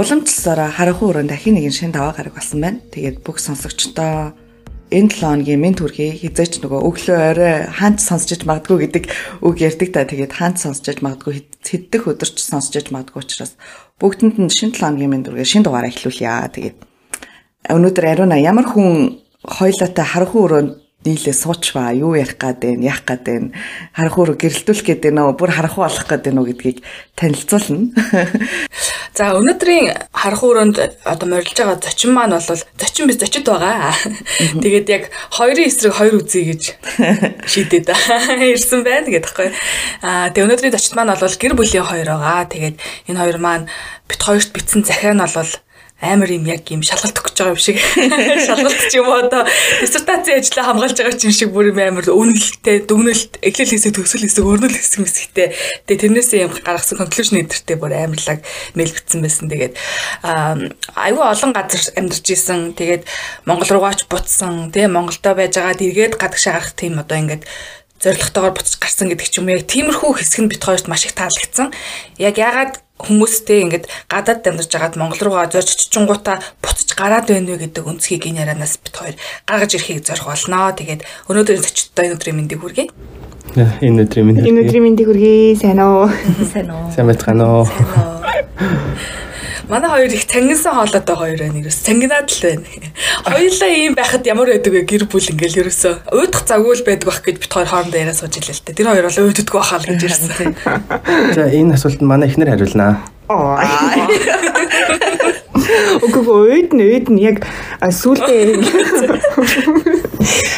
Уламжлалсараа харанхуй өрөөнд дахин нэгэн шин даваа гараг болсон байна. Тэгээд бүх сонсогчдоо энэ 7 хоногийн мен төрхий хизээч нөгөө өглөө орой хаанч сонсож магадгүй гэдэг үг ярьдаг та тэгээд хаанч сонсож магадгүй хэддэх өдөрч сонсож магадгүй учраас бүгдэнд нь шинэ 7 хоногийн мен төрхий шинэ дугаараа эхлүүлье. Тэгээд өнөөдөр ариуна ямар хүн хоёлаатай харанхуй өрөөнд нийлээ суучваа юу ярих гад вэ яах гад вэ харанхуур гэрэлтүүлэх гээд байна бүр харанхуу болох гээд байна гэдгийг танилцуулна. За өнөөдрийн харанхууранд одоо морилж байгаа зочин маань бол зочин биш зочид байгаа. Тэгээд яг хоёрын эсрэг хоёр үзье гэж шийдээд ирсэн байна гэдэг байхгүй. Аа тэгээд өнөөдрийн зочид маань бол гэр бүлийн хоёр байгаа. Тэгээд энэ хоёр маань бит хоёрт битсэн захиа нь бол амар юм яг юм шалгалт өгч байгаа юм шиг. Шалгалт ч юм уу одоо диссертацийн ажлаа хамгаалж байгаа юм шиг бүр юм амар үнэлэлттэй дүгнэлт эхлэл хэсэг төгсөл хэсэг өрнөл хэсэг мэсгтэй тэгээ тэрнээсээ юм гаргасан conclusion эдэртэй бүр амарлаг мэйл битсэн байсан. Тэгээд айгүй олон газар амьдарч исэн. Тэгээд Монгол руугаа ч буцсан. Тэгээ Монголдо байж байгаа. Дэргээд гадагшаа гарах тийм одоо ингээд зоригтойгоор буцаж гарсан гэдэг ч юм яг тиймэрхүү хэсэг нь бит хоёрт маш их таалагдсан. Яг ягаад хүмүүстэй ингээд гадаад амьдарч байгаад Монгол руугаа зорж чичингуудаа буцаж гараад байна вэ гэдэг өнцгийг энэ ярианаас бит хоёр гаргаж ирэхийг зорих болно. Тэгээд өнөөдрийн зочдтой энэ өдрийн мэндийг хүргэе. Энэ өдрийн мэндийг. Энэ өдрийн мэндийг хүргэе. Сайн уу? Сайн уу? Сайн байна уу? Манай хоёр их цангинсан хоолойтой хоёр байна. Ерөөс цангинаад л байна. Хоёулаа ийм байхад ямар байдаг вэ? Гэр бүл ингээл ерөөсөө уйдах завгүй л байдаг бах гэж бит хоёр хоорондоо яриа сууж илээ л дээ. Тэр хоёр бол уйддаггүй бахаа л гэж ирсэн. За энэ асуултанд манай ихнэр хариулнаа. Үгүй өөд нь өөд нь яг сүултээ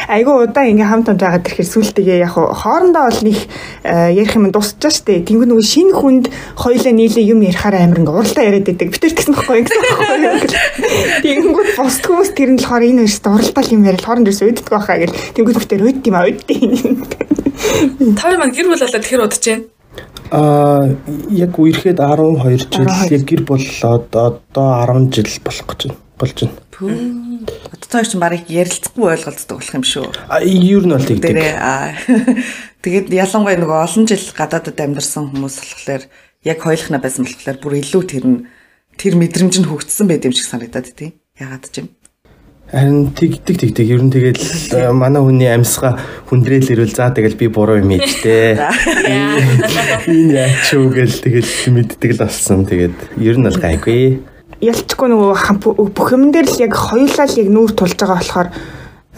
айгу удаан ингээ хамт хамт байгаад ирэхээр сүултээ яг хоорондоо бол нэг ярих юм дуусчаа штэ. Тэнгүү нөгөө шинэ хүнд хоёлаа нийлээ юм ярихаар амар ингээ уралдаа яриад байдаг. Битэр гэсэн байхгүй гэсэн байхгүй. Тэнгүү босд хүмүүс тэр нь болохоор энэ хоёрт уралдаа юм ярил хооронд ерөөс өөддөг байхаа гэл. Тэнгүү битэр өөд юм аа өөд. Тав маань гэр бүл болоод тэр удаж байна. Аа яг үерхэд 12 жил яг гэр болоод одоо 10 жил болох гэж байна. Болж байна. Одоо цааш ч барыг ярилцахгүй ойлголцдог болох юм шүү. А ер нь бол тэгдэг. Тэгээд ялангуяа нөгөө олон жил гадаадд амьдарсан хүмүүс болохоор яг хоёулахна байсан болохоор бүр илүү тэр нь тэр мэдрэмж нь хөгжсөн байд юм шиг санагдаад тийм. Ягаад ч юм. Харин тэгдэг тэгдэг. Ер нь тэгэл э, манай хүний амьсгаа хүндрээл ирвэл за тэгэл би буруу юм ээжтэй. Энэ яач юу гэл тэгэл мэддэг л болсон. Тэгээд ер нь бол гайгүй. Ялчгүй нөгөө бүх юм дээр л яг хоёулаа л яг нүүр тулж байгаа болохоор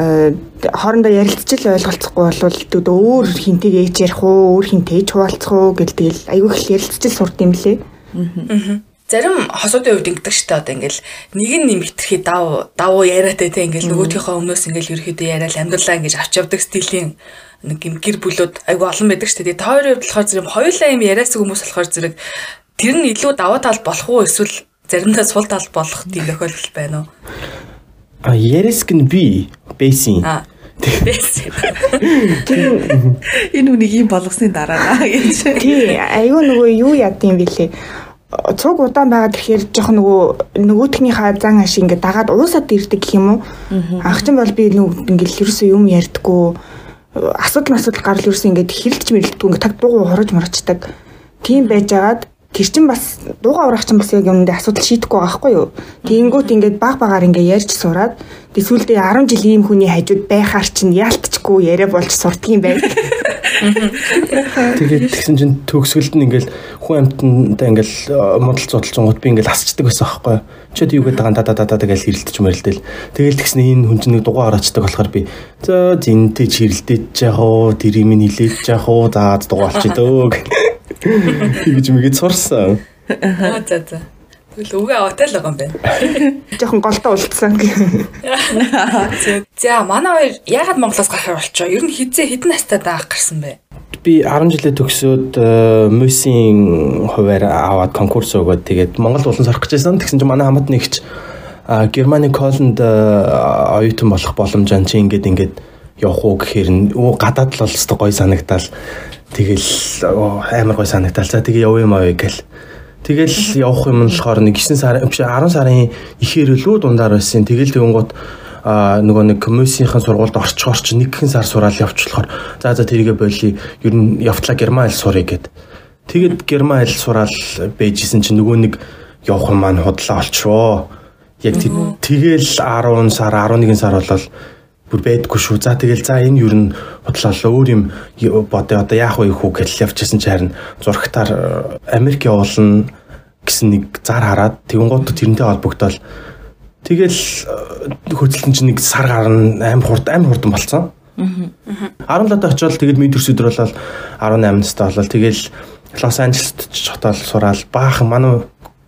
э, хоорондоо ярилцчил ойлголцохгүй болвол өөр хинтэйг ээж ярих уу, өөр хинтэй хуваалцах уу гэл тэгэл айгүй их ярилцчил сурд юм лээ. Аа зарим хосуудын хувьд ингэдэг штэ одоо ингээл нэг нь нэм хитрхи дав давуу яриатай те ингээл нөгөөхийнхөө өмнөөс ингээл ерөөхдөө яриад амьдралаа ингэж авч явдаг стилийн нэг юм гэр бүлүүд айгу олон байдаг штэ. Тэгээ тойрын хувьд болохоор зэрэг хоёулаа юм яриасаг хүмүүс болохоор зэрэг тэр нь илүү давуу тал болох уу эсвэл заримдаа сул тал болох тийм тохиолдол байна уу а яриасг нь би бэсин Энэ үнийг юм болгосны дараа гэж. Тий, айгүй нөгөө юу ядсан бэлээ цуг удаан байгаад ирэхээр жоох нөгөө нөгөөтгнийхээ зан ашиг ингээд дагаад уусаад ирдэг гэх юм уу. Анхчин бол би нөгөө ингээд ерөөсөө юм ярьдаггүй асуудал асуудал гарал ерөөсөө ингээд хэрэлж мэрэлдэггүй ингээд таг дуугу хорож морочдаг. Тийм байжгаад тэр чин бас дуугаа урах чин бас яг юмдээ асуудал шийдэхгүй байгаа байхгүй юу. Тэнгүүт ингээд баг багаар ингээд ярьж сураад Тэсвэлдээ 10 жил ийм хүний хажууд байхаар чинь яалтчгүй яриа болж сурдгийн байг. Тэгээд тэгсэн чинь төгсгөлд нь ингээл хүн амтнаа ингээл модал зодолцонгууд би ингээл асчдаг байсан аахгүй. Чөд юу гэдэг та та та та гэж хэрэлдэж мөрөлдөл. Тэгэл тэгснэ энэ хүн чинь дугаар орочдаг болохоор би за зинтэй чирэлдэж яах уу, тэр юм нилээж яах уу, за дугаар олчих дөө. Тэгж мэгэд сурсан. Аа за за. Тэгэл үгээ аваатай л байгаа юм байна. Жохон голдоо улцсан. За манай хоёр яагаад Монголоос гарахаар болчоо? Ер нь хизээ хідэн настай даах гарсан бэ? Би 10 жилээ төгсөөд мөсийн хуваар аваад конкурс өгөөд тэгээд Монгол улан сорох гэжсэн. Тэгсэн чинь манай хамт нэгч Германы Колонд оюутан болох боломжтой чи ингээд ингээд явах уу гэхээр өө гадаад л бол өстой гой санагдал тэгэл амар гой санагдал за тэгээ яв юм аа гэл Тэгэл явах юм нь болохоор нэг 9 сарын биш 10 сарын ихээр лүү дундаар байсан. Тэгэл тэгэнгუთ а нөгөө нэг комиссийнхэн сургуульд орчхоор чи нэг хэн сар сураал явуулахаар за за тэрийгэ болий ер нь явтлаа герман хэл сурыг гэд. Тэгэд герман хэл сураал байжсэн чи нөгөө нэг явах маань худлаа олчвоо. Яг тэгэл 10 сар 11 сар болол бүр байдгүй шүү. За тэгэл за энэ юу н бодлоо өөр юм бодё одоо яах вэ хүү гэж явчихсан чи харин зурагтаар Америк явуулна гэсэн нэг зар хараад тэгэн гот тэрнтэй холбогдоод тэгэл хөдөлтөн чинь нэг сар гарна аим хурд аим хурдан болцсон. Аа. 17-д очивол тэгэл мэдэрс өдөр болол 18 настай болол тэгэл Лос Анжелест хотол сураал баахан манай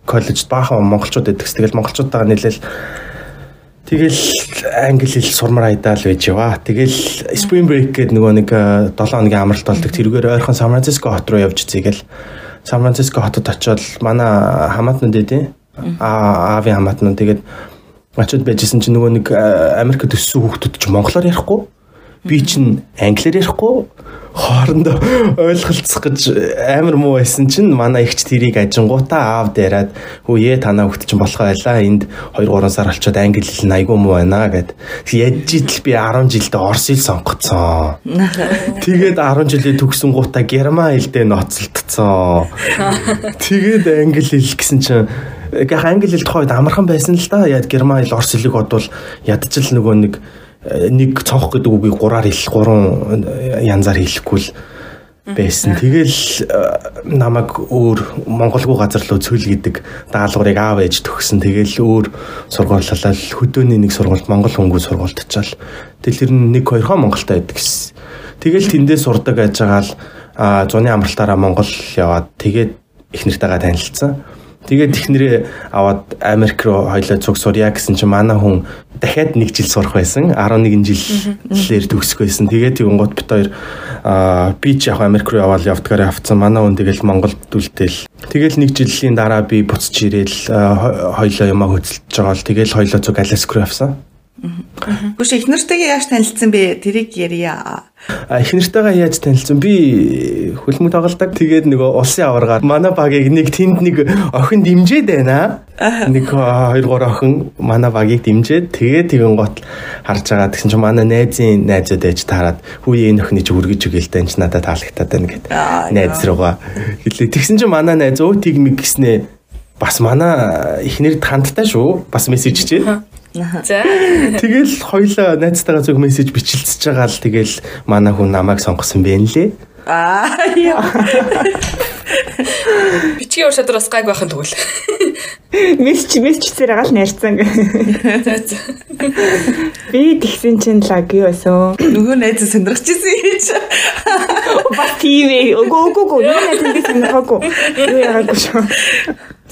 коллежд баахан монголчууд эдгэс тэгэл монголчуудтайгаа нийлээл Тэгэл англи хэл сурмаар айдаал байж яваа. Тэгэл Spring Break гэдэг нөгөө нэг 7 хоногийн амралт болдог. Тэрүүгээр ойрхон Сан Франциско хот руу явж зэгээл Сан Франциско хотод очиод манай хамаатнууд эдээ. Аа аавын хамаатнууд тэгээд очиод байжсэн чинь нөгөө нэг Америкт өссөн хүүхдүүд ч монголоор ярихгүй. Би чинь англиар ярихгүй хоорондоо ойлголцох гэж амар муу байсан чинь манай ихч тэрийг ажингуудаа аав дээраад хөөе танаа хөлт чинь болох байлаа энд 2 3 сар болчиход англи хэл нь айгүй муу байна гэд. Яж идэл би 10 жилдээ орс хэл сонгоцсон. Тэгээд 10 жилийн төгсөн гутаа герман хэлдээ ноцолдсон. Тэгээд англи хэл гэсэн чинь яг англи хэл тухайд амархан байсан л да яа герман хэл орс хэлийг бодвол ядчил нөгөө нэг нэг цонх гэдэг үгийг гураар хэл гурван янзаар хэлэхгүй л байсан. Тэгэл намайг өөр монголгүй газар руу цөл гэдэг даалгаврыг аав ээж төгсөн. Тэгэл өөр сургуулиалал хөдөөний нэг сургуульд монгол хөнгөө сургуульд очивол тэгэл тэр нэг хоёр хоо Монголтой байдаг гэсэн. Тэгэл тэндээ сурдаг байж байгаа л зуны амралтаараа Монгол яваад тэгээд их нартайгаа танилцсан. Тэгээд технэрээ аваад Америк руу хоёлоо цуг сурья гэсэн чинь манай хүн дахиад нэг жил сурах байсан. 11 жилээр төгсөх байсан. Тэгээд тэгүнгууд бит хоёр би ч яг Америк руу яваал явдгаар авцсан. Манай хүн тэгэл Монголд үлдээл. Тэгэл нэг жилийн дараа би буцаж ирээл хоёлоо юмаа хөдөлж байгаа л тэгэл хоёлоо цуг Аляск руу явсан. Гүш их нартайгаа яаж танилцсан бэ? Тэрийг ярья. Их нартайгаа яаж танилцсан? Би хөлмөд тоглодог. Тэгээд нөгөө улсын аваргаар манай багийг нэг тэнд нэг охин дэмжээд байна. Нэг 2 3 охин манай багийг дэмжээд тэгээд тэгэн гот харж байгаа. Тэгсэн чинь манай найзын найзууд ээж таарад хүүе энэ охины чи үргэж өгөөл тань ч надад таалагдаад байна гэд. Найз руугаа хэлээ. Тэгсэн чинь манай найз өө тиг мэг гэснээ бас манай ихнэрд хандтай шүү. Бас мессеж чижээ. За. Тэгэл хоёлаа найзтайгаа зөв мессеж бичилцэж байгаа л тэгэл манай хүн намайг сонгосон бэ нэлээ. Аа яа. Бичгийн ур чадвар бас гайг байхын тэгвэл. Мессеж мессежээр агаал найрцсан. Би тэгсэн чинь лаг юу байсан. Нөгөө найз сонирхчихсэн юм чи. Бас тийм ээ. Үгүй үгүй үгүй. Нөгөө найз би сонирхоогүй. Юу яагаагүй шүү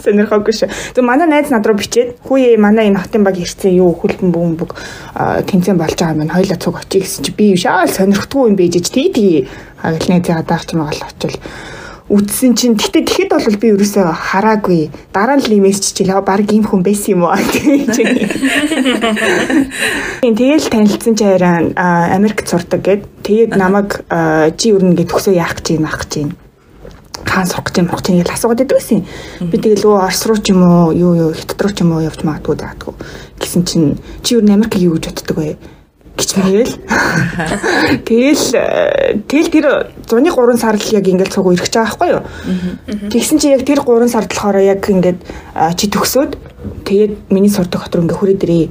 сонирхоогүй шүү. Тэг манай найз над руу бичээд хүүе манай энэ хотын баг ирсэн юу хүлбэн бөмбөг тэнцэн болж байгаа юм. Хоёлаа цуг очие гэсэн чи би шаал сонирхдгүй юм бийж тий тий хагал найзаа даач юм бол очил үдсэн чинь гэтээ тэгэхэд бол би ерөөсөө хараагүй дараа нь л мессеж чилээ баг ийм хүн байсан юм уу гэж. Тэгэл танилцсан чи хараа Америкт сурдаг гэд тэгээд намайг чи юу нэгэ төгсөө яах гэж юм ах гэж юм хаан сурах гэж юм чинь л асуугаад байдаг байсан. Би тэгэл өө Орос руу ч юм уу юу юу Хятад руу ч юм уу явж магадгүй даадгүй. Гэсэн чинь чи юу Америк юу гэж боддог вэ? Гिचмээл. Тэгэл тэгэл тэр зуны 3 сар л яг ингээд цуг ирэх гэж байгаа байхгүй юу? Тэгсэн чи яг тэр 3 сард болохоор яг ингээд чи төгсөөд тэгээд миний сурдаг хот руу ингээд хүрээ дэрээ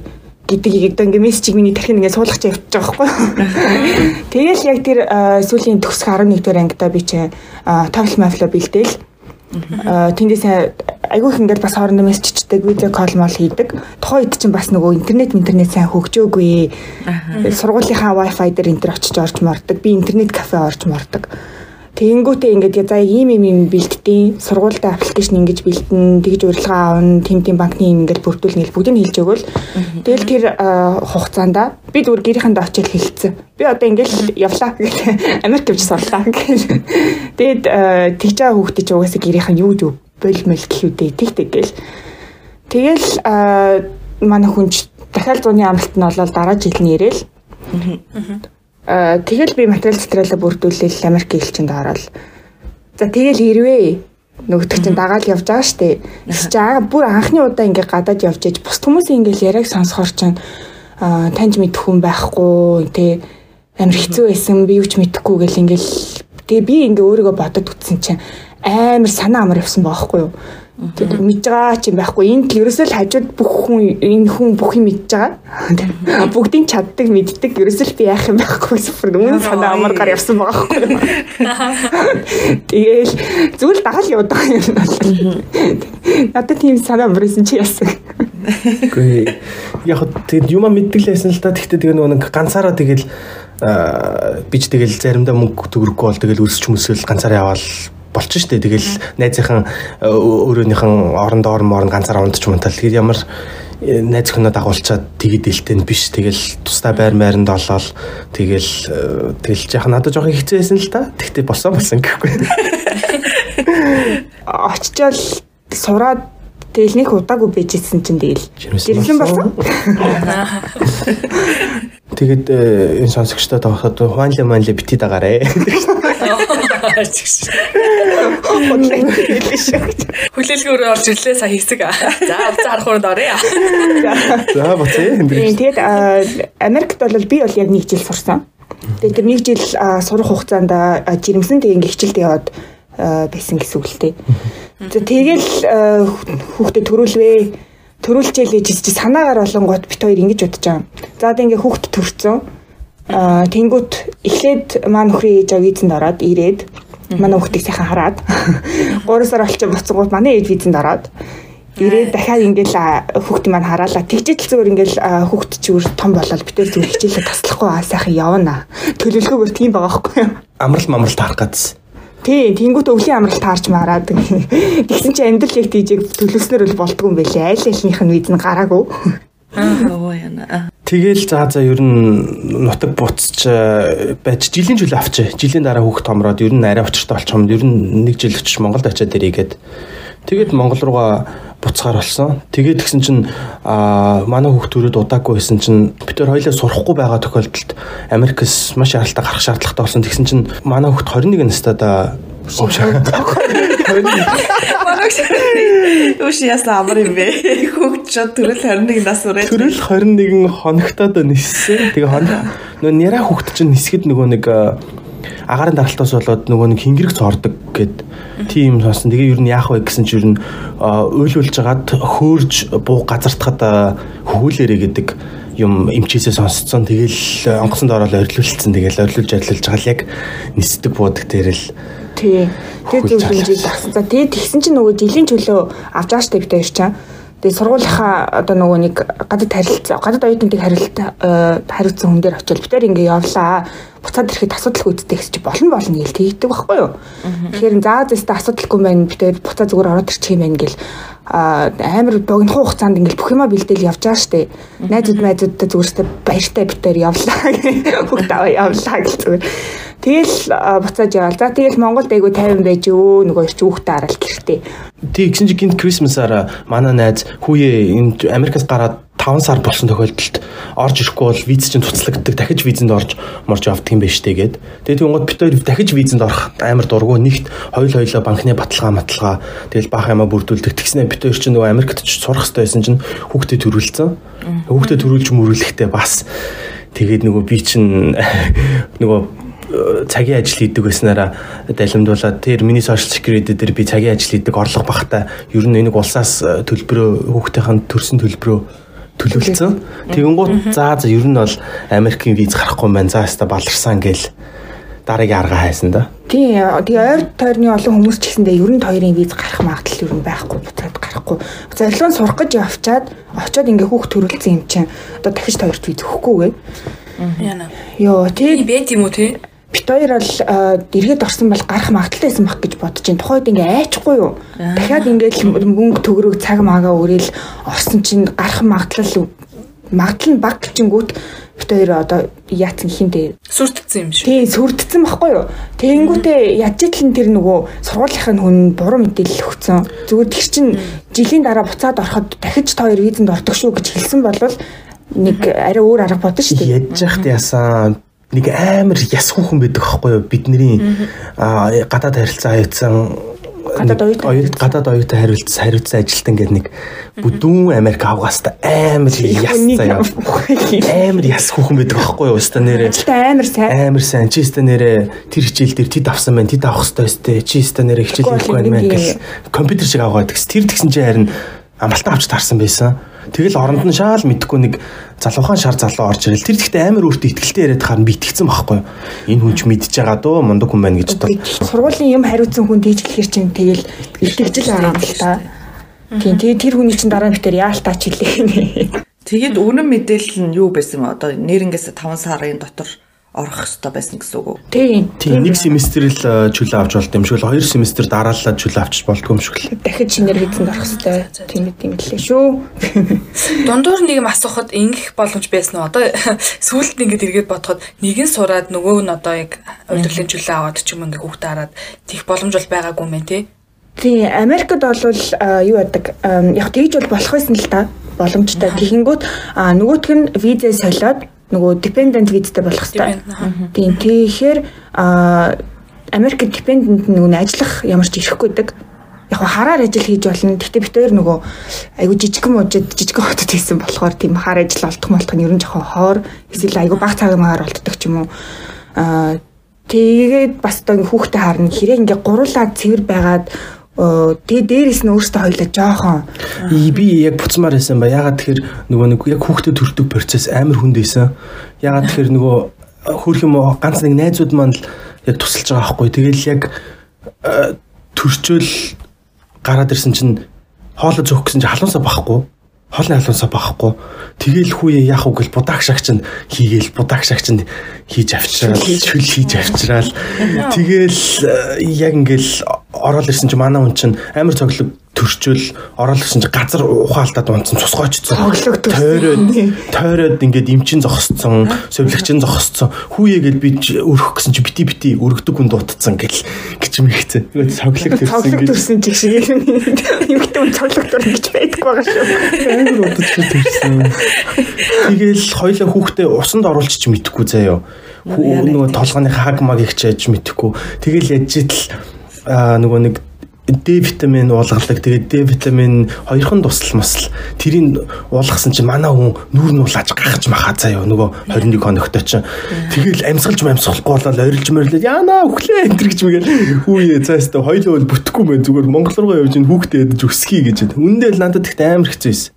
гэдэг яг ингээ мессежийг миний тархинд ингээ суулгах чи явж байгаа байхгүй. Тэгэл яг тэр сүүлийн төгсөх 11 дугаар ангидаа би чи TOEFL мафла бэлдээл тэндээс айгүй их ингээд бас хоорондоо мессежчдэг видео кол мол хийдэг. Тухайн үед чинь бас нөгөө интернет интернет сайн хөгжөөгүй. Сургуулийнхаа wifi дээр энэ төр очиж орж мордог. Би интернет кафе орж мордог. Тэгэнгүүтээ ингээд за ийм юм юм бэлддэе. Сургуультай аппликейшн ингэж бэлдэн, тэгж урилга аавн, тим тим банкны юм ингээд бүрдүүл нэл бүгдийг хэлж өгөөл. Тэгэл тэр хугацаанд би зүгээр гэрийнхэнд очиж хэлсэн. Би одоо ингээд явлаа гэх Америк явж сурлаа гэх. Тэгэд тэгж байгаа хүүхдээ ч угаасаа гэрийнхэн юу юу болмол гэх үдээ тэгтэй гэл. Тэгэл манай хүнч дахиад зуны амралт нь болол дараа жил нь. Аа тэгэл би материал цэцрэлээ бүрдүүлээл Америк элчинд ороод. За тэгэл ирвээ. Нөгөөх чинь дагаал явж байгаа штэ. Чи аа бүр анхны удаа ингээ гадаад явж ээж бус хүмүүсийн ингээл яриаг сонсохоор чинь аа таньж мэдэх хүн байхгүй тий амар хэцүү байсан би юу ч мэдэхгүй гэл ингээл тэгээ би ингээ өөрийгөө бодод үтсэн чинь амар санаа амар явсан байхгүй юу. Тэгээд мэдж байгаа ч юм байхгүй. Энд л ерөөсөө л хажууд бүх хүн энэ хүн бүх юм мэдж байгаа. Бүгдийн чаддаг, мэддэг. Ерөөсөө л би яах юм байхгүй. Супер үнэн санаа амар гар явсан байгаа байхгүй. Тэгээл зүйл дагаал явдаг юм бол. Надад тийм санаа бүрсэн чи яасан. Үгүй яг тэгэд юма мэддэг л байсан л та. Тэгтээ тэгээ нэг ганцаараа тэгэл би ч тэгэл заримдаа мөнгө төгрөггүй бол тэгэл өсч хүмүүсэл ганцаараа яваал болчих штэ. Тэгэл найзынхан э, өөрөөнийхэн оронд орн морн ганцаар унтч мунтал. Тэгэхээр ямар э, найз хөнөө дагуулчаад тэгэд дэлтэн биш. Тэгэл тусдаа байр майранд олоод тэгэл э, тэгэл яах надад жоохон хэцээсэн л та. Тэгтээ болсон болсон гэхгүй. Очичаал сураад Тэгэл нэг удаагүй бэжсэн чинь тэгэл жирэмсэн болсон. Тэгэд энэ сонсогчдод авахад хуанле манле бити дагаарэ. Хүлээлгээр орж ирлээ сая хэсэг. За уцаа харах хүрээнд орё. За буцаа. Тэгээд Америкт бол би бол яг нэг жил сурсан. Тэгээд нэг жил сурах хугацаанд жирэмсэн тэг ингээ хичээлд яваад байсан гэсэн үг л дээ. Тэгэл хүүхдэд төрүүлвэ төрүүлчихээ л гэж санаагаар болонгот бит хоёр ингэж бодож байгаа. За одоо ингээ хүүхд төрсөн. Аа тэнгүүт эхлээд маа нөхрийн ээж аваа визэнд ороод ирээд манай хүүхдийг сайхан хараад 3 сар болчих буцангууд манай ээж визэнд ороод ирээд дахиад ингээл хүүхд маань хараалаа. Тэгжэл зүгээр ингээл хүүхд чигээр том болол битэр зүгээр хичээлээ таслахгүй аа сайхан явна. Төлөвлөгөөгөр тийм байгаа байхгүй юу? Амрал мамрал таарах гэсэн. Тий, тэнгуут өвлийн амралт таарч мараад. Тэгсэн чи амьдрал яг тийжийг төлөвснөр бол болдгүй юм байлээ. Айл айлных нь виз нь гараагүй. Аа яна. Тэгэл за за ер нь нутаг буцч байж жилийн жил авч жилийн дараа хүүхд томроод ер нь арай учиртай болчих юм. Ер нь нэг жил очиж Монголд очиад ирээгээд тэгээд Монгол руугаа буцахаар болсон. Тэгээд тэгсэн чинь аа манай хүүхдүүрүүд удаагүй байсан чинь бид хоёр хоёлаа сурахгүй байгаа тохиолдолд Америкс маш яралтай гарах шаардлагатай болсон. Тэгсэн чинь манай хүүхд 21 настайдаа Үш ясна амар юм бэ? Хүүхд ч төрөл 21 нас үрээ. Төрөл 21 хоногтоод ниссэн. Тэгээ хоног нөө няра хүүхд чинь нисгэд нөгөө нэг агарын даралтаас болоод нөгөө нэг хингэрэг цордог гэд тийм сонсон. Тэгээ ер нь яах вэ гэсэн чинь ер нь уйлуулж хагаад хөөрж буу газартахад хөвүүлээрэ гэдэг юм эмчээсээ сонсцсон. Тэгэл онгоцонд ороод орилуулсан. Тэгэл орилуулж ажиллаж байгаа л яг нисдэг буудаг дээр л Тий. Тэр зөв хэмжээд багсан. За тэгээд тэгсэн чинь нөгөө жилийн чөлөө авч байгаа штэ бид хоёр чаа. Тэгээ сургуулийнхаа одоо нөгөө нэг гадад харилцаа гадад оюутнуудыг харилт хариуцсан хүн дээр очил битэр ингээ явлаа. Буцаад ирэхэд асуудал үүдтэй гэж болно болно гэл тэгдэг байхгүй юу. Тэгэхээр заа зэстэ асуудалгүй байна битэр буцаа зүгээр ороод ирчих юм байна гэл амар богино хугацаанд ингээл бүх юма бэлдээл явж байгаа штэ. Найзууд найзуудтай зүгээрстэй баяртай битэр явлаа. Хүүхд аваа явлаа гэл зүгээр. Тэгэл буцааж яваал. За тэгэл Монголд айгу 50 байж өө нөгөө ирч хүүхдээ хараад гэртээ. Тий гэсэн чинь гинт Крисмасаар манай найз хүүе энэ Америкаас гараад 5 сар болсон тохиолдолд орж ирэхгүй бол виз чинь туцлагддаг. Дахиж визэнд орж морж явдаг юм байна штэ гээд. Тэгээд тэнгууд бид хоёр дахиж визэнд орох амар дургу нэгт хоёул хоёлоо банкны баталгаа маталгаа тэгэл баах юмаа бүрдүүлдэг. Тэгснэ бид хоёр чинь нөгөө Америкт ч сурах хэрэгтэй байсан чинь хүүхдээ төрүүлсэн. Хүүхдээ төрүүлж мөрүүлэхдээ бас тэгээд нөгөө би чинь нөгөө цагийн ажил хийдэг байснараа далимдуулаад тэр миний social security дээр би цагийн ажил хийдэг орлого багтаа ер нь энийг улсаас э, төлбөрөө хүүхдийн төрсэн төлбөрөө төлөвлөсөн. Тэгэнгუთ за за ер нь бол Америкийн виз гарахгүй маань за хаста баларсан гээл дараагийн арга хайсан да. Тий, тэгээ ойр тойрны олон хүмүүс ч гэсэндээ ер нь хоёрын виз гарах магадлал ер нь байхгүй буцаад гарахгүй. Зорилгоо сурах гэж явчаад очиод ингээ хүүхд төрүүлсэн юм чинь одоо дахиж хоёрт виз өгөхгүйгээ. Яна. Йоо, тий. Бэт юм уу тий? бит хоёр бол дэргэд орсон бол гарах магадaltaй байсан баг гэж бодож байна. Тухайд ингээ айчихгүй юу? Дахиад ингээд мөнгө төгрөг цаг маага өрөөл орсон чинь гарах магадлал магадлал нь баг гिचингүүт бит хоёр одоо яатсан хинтээ сүрдсэн юм шүү. Тий, сүрдсэн байхгүй юу? Тэгэнгүүтээ яаж итэл тэр нөгөө сургуулийнхын хүн буруу мэдээлэл өгсөн. Зүгээр тэр чин жилийн дараа буцаад ороход дахиж та хоёр визэнд ордог шүү гэж хэлсэн бол нэг арай өөр арга бодно шүү дээ. Ядж яхад яасан нэг амар яс хүүхэн байдаг байхгүй юу бидний гадаад харилцаа хаяцсан Гадаад оюутан гадаад оюутан хариулц хариуцсан ажилтан гэдэг нэг бүдүүн Америк авгаста амар яс заяа. Амар яс хүүхэн байдаг аахгүй юу? Өстө нэрээ. амар сайн. Амар сайн. Чи өстө нэрээ тэр хичээл дээр тэд авсан байна. Тэд авах хэрэгтэй өстө. Чи өстө нэрээ хичээл хийхгүй мэн гэл компьютер шиг аваад гэсэн. Тэр тэгсэн чи харин амралтаа авч таарсан байсан. Тэгэл оронд нь шаал мэдхгүй нэг залуухан шар залуу орж ирэл. Тэр ихтэй амар өөртөө ихтгэлтэй яриад хаар битгцэн байхгүй юу? Энэ хүн ч мэдж байгаа дөө мундаг хүн байна гэж бод. Сургуулийн юм хариуцсан хүн дийжлэхэр чинь тэгэл итгэжл байгаа юм л та. Тийм тэгээ тэр хүний чинь дараа нь битэр яалтаач хэлээ. Тэгэд үнэн мэдээлэл нь юу байсан? Одоо нэрнгээс 5 сарын дотор орох хэрэгтэй байсан гэсэн үг үү? Тийм. Тийм нэг семестр л э, чөлөө авч болд юм шиг л хоёр семестр дараалал чөлөө авчиж болдгоо юм шиг л. Дахиж шинээр хийцэнд орох хэрэгтэй. Тийм үт юм лээ шүү. Дундуур нэг юм асуухад ингэх боломж байсан уу? Одоо сүүлд ингээд эргээд бодоход нэг нь сураад нөгөө нь одоо яг удирдлын чөлөө аваад ч юм ингээ хүүхдээ хараад тийх боломж бол байгаагүй юм байна тий. Тийм Америкт бол юу яадаг яг тэгж бол болох байсан л та боломжтой. Тэгэнгүүт нөгөөх нь визээ солиод нөгөө dependent визтэй болох хэрэгтэй. Тийм тэгэхээр Америк dependent нөгөө ажиллах ямар ч ирэхгүй байдаг. Яг хараар ажил хийж болно. Гэхдээ бид хоёр нөгөө айгу жижигхэн мужид жижигхэн хотод хийсэн болохоор тийм хаар ажил олдох молтох нь ерөн жоохон хоор эсвэл айгу баг цагаагаар олддог ч юм уу. Аа тэгээд бас одоо хүүхдээ харна хэрэг ингээ гурлаад цэвэр байгаад тэгээ дээрэс нь өөртөө хоёлаа жоохон. Би яг буцмаар байсан ба. Ягаад тэгэхээр нөгөө нэг яг хүүхдэд төрдөг процесс амар хүнд байсан. Ягаад тэгэхээр нөгөө хөрх юм ганц нэг найзууд маань л яг тусалж байгаа байхгүй тэгэл яг төрчөөл гараад ирсэн чинь хоолой зөөх гэсэн чинь халуунсаа бахгүй хоолны халуунсаа бахгүй. Тэгээл хүүе яах вэ гэл будаа шагч нь хийгээл будаа шагч нь хийж авчраад шүл хийж авчраад тэгээл яг ингээл ороод ирсэн чи манай хүн чинь амар цоглог төрчөөл ороод ирсэн чи газар ухаалтаад унтсан цусгоочсон. Тойроод тойроод ингээд имчин зогсцсон, совлогчин зогсцсон. Хүүе гэл би өрөх гэсэн чи бити бити өргөдөг хүн дутцсан гэл гэж юм ихцэн. Тэгээд цоглог төрсөн. Цоглог төрсөн чиг шиг юмхтэй хүн цоглог төрн гэж байдаг байгаа шүү. Амар удаж төрсөн. Тэгээл хоёлаа хүүхдээ усанд оруулчих ч мэдэхгүй заяо. Нөгөө толгойн хаг маг их чаж мэдэхгүй. Тэгэл яж итл нөгөө нэг D витамин уулгалдаг. Тэгээд D витамин хоёрхан тусал мосл тэрийг уулгасан чинь манай хүн нүүр нь улааж гахаж махаа заяа нөгөө 21 хоногтой чинь. Тэгэл амьсгалж амьсгалахгүй болоод орилж мөрлөө яана өглөө энэ гэж мэгэл хүүе цаастаа бол бүтэхгүй мэн зүгээр Монгол руу явж ин хүүхдээ ядаж өсгий гэж. Үндэ л надад ихтэй амар хэцүү байсан.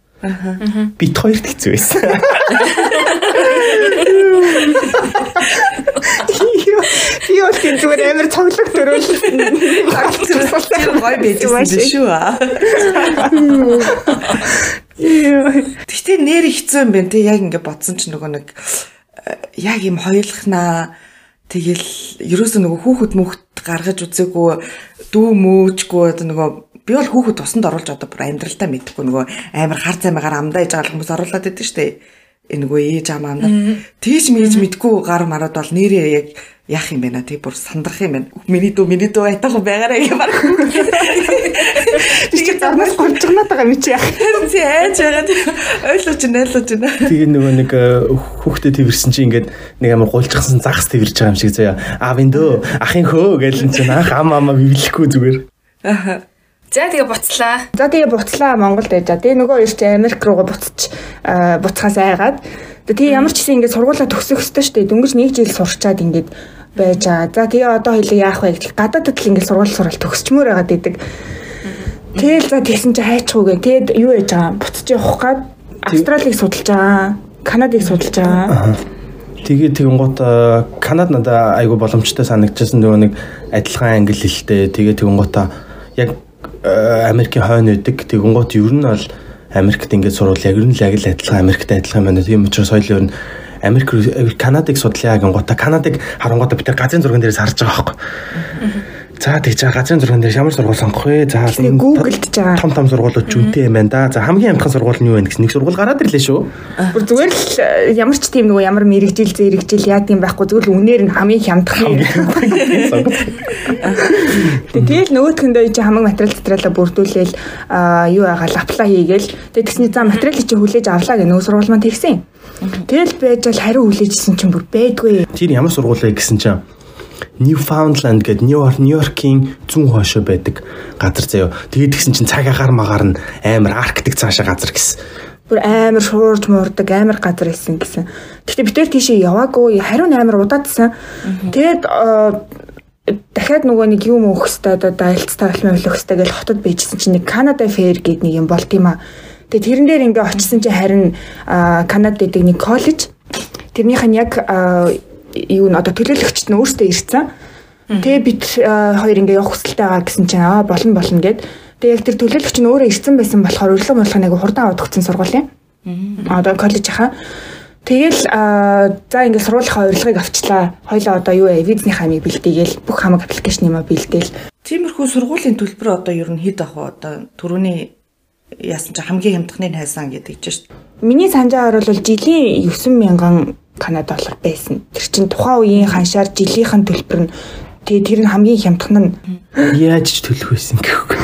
Бит хоёрт хэцүү байсан. Би бол тийм зүгээр амар цоглог төрөөлсөн. Тэр гой байсан шүү. Гэхдээ нэр хэцүү юм байна те. Яг ингэ бодсон ч нөгөө нэг яг юм хоёулахнаа тэгэл ерөөсөө нөгөө хүүхэд мөхт гаргаж үзээгүй дүү мөөжгүй одоо нөгөө би бол хүүхэд тусанд оруулж одоо бүр амьдралдаа мэдхгүй нөгөө амар хар цаймагаар амдаа иж байгаа хүмүүс оруулаад байдаг штэ энэгүй ээж амаа амдаа тийч мэж мэдгүй гар мараад бол нэрээ яг яах юм бэ наа тий бүр сандрах юм байна. Миний дүү миний дүү айтах байгаарай гэмээр. Чи зарнаас гонцгоноод байгаа юм чи яах. Тий айж байгаа тий ойлгож байна ойлгож байна. Тэгээ нөгөө нэг э, хүүхдэд тэрсэн чи ингээд нэг амар гулжчихсан загас тэрж байгаа юм шиг заяа. Аавын дөө ахын хөө гэлэн чинь ах ам амаа бивлэхгүй зүгээр. Аха. За тэгээ буцлаа. За тэгээ буцлаа Монголд байж. Тэгээ нөгөө чи Америк руугаа буцаж буцхаас айгаад. Тэгээ ямар ч гэсэн ингээд сургуулаа төгсөх ёстой шүү дээ. Дөнгөж нэг жил сурчаад ингээд байж байгаа. За тэгээ одоо хоёлаа яах вэ гэх гадаадд л ингээд сургууль сурал төгсчмөр байгаад идэг. Тэгэл за тэгсэн чи хайчихгүй гэ. Тэгэд юу яж байгаа? Буцаж явах гад Австралиг судалж байгаа. Канадыг судалж байгаа. Тэгээ тэгэнгუთ Канад надаа айгу боломжтой санагдчихсан нөгөө нэг адилхан англи хэлтэй. Тэгээ тэгэнгуут яг Америкийн хойно өгдөг. Тэгэнгуут ер нь бол Америкт ингээд сурвал яг нь л яг л адилхан Америкт адилхан байна. Тийм учраас соёл ер нь Америк Канадыг судлаа гингуудаа Канадыг харангуудаа бид газрын зурган дээрээс харж байгаа байхгүй. За тэгж байгаа газрын зурган дээр ямар сургууль сонгох вэ? За Google-д жаа. Том том сургуулиуд жүнтэй юм байна да. За хамгийн амтхан сургууль нь юу вэ гэсэн нэг сургууль гараад ирлээ шүү. Бүр зүгээр л э, ямар ч тийм нөгөө ямар мэрэгжил зэрэгжил яад юм байхгүй зүгээр л үнээр нь хамгийн хямдхан. Тэгэл нөгөөтгөндөө чи хамаг материал затралаа бүрдүүлээл юу яагаал аплай хийгээл тэгээ тэгсний за материалыг чи хүлээж авлаа гэх нөгөө сургууль маань тэгсэн. Тэгэл байж л хариу хүлээжсэн чинь бүр байдгүй. Тэр ямар сургууль вэ гэсэн чинь Newfoundland гэдэг Нью-Йорк Нью-Йоркийн зүүн хойшоо байдаг газар заяо. Тэгээд тэгсэн чинь цаг агаар магаар нь амар арктик цаашаа газар гэсэн. Бүр амар шуурж муурдаг амар газар исэн гэсэн. Гэхдээ бид тэр тийшээ яваагүй хариу амар удаадсан. Тэгээд дахиад нөгөө нэг юм өөх хэвээр одоо айлцтай болмоо өөх хэвээр гэж хотод байжсэн чинь нэг Канада фэр гэдэг нэг юм болт юм а. Тэгээд тэрэн дээр ингээ очисон чинь харин Канадад байдаг нэг коллеж тэрнийх нь яг юу н одоо төлөөлөгчд нь өөрсдөө ирсэн. Тэгээ бид хоёр ингээ явах хүсэлтэй байгаа гэсэн чинь аа болно болно гэд. Тэгээ яг тэр төлөөлөгч нь өөрөө ирсэн байсан болохоор өглөө болох нэг хурдан аваад өгсөн сургуулийн. Одоо коллеж хаа. Тэгэл за ингээ сургуулийнхаа урилгыг авчлаа. Хоёлоо одоо юу вэ? Визний хамыг бэлтээгээл бүх хамаг аппликейшн юм а бэлдээл. Тиймэрхүү сургуулийн төлбөр одоо ер нь хэд ах вэ? Одоо түрүүний яасан чи хамгийн хямдхныг хайсан гэдэг чинь шүү дээ. Миний санджаагаар бол жилийн 9000 Канад доллар байсан. Тэр чин тухайн үеийн ханшаар жилийнхэн төлбөр нь тэгээ тэр нь хамгийн хямдхан нь яаж ч төлөх байсан гэхгүй.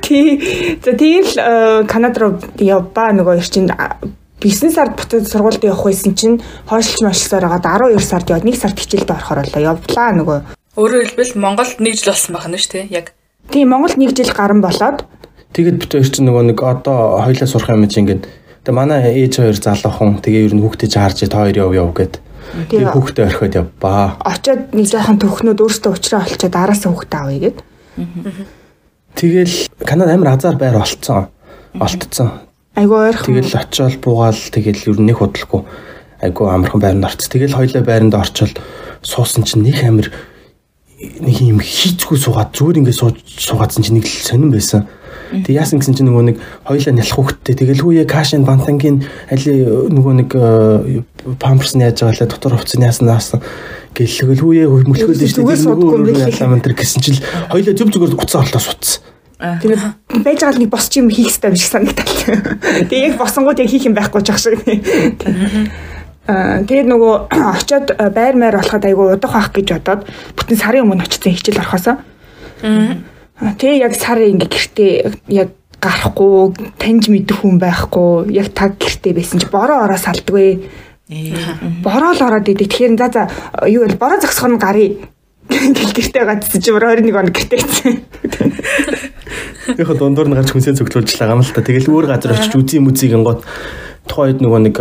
Тий. За тэгэл э, Канад руу явбаа нөгөө ирчин 9 сард буцаад сургуульд явах байсан чинь хойшлж машлсаар хагаад 12 сард яваад 1 сард хичээлдээ орохоор болоо явлаа нөгөө. Өөрөөр хэлбэл Монголд нэг жил болсон байна шүү дээ. Яг. Тийм Монголд нэг жил гарan болоод тэгээд бид хоёр чинь нөгөө нэг одоо хоёлаа сурах юм чинь ингээд Тэгээ манай ээж хоёр залуухан тэгээ ер нь хүүхдээ чаарж та хоёр яв яв гэд. Тэгээ хүүхдээ орхиод явбаа. Очоод нэг жоохон төхнүүд өөртөө уучраа олчоод араасаа хүүхдээ авъя гэд. Тэгэл Канада амар азар байр олцсон. Олтцсон. Айгу ойрхон. Тэгэл очиод буугаал тэгэл ер нь нэг худлахгүй айгу амархан байранд орц. Тэгэл хоёлаа байранд орчвол суусан чинь нэг амир нэг юм хийцгүй суугаад зүгээр ингээд сууж суугаадсан чинь нэг л сонирн байсан. Тэг яасан гэсэн чинь нөгөө нэг хоёлаа нялх хөхттэй. Тэгэл хүүе кашин бантангийн али нөгөө нэг э, памперс нь яаж байгаа лээ дотор хувцас яасан наасан. Гэлгэл хүүе мөлхөл дээ шүү дээ ялаа ман тэр гэсэн чинь хоёлаа зүг зүгээр уцаа орлоо суцсан. Тэгээд байж байгаа нэг босч юм хийх хэрэгтэй юм шиг санагдал. Тэгээ яг босонгууд яг хийх юм байхгүй ч ах шиг. Аа тэгээд нөгөө очиод байр маяр болоход айгу удах байх гэж бодоод бүтэн сарын өмнө очсон хичээл орхосоо. Тэгээ яг сар ингээ гэртээ яг гарахгүй таньж мэдэх хүн байхгүй яг таг гэртээ байсан чи бороо ороо салдгүй. Бороо л ороод идэв. Тэгэхээр за за юу вэ? Бороо зогсох нь гарыг гэл гэртээ гацсан чи 21 он гэртээ гэсэн. Яг дундуур нь гарч хүнсээ цогцолжлаа гам л та. Тэгэл өөр газар очиж үзье мүзийг гингот тухайд нөгөө нэг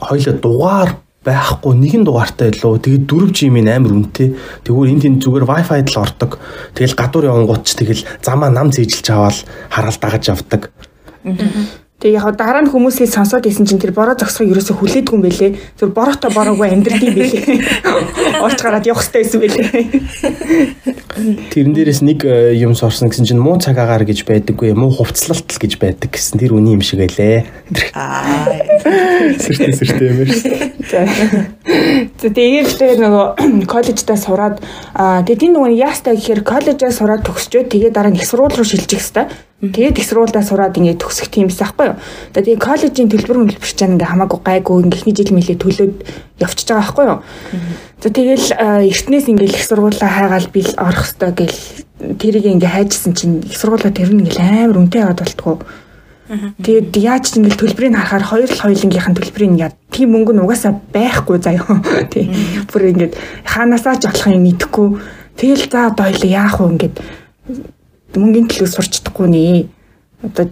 хоёлоо дугаар байхгүй нэгэн дугаартай илүү. Тэгээд дөрөв жимийн амар үнэтэй. Тэгвэл энд энэ зүгээр wifi л ордог. Тэгэл гадуур явангууд ч тэгэл замаа нам зээжилж аваад хараал дагаж явдаг Тэгээ яг дараа нь хүмүүсээс сонсоод исэн чинь тэр бороо зогсохыг ерөөсө хүлээдгүй юм бэлээ. Тэр бороотой бороогүй амьдрал юм бэлээ. Орч гараад явах хэрэгтэй байсан бэлээ. Тэрэн дээрээс нэг э, юм сорсон гэсэн чинь муу цаг агаар гэж байдаггүй муу хувцлалт л гэж байдаг гэсэн тэр үний юм шиг байлээ. Аа. Сэртэ сэртэ юм биш. За тэгээд нөгөө коллеждаа сураад тэгээд энэ нөгөө яастай гэхээр коллежаа сураад төгсчөө тэгээд дараа нь их сургууль руу шилжих хэвээр Тэгээд их сургуульдаа сураад ингээд төгсөх тийм байсан байхгүй юу. Одоо тэгээд коллежийн төлбөр хөлбөр ч ингээ хамаагүй гайгүй ингээ ихний жил мэлээ төлөөд явчихж байгаа байхгүй юу. За тэгэл эртнээс ингээ их сургуулаа хайгаал бил орох хөстой гэл тэрийг ингээ хайжсэн чинь их сургуулаа тэр нь ингээ амар үнэтэй яваад болтгоо. Тэгээд яаж ч ингээл төлбөрийг харахаар хоёр л хоёулынгийнхэн төлбөрийг яа тийм мөнгө нь угаасаа байхгүй заяа. Тий. Бүр ингээд хаанасаа ч болох юм мэдэхгүй. Тэгэл за одоо яах вэ ингээд мөнгөний төлөө сурч чадахгүй нэ. Одоо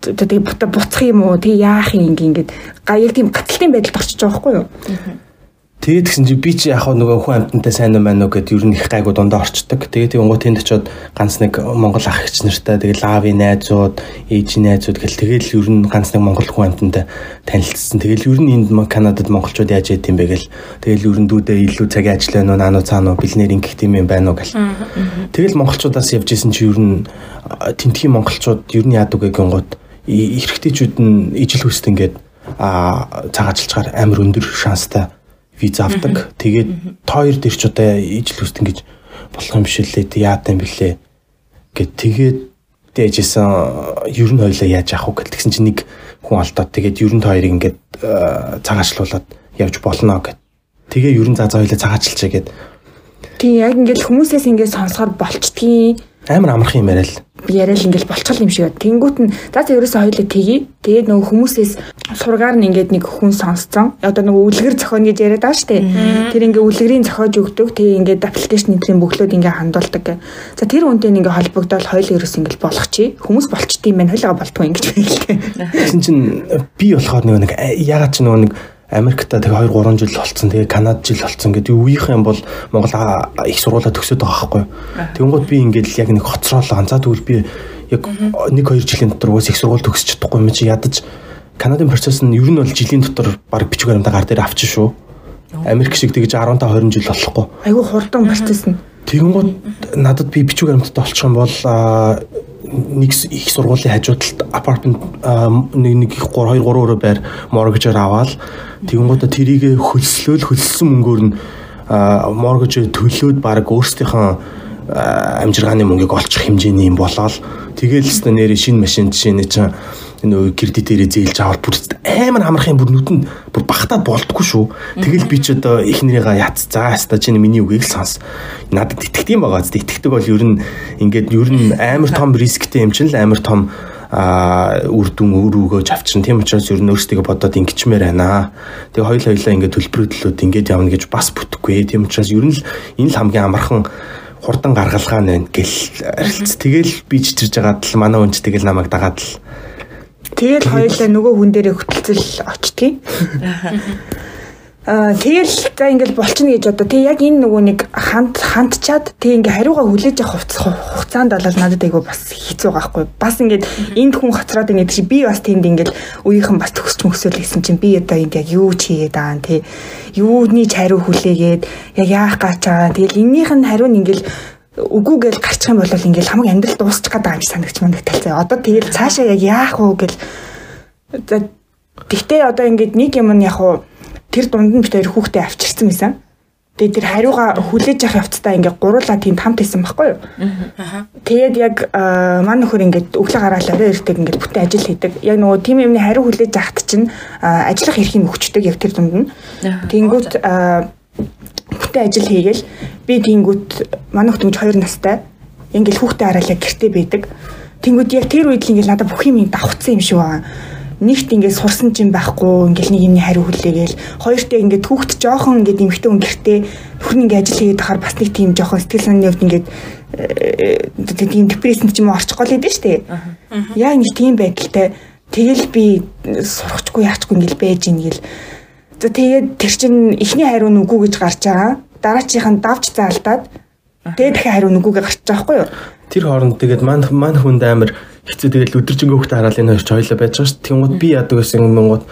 тэгээ буцах юм уу? Тэг яах юм ингээд яг тийм гаталтын байдалд орчиж байгаа байхгүй юу? Тэгээд гэсэн чи би чи яг нөгөө хүн амтантай сайн юм байна уу гэд ер нь их гайгүй дундаа орчдөг. Тэгээд гоо тэнд очиод ганц нэг Монгол ах эгч нартай тэгээд лави найзууд, ээжийн найзууд гэл тэгээд ер нь ганц нэг Монгол хүн амтантай танилцсан. Тэгээд ер нь энд Канадад монголчууд яаж яд юм бэ гэл тэгээд ер нь дүүдээ илүү цагийн ажил байна уу, наануу цаануу бэлнэр ингэх тийм юм байна уу гэл. Тэгэл монголчуудаас явж исэн чи ер нь тентхийн монголчууд ер нь яадаг гингууд эрэгтэйчүүд нь ижил хүсд ингээд а цагаачлцгаар амар өндөр шанстай виз авдаг. Тэгээд та хоёр дээр ч одоо ижил хүсдэг гэж болох юм биш лээ. Яатай юм бэлээ гэд тэгээд дэжсэн ер нь хоёлаа яаж явах вэ гэсэн чинь нэг хүн алдаад тэгээд ер нь хоёрыг ингээд цагаачлуулаад явж болно гэд. Тэгээ ер нь заа заа хоёлаа цагаачлчаа гэд. Тийм яг ингээд хүмүүсээс ингээд сонсоход болчдгийн Амар амархан юм яриа л. яриад ингээл болчихл юм шиг бод. Тэнгүүт нь за за ерөөсөө хоёлоо тгий. Тэгээд нөгөө хүмүүсээс сургаар нь ингээд нэг хүн сонсцсон. Одоо нөгөө үлгэр зохион гэж яриад байгаа шүү дээ. Тэр ингээ үлгэрийн зохиож өгдөг. Тэгээ ингээд аппликейшн энтрийн бөглөөд ингээ хандуулдаг. За тэр үнтэй ингээ холбогдоод хоёул ерөөс ингээл болох чи. Хүмүүс болчтой юм байна. Хойлоо болтгоо ингэж байлээ. Тэгсэн чинь би болохоор нөгөө нэг ягаад ч нөгөө нэг Америкта тэгээ 2 3 жил болцсон. Тэгээ Канад жил болцсон гэдэг үеийнх юм бол Монгол их сургуулаа төгсөөд байгаа байхгүй. Тэнгууд би ингээд яг нэг хоцроолоо. За тэгвэл би яг 1 2 жилийн дотор уус их сургууль төгсөж чадахгүй юм чи ядаж Канадын процесс нь ер нь бол жилийн дотор баг бичиг баримтаа гар дээр авчих шүү. Америк шиг тэгж 15 20 жил болохгүй. Айгу хурдан процесс нь. Тэгэнгүүт надад би бичиг баримтад олчих юм бол нэг их сургуулийн хажуудалд апартмент нэг нэг 3 2 3 өрөө байр моргежээр аваад тэгэнгүүтээ тэрийг хөлслөөл хөлссөн мөнгөөр нь моргежээр төлөөд баг өөрсдийнхөө амжиргааны мөнгийг олчих хэмжээний юм болоод тэгэл өстө нэр шинэ машин жишээ нь чинь нөө кредитээрээ зээлж аваад бүр амар амархан бүр нүдэнд бүр багтаад болдгоо шүү. Тэгэл би ч одоо эхнэрийгээ яц. За хаста чинь миний үгийг л сонс. Надад итгэдэг юм байгаа. Итгэдэг бол ер нь ингээд ер нь амар том рисктэй юм чинь л амар том а үр дүн өөр өгөөж авчин тийм учраас ер нь өөрсдөө бодоод ингэчмээр байна. Тэгээ хоёул хоёлаа ингээд төлбөрөдлөөд ингээд явна гэж бас бүтэхгүй. Тийм учраас ер нь л энэ л хамгийн амархан хурдан гаргалгаа байна гэл арилц. Тэгэл би чичирж байгаад л манай үнч тэгэл намайг дагаад л Тэгэл хоёулаа нөгөө хүн дээрээ хөтөлцөл очтгийг. Аа тэгэл за ингээл болчихно гэж одоо. Тэг яг энэ нөгөө нэг ханд хандчаад тэг ингээ хариугаа хүлээж авах хугацаанд бол надад айгу бас хэцүү байхгүй. Бас ингээд энд хүн хоцроод ингээд чи би бас тэнд ингээл үеийнхэн бас төгсч мөсөөл гэсэн чинь би одоо энд яг юу ч хийгээд байгаа тий юуны хариу хүлээгээд яг яах гэж байгаа. Тэгэл эннийх нь хариу нь ингээл үгүй гэж гарчих юм бол ингээл хамаг амьдрал дуусчих гээд байгаа юм санагч мандагт талцаа. Одоо тэгэл цаашаа яг яах вэ гэл Тэгтээ одоо ингээд нэг юм нь яг уу тэр дунд нь битээр хүүхдээ авчирсан байсан. Тэгээд тэр хариуга хүлээж авах явцдаа ингээд гуруулаа тийм хамт исэн байхгүй юу? Аа. Тэгээд яг мань нөхөр ингээд өглөө гараад орой ирдэг ингээд бүтэн ажил хийдэг. Яг нөгөө тийм юмны хариу хүлээж авахт чинь ажиллах эрхийг өгчдөг яг тэр дунд нь. Тэнгүүт бүтэн ажил хийгээл би тэнгүүт манайх түнж 2 настай ингээл хүүхдээ хараалаа гэртээ байдаг. Тэнгүүд яг тэр үед л ингээл надад бүх юм давхцсан юм шиг байна. Нэгт ингээд сурсан ч юм байхгүй ингээл нэг юмний хариу хүлээгээл хоёртээ ингээд хүүхд жоохон ингээд эмхтэн өн гэртээ нөхөр ингээд ажил хийгээд тахаар бас нэг тийм жоохон сэтгэл санааны хувьд ингээд э, тийм депрессэнд ч юм орчихгоо л дээ штэ. Яг нэг тийм байдалтай тэгэл би сурахчгүй яachгүй ингээл байж ингээл тэгээд тэр чин эхний хариу нь үгүй гэж гарч байгаа. Дараачих нь давж заалдаад тэгээд дахин хариу нь үгүйгээ гарч байгаа байхгүй юу? Тэр хооронд тэгээд мань мань хүнд амар хэцүү тэгээд өдөржингөө хөхтэй хараал энэ хоёр ч хоёлоо байж байгаа шүү. Тэнгууд би яадаг гэсэн юмгууд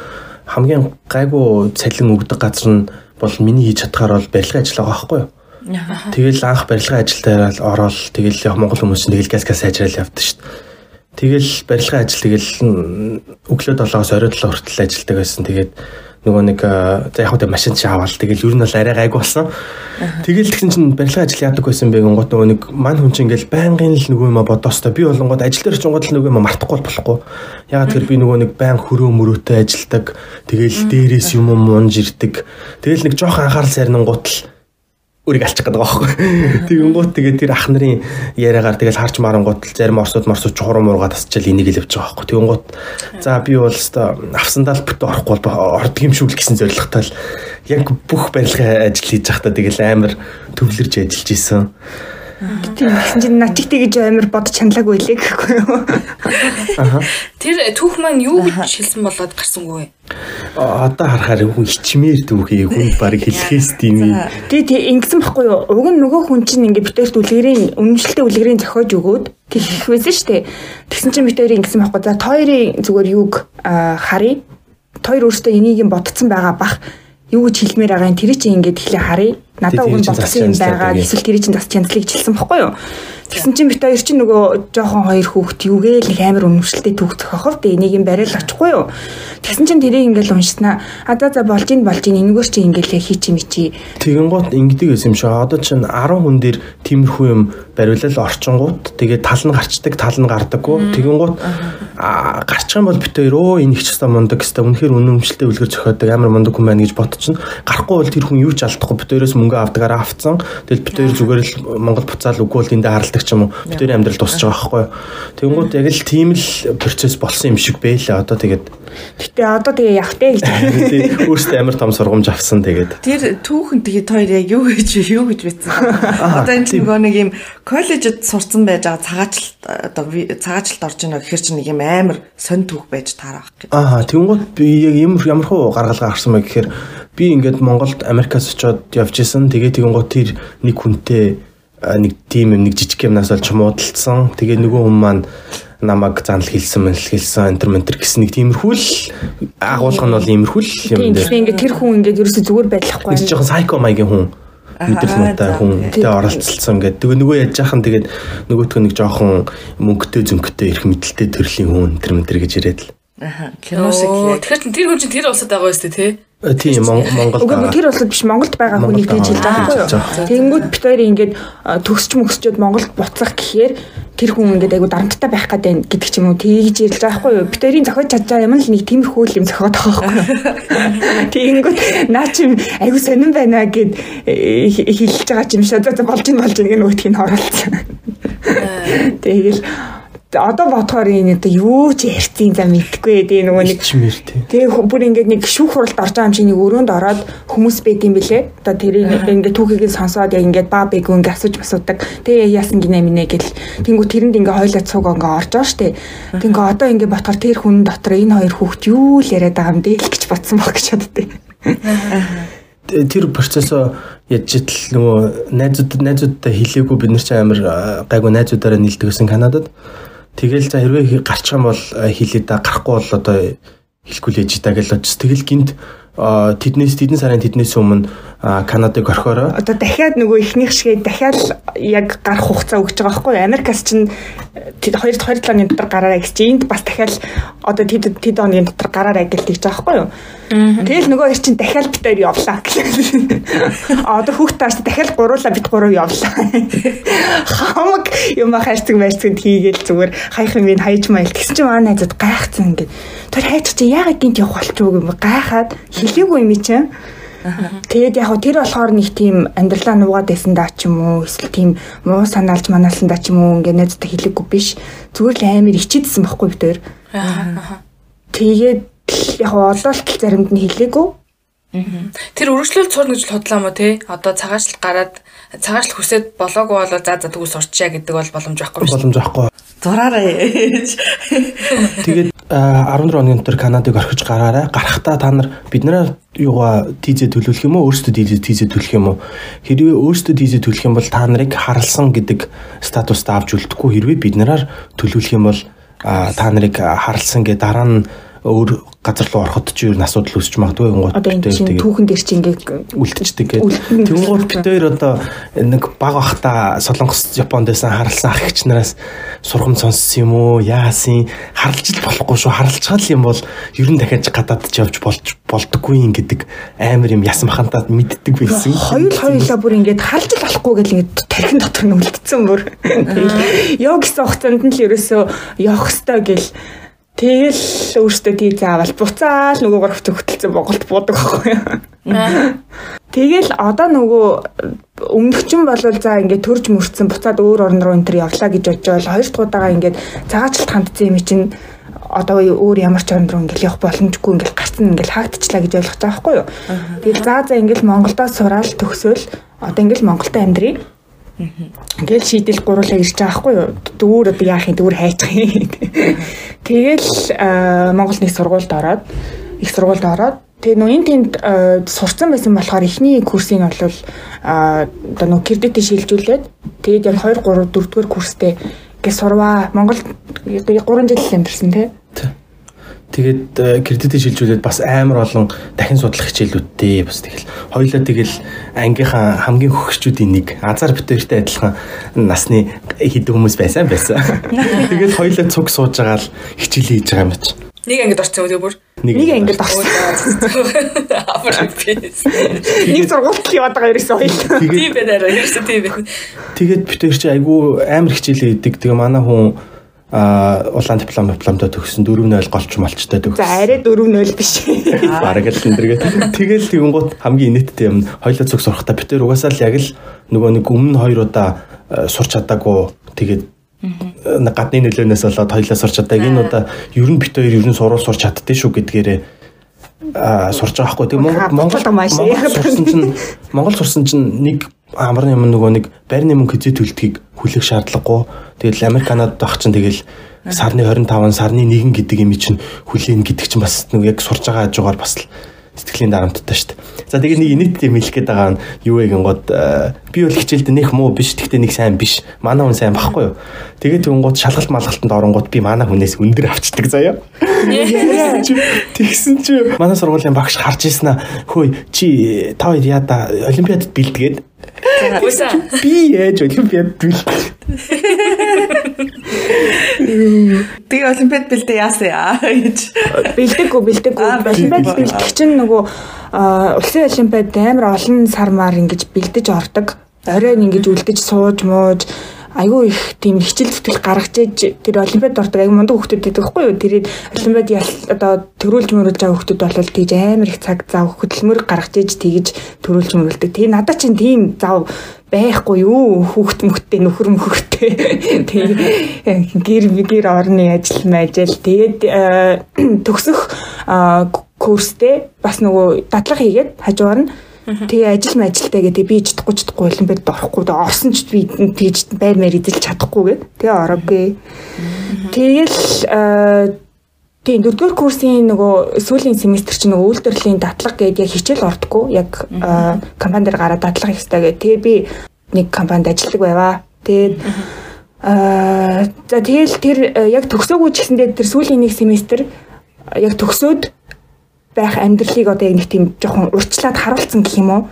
хамгийн гайгүй цалин өгдөг газар нь бол миний хийж чадхаар бол барилгын ажил байгаа байхгүй юу? Тэгэл анх барилгын ажилдаа ороод тэгэл Монгол хүмүүс чинь тэгэл газ газ ажрал явдаг шүү. Тэгэл барилгын ажил тэгэл өглөө 7-оос орой 7 хүртэл ажилладаг байсан. Тэгээд нөгөө нэг яг хөө машин чи аваад тэгэл ер нь бол арай гайгүй болсон. Тэгэл тэгсэн чинь барилгын ажил яадаг байсан бэ гингот нөгөө нэг мань хүн чинь ингээл байнгын л нөгөө юм бодоостой би болонгод ажил дээр ч гол нөгөө юм мартахгүй болохгүй. Ягаад тэр би нөгөө нэг баян хөрөө мөрөөтэй ажилдаг. Тэгэл дээрээс юм мунж ирдэг. Тэгэл нэг жоохон анхаарал сайрнан гутал үрийг алчих гэдэг байгаа байхгүй. Тэгэнгүүт тэгээ тэр ах нарын яриагаар тэгэл харч марангууд зарим орсууд морсууд чухруу муугаа тасчихэл энийг л явж байгаа байхгүй. Тэгэнгүүт за би бол хэвээ авсандаа л бүтэ орохгүй бол ордог юм шүү л гэсэн зоригтой л яг бүх барилгын ажил хийж байхдаа тэгэл амар төвлөрж ажиллаж исэн. Тийм гэсэн чинь натигтэй гэж амар бодож чаналаагүй лээ гэхгүй юу. Тэр түүх маань юу гэж хэлсэн болоод гарсангүй. Одоо харахаар хүн ичмээр түүхий хүн баг хэлхээс тийм. Тий тий ингэсэн байхгүй юу. Уг нь нөгөө хүн чинь ингээд битэрт үлгэрийн үнэмшилтэй үлгэрийн зохиож өгөөд тэгэх байсан шүү дээ. Тэгсэн чинь битэр ингэсэн байхгүй. За тойрын зүгээр юг харъя. Тойр өөртөө энийг юм бодцсон байгаа бах юу гэж хэлмээр байгаа юм тэр чинь ингээд ихлэ харъя надад уг нь бодсон юм байгаа. эсвэл тэр чинь бас чанслыг хэлсэн бохгүй юу Тэгсэн чинь бит хоёр чинь нөгөө жоохон хоёр хүүхд юугээл нэг амар өнөмшлтэй түүх зохиохов дээ энийг юм барил очихгүй юу. Тэгсэн чинь тэрийг ингээл уншснаа. А за за болж ин болж ин энэгээр чи ингээл хий чи мичи. Тэгэн гот ингэдэг байсан юм шиг. Одоо чинь 10 хүн дээр тиймэрхүү юм бариулал орчингууд тэгээд тал нь гарчдаг тал нь гардаггүй. Тэгэн гот гарчих юм бол бит хоёр өө энэ их ч хэвээр мундаг хэвээр үнэхээр өнөмшлтэй үлгэр зохиодог амар мундаг хүн байна гэж бодчихно. Гарахгүй бол тэр хүн юу ч алдахгүй бит хоёроос мөнгө авдагаараа авцсан. Тэгэл бит хоёр зүгээр л Монгол буцаал үгүй бол эндээ харалт алдагддаг ч юм уу. Бидний амьдрал дуусч байгаа байхгүй юу. Тэнгүүд яг л тийм л процесс болсон юм шиг байлаа. Одоо тэгээд Гэтэ одоо тэгээ явах те гэж. өөртөө амар том сургамж авсан тэгээд. Тэр түүхэн тэгээд хоёр яг юу гэж юу гэж бичсэн. Одоо энэ нөгөө нэг юм коллежид сурцсан байж байгаа цагаачлалт одоо цагаачлалт орж ийнө гэхэр чинь нэг юм амар сонь түүх байж таарах гэдэг. Аа тэнгууд би яг ямар ямар хуу гаргалгаа гарсан бэ гэхээр би ингээд Монголд Америкаас очиод явж исэн. Тэгээ тэнгууд тэр нэг хүнтэй нэг тийм юм нэг жижиг юмнаас олж муудалцсан. Тэгээ нөгөө хүн маань намайг занал хэлсэн мэл хэлсэн энтер ментер гэсэн нэг тиймэрхүү л агуулга нь бол иймэрхүү л юм дээ. Тийм ингээд тэр хүн ингээд ерөөсө зүгээр байдлахгүй. Нэг жоохон сайко маягийн хүн мэдрэл муутай хүн тэ оролцсон гэдэг. Тэгээ нөгөө яаж яахан тэгээд нөгөөтгөө нэг жоохон мөнгөтэй зөнгөтэй ирэх мэдлэлтэй төрлийн хүн энтер ментер гэж яриад л. Аа кино шиг. Тэгэхээр тэр хүн чинь тэр улсад байгаа юм шүү дээ тий. Э, тийм Монгол. Үгүй тэр улсад биш Монголд байгаа хүнийг тэгж хэлж байгаа байхгүй юу? Тэнгүүд бид хоёр ингээд төгсч мөсчөөд Монголд буцах гэхээр тэр хүн ингээд айгу дарамттай байх гэдэг гэдэг ч юм уу тэгж ярьж байгаа байхгүй юу? Бид хоёрын зохиож чадж байгаа юм л нэг тиймэрхүү юм зохиод байгаа байхгүй юу? Тэнгүүд наа чи айгу сонирн байна гэд э, хэлж байгаа юм шиг болж ин болж ин гэх нөгөөтгийг оролцсон. Э. Тэгэл одоо бодохоор энэ одоо юу ч ярьцیں за мэдхгүй дээ нөгөө нэг. Тэгээ бүр ингээд нэг шүүх хуралд орж байгаа юм чинь нэг өрөөнд ороод хүмүүс байд юм бэлээ. Одоо тэр ингээд түүхийг сонсоод яг ингээд баа бэг ингээд асууж асуудаг. Тэгээ яасан гинэ минэ гэл тэнгуү тэрэнд ингээд хойлоо цуг ингээд орж байгаа штэ. Тэнгуү одоо ингээд бодохоор тэр хүн дотор энэ хоёр хүүхд юу л яриад байгаа юм дээ л гэж бодсон баг гэж боддөө. тэр процессо яж итл нөгөө найзууд найзуудтай хэлээгүй бид нар ч амар гайгүй найзуудаараа нийлдэг гэсэн Канадад Тэгэл за хэрвээ гарчих юм бол хэлээ да гарахгүй бол одоо хэлэхгүй л ээж та гэж бодож. Тэгэл гинт тэднээс тэдэн сарын тэднээс өмнө Канадыг орхиороо. Одоо дахиад нөгөө ихнийх шиг дахиад яг гарах хугацаа өгч байгаа байхгүй юу? Америкас чинь тэд 2 2 7 оны дотор гараарай гэж чинь энд бас дахиад одоо тэд тэд оны дотор гараарай гэж тэгж байгаа байхгүй юу? Тэгэл нөгөө их чинь дахиад бид хоёр явлаа гэх. Одоо хүүхд тааш дахиад гуруула бид гурав явлаа. Хамаг юм хайрцаг байрцаг хийгээл зүгээр хаяхан минь хайж майл гэсэн чинь манай найзад гайхацсан ингээд. Тэр хайж чи яагаад гинт явах болчих юм гайхаад хэлээгүй юм чинь. Тэгээд яг тэр болохоор нэг тийм амьдралаа нуугаад байсан даа ч юм уу эсвэл тийм муу санаалж манаалсан даа ч юм уу ингээд найзтай хэлээгүй биш. Зүгээр л амар ичээдсэн байхгүй бид тээр. Тэгээд яг одоо л заримд нь хэлээгүй. Тэр өргөжлөл цуурна гэж бодлоо мо те. Одоо цагаачлал гараад цагаачлал хүсээд болоогүй бол за за тгүүс урчаа гэдэг бол боломж байхгүй. Боломж байхгүй. Зураарай. Тэгээд 14 оны өнтер Канадыг орхиж гараарай. Гарахдаа та нар биднээ юугаа тийзээ төлөвлөх юм уу? Өөрсдөө тийзээ төлөх юм уу? Хэрвээ өөрсдөө тийзээ төлөх юм бол та нарыг харалсан гэдэг статуст авч үлдэхгүй. Хэрвээ биднээр төлөвлөх юм бол та нарыг харалсан гэдэг дараа нь өөр газар руу ороход ч юу асуудал үүсч магадгүй одоо энэ чинь түүхэн дээр чинь ингээд үлдчихдэг гэдэг. Тэнгууд хоёр одоо нэг баг ахта Солонгос Японд байсан харалсан ах эгч нараас сургам сонссон юм уу? Яасын харалж л болохгүй шүү. Харалцгаал юм бол ер нь дахиад гадаад ч явж болж болдоггүй юм гэдэг амар юм ясан махантаа мэддэг байсан. Хоёул хоёулаа бүр ингээд харалж л болохгүй гэл ингээд тархин дотор нь үлдсэн бүр. Яг гэсэн хугацаанд нь л ерөөсөө явах хэвээр гэл Тэгэл өөртөө тий заавал буцаал нөгөө гуравт хөтөлцөн Монголд буудаг байхгүй юу. Тэгэл одоо нөгөө өмнөгчн болвол за ингээд төрж мөрцсөн буцаад өөр орн руу энэ төр явлаа гэж бодож хоёр дахь удаага ингээд цагаачлалт хандсан юм чинь одоо өөр ямар ч орн руу ингээл явах боломжгүй ингээл гарцсан ингээл хаагдчихлаа гэж ойлгож байгаа байхгүй юу. Тэгэл за за ингээл Монголдоо сураал төгсөөл одоо ингээл Монголд амьдрий Ингээл шийдэл гурлаа ирж байгаа байхгүй юу? Дүүр одоо яах юм дүүр хайчих юм. Тэгэл Монгол нэг сургуульд ороод их сургуульд ороод тэгээ нөө энэ тэнд сурцсан байсан болохоор эхний курсыг бол одоо нөө кредитээ шилжүүлээд тэгээд яг 2 3 4 дугаар курстэй гээ сурваа. Монгол 3 жил амьдсан тий. Тэгээд кредитээ шилжүүлээд бас амар олон дахин судлах хичээлүүдтэй бас тэгэл хоёлаа тэгэл ангийнхаа хамгийн хөгчүүдийн нэг азар битэртэй адилхан насны хэдэн хүмүүс байсан байсан. Тэгээд хоёлаа цуг сууж байгаа л хичээл хийж байгаа юм чи. Нэг ангид орсон үү бүр? Нэг ангид орсон. Нэг сургуульд яваад байгаа ерөөсөө хоёул. Тийм байна аа ерөөсөө тийм байна. Тэгээд битэр чи айгүй амар хичээлээ идэг. Тэгээ манай хүн а улаан диплом дипломтой төгссөн 4.0 голч молчтой төгссөн. За арай 4.0 биш. Бараг л эндэргээ. Тэгэл тэгэнгუთ хамгийн инээдтэй юм хоёлоо зүг сурахтаа битэр угаасаа л яг л нөгөө нэг өмнө хоёр удаа сурч чадаагүй тэгээд гадны нөлөөнөөс болоод хоёлаа сурч чаддаг. Энэ удаа ер нь бит хоёр ер нь сурвал сурч чаддээ шүү гэдгээрээ а сурж байгаа хгүй. Тэгээ Монгол Монгол сурсан чинь Монгол сурсан чинь нэг амар юм нөгөө нэг байрны мөнгө хэзээ төлдгийг хүлээх шаардлагагүй. Тэгэл Америк Канадад байх чинь тэгэл сарны 25 сарны 1 гэдэг юм чинь хүлээн гэдэг чинь бас нөгөө яг сурж байгаа хажуугаар бас л сэтгэлийн дарамттай шүү дээ. За тэгээ нэг инэт юм хэлэх гээд байгаа нь юу вэ гингод би бол хичээлд нэх муу биш тэгтээ нэг сайн биш. Манай хүн сайн байхгүй юу? Тэгээд түнгууд шалгалт малгалтанд оронгууд би манай хүнээс өндөр авчдаг заяа. Тэгсэн чи манай сургуулийн багш харж ирсэн аа. Хөөе чи та хоёр яа да олимпиадад бэлдгээд Үсэ. Би яаж олимпиад бэлдэж. Тэгээ олимпиад бэлдээ яасан яа гэж. Бэлдэггүй бэлдэггүй. Олимпиад бэлдэх чинь нөгөө улсын олимпиад амар олон сармаар ингэж бэлдэж ордог. Оройн ингэж үлдэж сууж мууж айгүй их тийм хичээл зүтгэл гаргаж иж тэр олимпиад ордог айгүй мундаг хүмүүс байхгүй юу? Тэрийг олимпиад одоо төрүүлж мөрүүлж байгаа хүмүүс бол тийж амар их цаг зав хөдөлмөр гаргаж иж тэгж төрүүлж мөрүүлдэг. Тий надад чинь тийм зав байхгүй юу? Хүүхд мөхтэй нөхөр мөхтэй тэгээ гэр гэр орны ажил мэжэл тэгээд э, төгсөх курстэй бас нөгөө дадлага хийгээд хажуугаар нь Тэгээ ажил мэжилтэй гэдэг би чадахгүй чадахгүй олимпиад орохгүй дэ орсон ч би тэгж байр мэр эзэлж чадахгүй гэд. Тэгээ ороогүй. Тэгэл тийм дөрөвдүгээр курсын нөгөө сүүлийн семестр чинь нөгөө үйлдвэрлэлийн дадлага гэдэг яг хичээл ордоггүй. Яг компани дээр гараад дадлага хийх хэрэгтэй гэх. Тэгээ би нэг компанид ажилладаг байваа. Тэгээд аа за тэгэл тэр яг төгсөөгүй ч гэсэндээ тэр сүүлийн нэг семестр яг төгсөөд байх амьдралыг одоо яг нэг тийм жоохон урьдчилаад харуулсан гэх юм уу.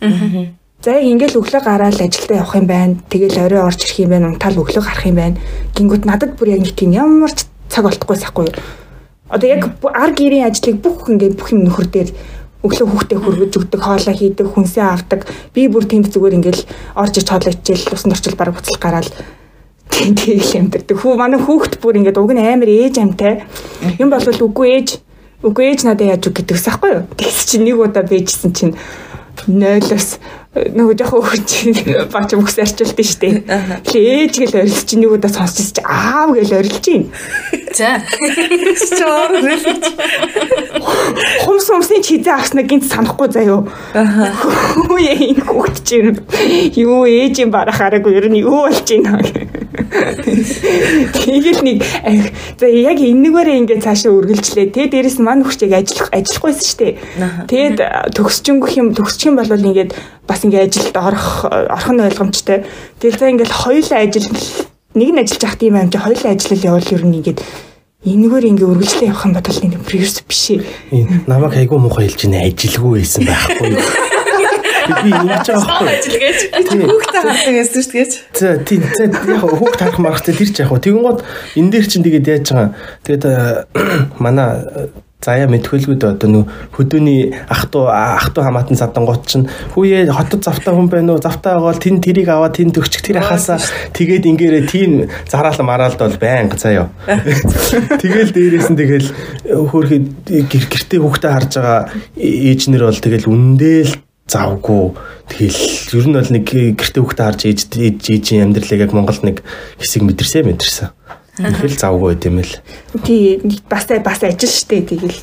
Аа. За яг ингээл өглөө гараад ажилдаа явах юм байна. Тэгэл орой орж ирэх юм байна. Унтаал өглөө гарах юм байна. Гингүүд надад бүр яг нэг тийм ямар ч цаг болтохгүй сахгүй. Одоо яг ар гэрийн ажлыг бүх ингээд бүх юм нөхөр дээр өглөө хүүхдээ хөргөж өгдөг, хоолоо хийдэг, хүнсээ авдаг. Би бүр тэнд зүгээр ингээл орж ич хоолоо ичээл усан орчил бараг буцал гараад тийм тийм юмдэрдэг. Хүү манай хүүхд бүр ингээд уг нь амар ээж амтай. Юм болвол үгүй ээж Үгүй ээж надад яаж үг гэдэгс аахгүй юу? Тэгс чи нэг удаа бэжсэн чинь нойлоос нөгөө жоохон өгч бач өгс арчилт нь штэ. Тэгээ ээж гэл орилж чи нэг удаа сонсч чи аав гэл орилж чинь. За. Чоор Хумс хумсын чизээ авснаа гинт санахгүй заяо. Хөө яа энэ хүүхд чинь юу ээж юм барахаараагүй ер нь юу болж байна. Тэгэл нэг за яг энэгээрээ ингээд цаашаа үргэлжлээ. Тэ дээрэс нь маань хүчийг ажиллах ажиллахгүйсэн шүү дээ. Тэгэд төгсчөнгөх юм төгсчих юм бол ингээд бас ингээд ажилд орох орох нь ойлгомжтой. Тэгэл за ингээд хоёулаа ажил нэг нь ажиллаж явах тийм юм чи хоёулаа ажиллал явал ер нь ингээд энэгээр ингээ үргэлжлээ явах юм бодвол энэ прерс биш ээ. Намайг айгүй муухай хэлж байна ажилгүй байсан байхгүй юу? би ингэж байгаа байхгүй. Хүүхд таарах гэсэн шүү дээ. За тийм яг хүүхд таарах марахтай тэр ч яг. Тэгэн гот энэ дээр чинь тэгээд яаж байгаа. Тэгээд манай заяа мэдхэлгүүд одоо нөө хөдөөний ах トゥ ах トゥ хамаатан садангууд чинь хүүе хотод завтай хүн байна уу завтай байгаа бол тэн тэрийг аваад тэн төгчих тэр хасаа тэгээд ингээрэ тийм зараал мараалд бол байнга заяа. Тэгэл дээрээс нь тэгэл хөөрхий гэр гэртээ хүүхдээ харж байгаа ээжнэр бол тэгэл үндээ л завгүй тэгэл ер нь бол нэг гэрте хүүхдээ харж ээж ээжийн амьдралыг яг Монголд нэг хэсэг мэдэрсэ мэдэрсэн. Тэгэл завгүй байт юм л. Тий бас бас ажил штэ тэгэл.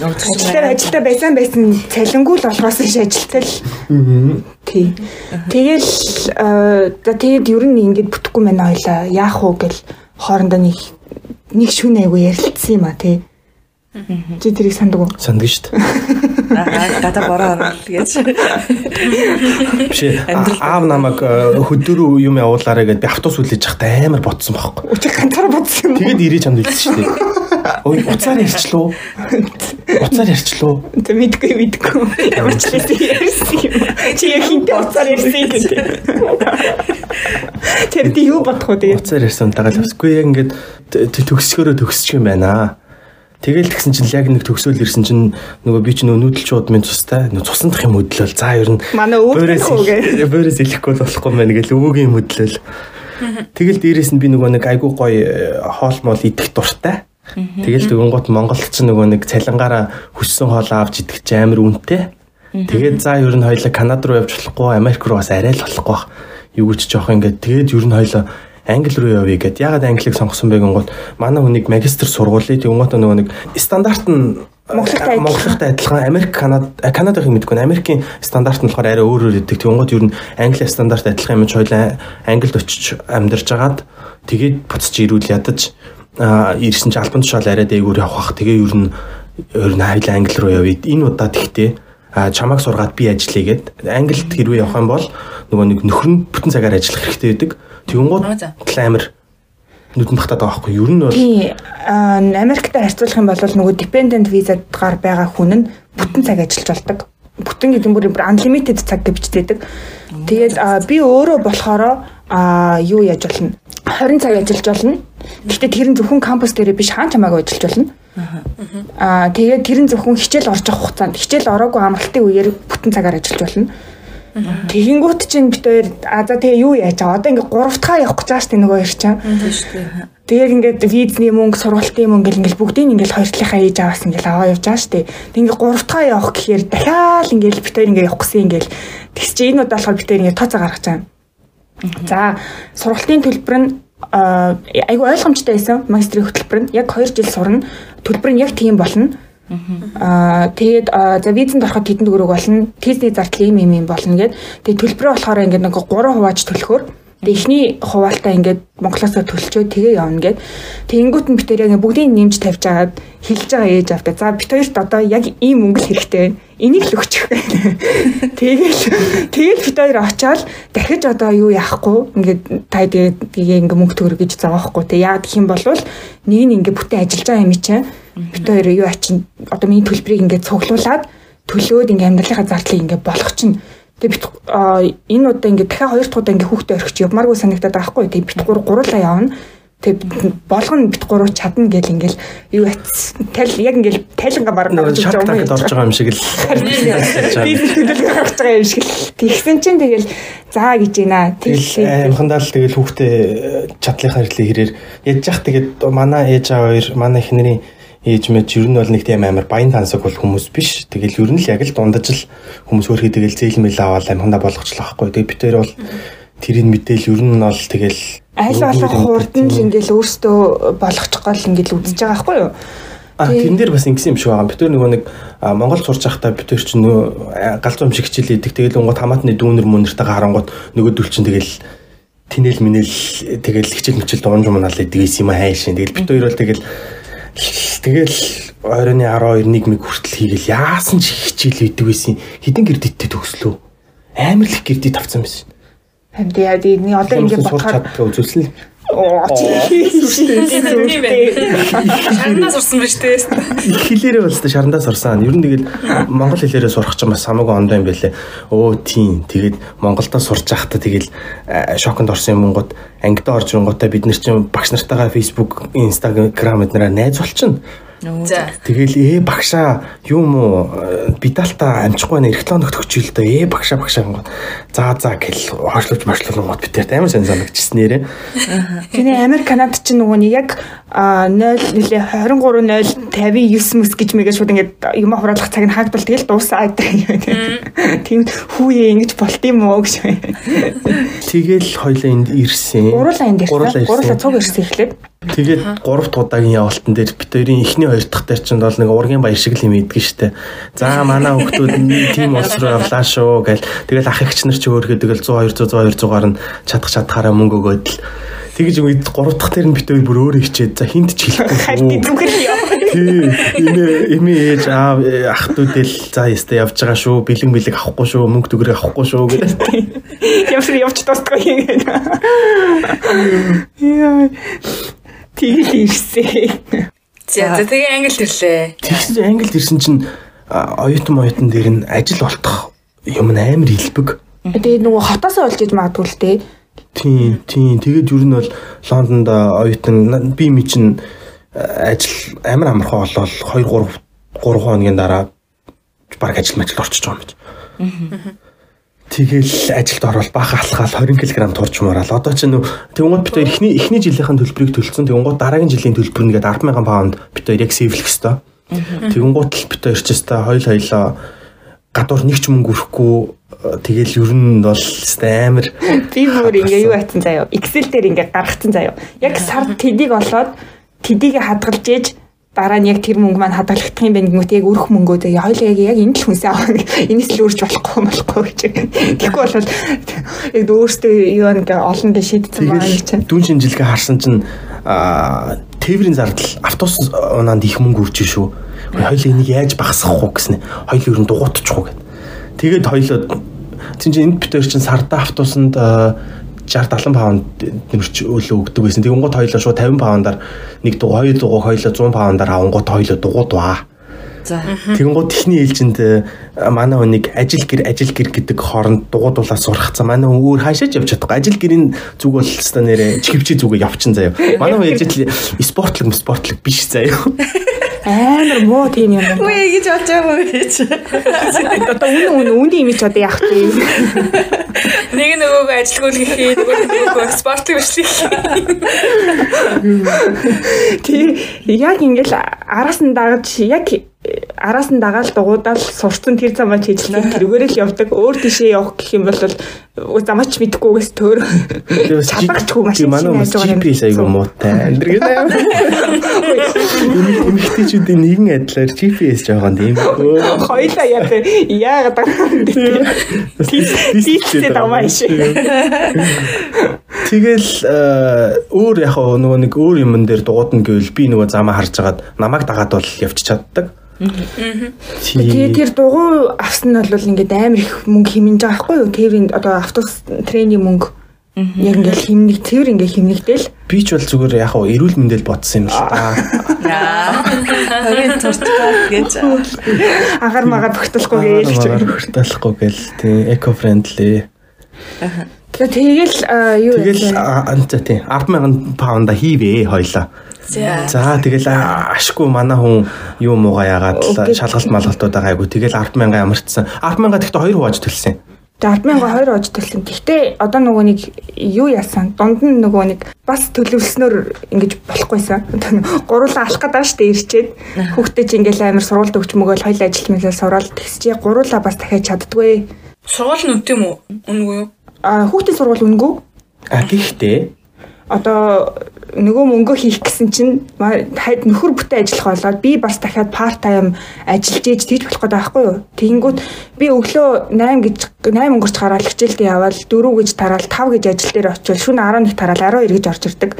Ажилтаа ажилтаа байсан байсан цалингуул болгоос ш ажилтал. Тий. Тэгэл за тэгэд ер нь ингэж бүтэхгүй мэнэ хоёлаа яах уу гэл хоорондоо нэг нэг шүн айгу ярилцсан юм а тий. Чи тэрийг санддаг уу? Санддаг шүү дээ. Аа гадаа бороо орвол гэж. Биш аав намайг хөдөрөө юм явуулаарэ гэдээ би автобус хүлээж явахдаа амар ботсон байхгүй. Өчиг ганцаараа ботсон юм. Тэгээд ирээ чамд хэлсэн шүү дээ. Ой уцаар ярьчлуу. Уцаар ярьчлуу. Тэ мэдгүй мэдгүй. Ямар ч хэлсэн ярьсан юм. Чи яг хинтээ уцаар ярьсан гэдэг. Тэр би юу бодох вэ тэгээд? Уцаар ярьсан дагаад авсгүй яг ингээд төгсгөрөө төгсчих юм байна. Тэгэл тэгсэн чинь яг нэг төгсөөл ирсэн чинь нөгөө би чинь нүүдэл чуудмын цустай нөгөө цусан дах юм хөдлөл за ер нь манай өвөрөөс өвөрөөс хэлэхгүй болохгүй мэн гэл өвөгийн хөдлөл. Тэгэл дээрэс нь би нөгөө нэг айгуу гоё э, хоол моол идэх дуртай. Тэгэл дөнгөт Монголд ч нөгөө нэг цалингаараа хүссэн хоолоо авч идэх чи амар үнэтэй. Тэгээд за ер нь хоёлаа Канада руу явж болохгүй, Америк руу бас арай л болохгүй. Юу гэж жоох ингээд тэгээд ер нь хоёлаа англи руу явъя гэд. Ягаад англиг сонгосон бэ гингууд манай хүнийг магистр сургуулийн тэгвэл нөгөө нэг стандарт нь Монголтай Монголтай адилхан Америк Канада Канадахыг мэдгүй Америкийн стандарт нь болохоор арай өөр өөр идэг. Тэгвэл ер нь Англи стандарт адилхан юм чи хоёлаа Англид очиж амьдарч агаад тэгээд буцаж ирүүл ядаж ирсэн чи альбан тушаал арай дээгүүр явах. Тэгээ ер нь ер нь хоёлаа Англи руу явъя. Энэ удаа тэгтээ чамааг сургаад би ажиллая гэд Англид хэрвээ явах юм бол нөгөө нэг нөхөр нь бүтэн цагаар ажиллах хэрэгтэй байдаг. Тэгвэл амир нүдэн багтаад байгаа байхгүй юу? Ер нь бол тий Америктай харьцуулах юм бол нөгөө dependent visa-гаар байгаа хүн нь бүтэн цаг ажиллаж болдог. Бүтэн гэдэг нь бүр unlimited цаг гэж бичдэг. Тэгээд би өөрөө болохоро а юу яаж болно? 20 цаг ажиллаж болно. Гэхдээ тэр нь зөвхөн кампус дээр биш хаан чамаагаа ажиллаж болно. Аа тэгээд тэр нь зөвхөн хичээл орж авах хугацаанд хичээл ороогүй амралтын үеэр бүтэн цагаар ажиллаж болно. Тэгэнгүүт чинь бит хоёр а за тэгээ юу яаж аа одоо ингээ 3 дахь явах гэж байгаа шүү дээ нөгөө хоёр чинь. Тийм шүү дээ. Тэгээд ингээд визний мөнгө, сургалтын мөнгө ингээл бүгдийг ингээл хоёр талынхаа ээж аваас ингээл аваа явж байгаа шүү дээ. Ингээ 3 дахь явах гэхээр дахиад ингээл бит хоёр ингээ явах гэсэн ингээл тэгс чи энэ удаа болохоор бит хоёр ингээ тооцоо гаргаж байгаа. За сургалтын төлбөр нь айгу ойлгомжтой байсан магистрийн хөтөлбөр нь яг 2 жил сурна. Төлбөр нь яг тийм болно Аа тэгээд за визэнд ороход тэдэнд өрөг болно. Тестний зардал ийм ийм болно гэд. Тэгээд төлбөрөө болохоор ингээд нэг 3 хувааж төлөхөөр Тэгээ эхний хуваалтаа ингээд Монголоос төлчөө тэгээ явна гэд. Тэнгүүт нь битээр яг бүгдийг нэмж тавьж агаад хэлж байгаа ээж автаа. За бит хоёрт одоо яг ийм мөнгө л хэрэгтэй байна. Энийг л өгчих. Тэгэл тэгэл бит хоёр очиад дахиж одоо юу яахгүй ингээд та тэгээ ингээ мөнгө төгөр гэж зовоохгүй. Тэг яа гэх юм бол нэг ингээ бүтэн ажиллаж байгаа юм чинь бит хоёр юу ачин одоо миний төлбөрийг ингээ цуглуулад төлөөд ингээ амьдралынхаа зардлыг ингээ болгох чинь Тэгээ бит энэ удаа ингээд дахиад хоёр дахь удаа ингээд хүүхдээ орхиж явмааргүй санагдаад байгаа хгүй. Тэгээ бит гур гурлаа явна. Тэгээ болгоно бит гуруу чадна гэл ингээл юу тал яг ингээл тайланга бараг орж байгаа юм орж байгаа юм шиг л би төлөвлөгөө гаргаж байгаа юм шиг л тэгсэн чинь тэгэл заа гэж байна. Тэгэл амхандаа л тэгэл хүүхдээ чадлынхаа хэрлээ хэрээр яж зах тэгээд манай ээж аваа хоёр манай эхнэрийн ээж мэж ер нь бол нэг тийм амар баян тансаг бол хүмүүс биш. Тэгэл ер нь л яг л дундаж л хүмүүс өөрхий тэгэл зээлмэл аваад амхандаа болгочлаа байхгүй. Тэгээ битээр бол тэрийг мэдээл ер нь бол тэгэл аль болох хурд нь л ингээл өөртөө болгочих гол ингээл үзэж байгаа байхгүй юу? А тэрэн дээр бас ингэсэн юм шиг байгаа. Битэр нөгөө нэг Монгол сурч байхдаа битэр чинь нөө галзуу юм шиг хичээл идэг. Тэгэл онгот хамаатны дүүнер мөнөртэйгээ харангууд нөгөө дүүл чинь тэгэл тинэл минэл тэгэл хичээл мичэл дуунж мунаал идэг юм хайшин. Тэгэл бит хоёр бол тэгэл Тэгэл ойрны 12 1 мэг хүртэл хийгээл яасан ч хичээл идэг байсан. Хідэн гэрдиттэй төгслөө. Амар л гэрдит тавцсан байсан. Харин яа ди одоо ингэ бодоход үзүүлсэн л. Шарандаа сурсан биз дээ. Их хэлээрээ бол та шарандаа сурсан. Ер нь тэгэл монгол хэлээрээ сурах ч бас хамаагүй ондоо юм байлээ. Өө тийм. Тэгээд Монголдо сурч байхдаа тэгэл шоконд орсон юм гот ангидаа орж ирэнгүүтээ бид нар чинь багш нартайгаа Facebook, Instagram эднэраа найз болчихно. За. Тэгэл ээ багшаа юм уу бидалта амжихгүй нэ рекламд өгч ил дөө ээ багшаа багшаа гоо. За за гэл хойшлуулж машлуулгууд битээр амар сайн санагдчихсэн нэрээ. Тэний Америк Канад ч нөгөө нэг яг 0 нэлээ 23 0 59 мэс гэж мэгээ шууд ингээд юм хураалах цаг нь хаагдвал тэгэл дуусаа гэдэг. Тийм хүүе ингэж болт юм уу гэж. Тэгэл хоёлаа энд ирсэн. Гурлаа энд ирсэн. Гурлаа цуг ирсэн эхлээд. Тэгээд 3 дахь удаагийн явалтан дээр хоёрын эхний хоёр дахь дээр чинь бол нэг ургийн баяр шиг л юм идэгэн штэ. За манай хүмүүс тийм улс руу явлаа шүү гэл. Тэгэл ах эгч нар чи өөргөө тэгэл 100 200 200 200-аар нь чадах чадхаараа мөнгө өгөөд л тэгж үед 3 дахь дээр нь бид хоёр бүр өөрөө хичээд за хинт ч хэлэхгүй. Зүгээр яа. Тий. Эмээ эмээ ээж аав ах дүүдэл за ястаа явж байгаа шүү. Бэлэн бэлэг авахгүй шүү. Мөнгө төгрөг авахгүй шүү гэдэг. Явж явж тусдаггүй юм. Яа. Тэгэл ирсэн. За тэгээ англид ирлээ. Тэгсэн англид ирсэн чинь оюутан оюутан дээр нь ажил олдох юм амар илбэг. Тэгээ нөгөө хотоосоо олж иж магадгүй л дээ. Тийм, тийм. Тэгээд ер нь бол Лондонд оюутан би ми чинь ажил амар амархан болол 2 3 3 хоногийн дараа баг ажил мэл орчиж байгаа юм гэж. Аа. Тэгэл ажилд орвол бага алхаал 20 кг турж муурал. Одоо ч нөө тэгвэл бид хоёр эхний эхний жилийнхэн төлбөрийг төлсөн. Тэгвэл дараагийн жилийн төлбөр нэгээд 100000 паунд бид хоёр яг сэвлэх хэвээр. Тэгвэл л бид хоёр ч өстой хоёул хоёлоо гадуур нэг ч мөнгө өрөхгүй тэгэл ер нь бол амар би бүр ингээ юу атсан заяа. Excel дээр ингээ гаргацсан заяа. Яг сард тэдийг олоод тэдийг хадгалж ээж дараа нь яг тэр мөнгө маань хадгалагдах юм байна гэмэт яг өрөх мөнгөө тэгээ хоёлаа яг яг энэ л хүнсээ авах энэс л үрж болохгүй болохгүй гэж. Тэгэхгүй бол яг өөртөө юу нэг олон гэ шийдсэн байна гэж. Дүүн шинжилгээ харсан чинь тээврийн зардал автобус унаанд их мөнгө үрж шүү. Хоёлаа энийг яаж багасгах вэ гэснэ. Хоёлаа ер нь дугуйтчих уу гэд. Тэгээд хоёлоо чинь энд битэр чинь сарда автобусанд 60 70 паунд нэмэрч өлөө өгдөг байсан. Тэгэн гот хоёлоо шууд 50 паундаар нэг дуг хоёр дугуй хоёлоо 100 паундаар аван гот хоёлоо дугуудваа. За. Тэгэн гот техний ээлжинд манай хүнийг ажил гэр ажил гэр гэдэг хооронд дугуудуулаад сурахцсан. Манай хүн өөр хаашаач явж чадахгүй. Ажил гэрийн зүг бол хэвээр нэрэ чихвчээ зүгээ явчихсан заяа. Манай хүн ээлжид спортлог спортлог биш заяа. Амар муу тийм юм. Үгүй гэж болж байгаа юм гэж. Одоо үнэн үнэн үнэн юм чи одоо яах вэ? Нэг нөгөөг ажилгүй хийх, нөгөө нөгөөг спортлог бичлэх. Тий яг ингээл араас нь дагаж яг араас нь дагаал дугуудаал сурцсан тэр замаа чижилсэн тэрүүгээр л явдаг. Өөр тийшээ явах гэх юм бол замаач мэдхгүйгээс төр чадагчгүй машин манай хүмүүс GPS айгүй муутай. Эндэргээ эмэгтэйчүүдийн нэгэн адилаар GPS жоохон тийм. Хоёлаа яа яагаад байгаа юм. Тийм дамаа иш. Тэгэл өөр яг нөгөө нэг өөр юмн дээр дуудана гэвэл би нөгөө замаа харж агаад намайг дагаад бол явчих чаддаг. Тэгээ тэр дугуй авсан нь бол ингээд амар их мөнгө хэмнэж байгаа байхгүй юу? Тэрийн одоо автобус трейний мөнгө яг ингээд хэмнэг тэр ингээд хэмнэгдэл. Би ч бол зүгээр яг хаа эрүүл мэндэл бодсон юм л та. Хоёрын туртгаа гэж. Агаар магаар бохтолохгүй гээл ч бохтолохгүй гээл тий эко френдли. Тэгээ тэгэл юу Тэгэл за тий 100000 паунда хийвээ хоёлаа. За тэгэл ашгүй манай хүн юу муугаа яагаад шалгалт малгалтуудаа гайгүй тэгэл 100000 ямарчсан. 100000 гэхдээ хоёр хувааж төлсөн. Тэгээ 100000 хоёр хувааж төлсөн. Гэхдээ одоо нөгөө нэг юу яасан? Дунд нь нөгөө нэг бас төлөвлөснөөр ингэж болохгүйсэн. Гуруулаа алах гэдэг штэ ирчээд хүүхдээ чи ингээл амар сургуульд өгч мөгөөл хоёул ажил мэлээ сураал тэгс чи гуруулаа бас дахиад чаддгүй. Сургууль нь өвд юм уу? Үнгүй юу? А хүүхдийн сургууль үнгүй. А гэхдээ одоо нөгөө мөнгө хийх гэсэн чинь нөхөр бүтээн ажиллах болоод би бас дахиад part time ажиллаж ийж тийж болох гэдэг байхгүй юу. Тэгэнгүүт би өглөө 8 гэж 8 өнгөрч гараад хичээлдээ яваал 4 гэж тараал 5 гэж ажил дээр очивол шөнө 11 тараал 12 гэж орж ирдэг.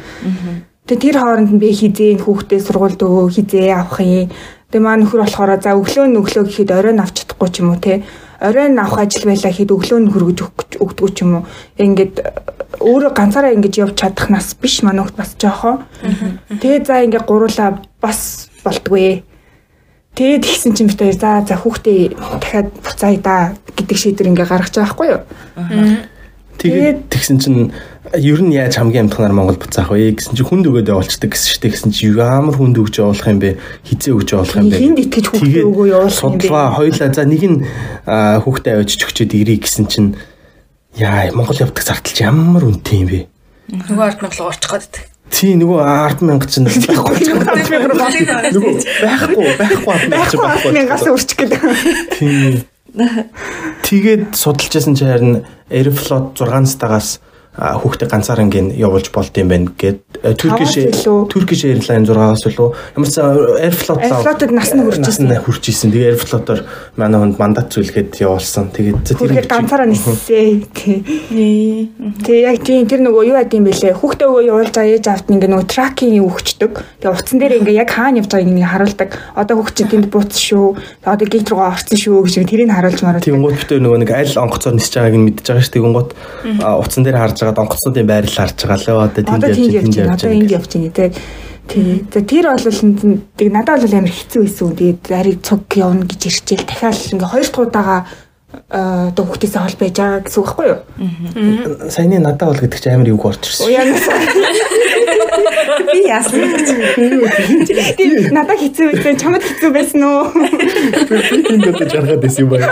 Тэгээ тэр хооронд нь би хизээ хүүхдээ сургуульд өгөө хизээ авах юм. Тэгээ маа нөхөр болохоор за өглөө нь өглөө гэхэд оройн авч чадахгүй ч юм уу те оройн авах ажил байлаа гэхэд өглөө нь хөргөж өгдөг ч юм уу. Ингээд өөрөө ганцаараа ингэж явж чадах нас биш манайхд бас жоохоо. Тэгээ за ингээ гуруула бас болтгүй. Тэгээд ихсэн чинь хоёр за за хүүхдээ дахиад буцаая да гэдэг шийдвэр ингээ гаргаж байгаа байхгүй юу? Тэгээд тэгсэн чинь ер нь яаж хамгийн амтханаар Монгол буцаах вэ гэсэн чинь хүнд өгөөд явуулцдаг гэсэн чинь тэгсэн чинь ямар хүнд өгж явуулах юм бэ? Хизээ өгж явуулах юм бэ? Хинд итгэж хүүхдээ өгөө явуулах юм бэ? Судалгаа хоёлаа за нэг нь хүүхдээ авчиж өгчөөд ирээ гэсэн чинь Яа, Монгол явдаг зардал ямар үнэтэй юм бэ? Нөгөө ард мянга орчих гээд. Тий, нөгөө 100000 чинь байхгүй. Нөгөө байхгүй, байхгүй 100000 мянгаас өрчих гээд. Тий. Тэгээд судалж байсан чинь харин Airflow 6 стагаас хүүхдээ ганцаар ингээд явуулж болд юм байна гэд Turkish Turkish Airlines 6-аас үлээ ямар ч Airflow Airflow-д нас нь хүрчихсэн. Хүрч исэн. Тэгээ Airflow-оор манай хүнд мандат зүйлгээд явуулсан. Тэгээд тэр ганцаараа нисээ. Тэгээ яг тийм тэр нөгөө юу яд юм бэлээ. Хүүхдээ өгөө явуулж байгаа ээж авт ингээд нөгөө tracking өгчдөг. Тэгээ утсан дээр ингээд яг хаана явж байгааг ингээд харуулдаг. Одоо хүүхд чинь тэнд бууцсан шүү. Одоо гейт руугаа орсон шүү гэж тэрийг харуулж маруулдаг. Тийм гот битээ нөгөө нэг аль онгоцоор нисэж байгааг нь мэдчихэж байгаа шүү. Тэгүн гот утсан дээр харж жагаад онгоцнуудын байрал харж байгаа л одоо тэнд явж тэнд явж одоо энд явж байна те. Тий. За тэр бол тэг надад бол амар хэцүү байсан. Тэгээд ариг цуг явна гэж ирчээл дахиад ингээ хоёр дахь удаага одоо хүүхдээсээ хол байж байгаа гэсэн үг байхгүй юу? Саяны надад бол гэдэг чи амар юг орж ирсэн. Би яасан. Тийм надад хэцүү байсан, чамд хэцүү байсан уу? Би тэнд одоо жаргаад байсан юм байна.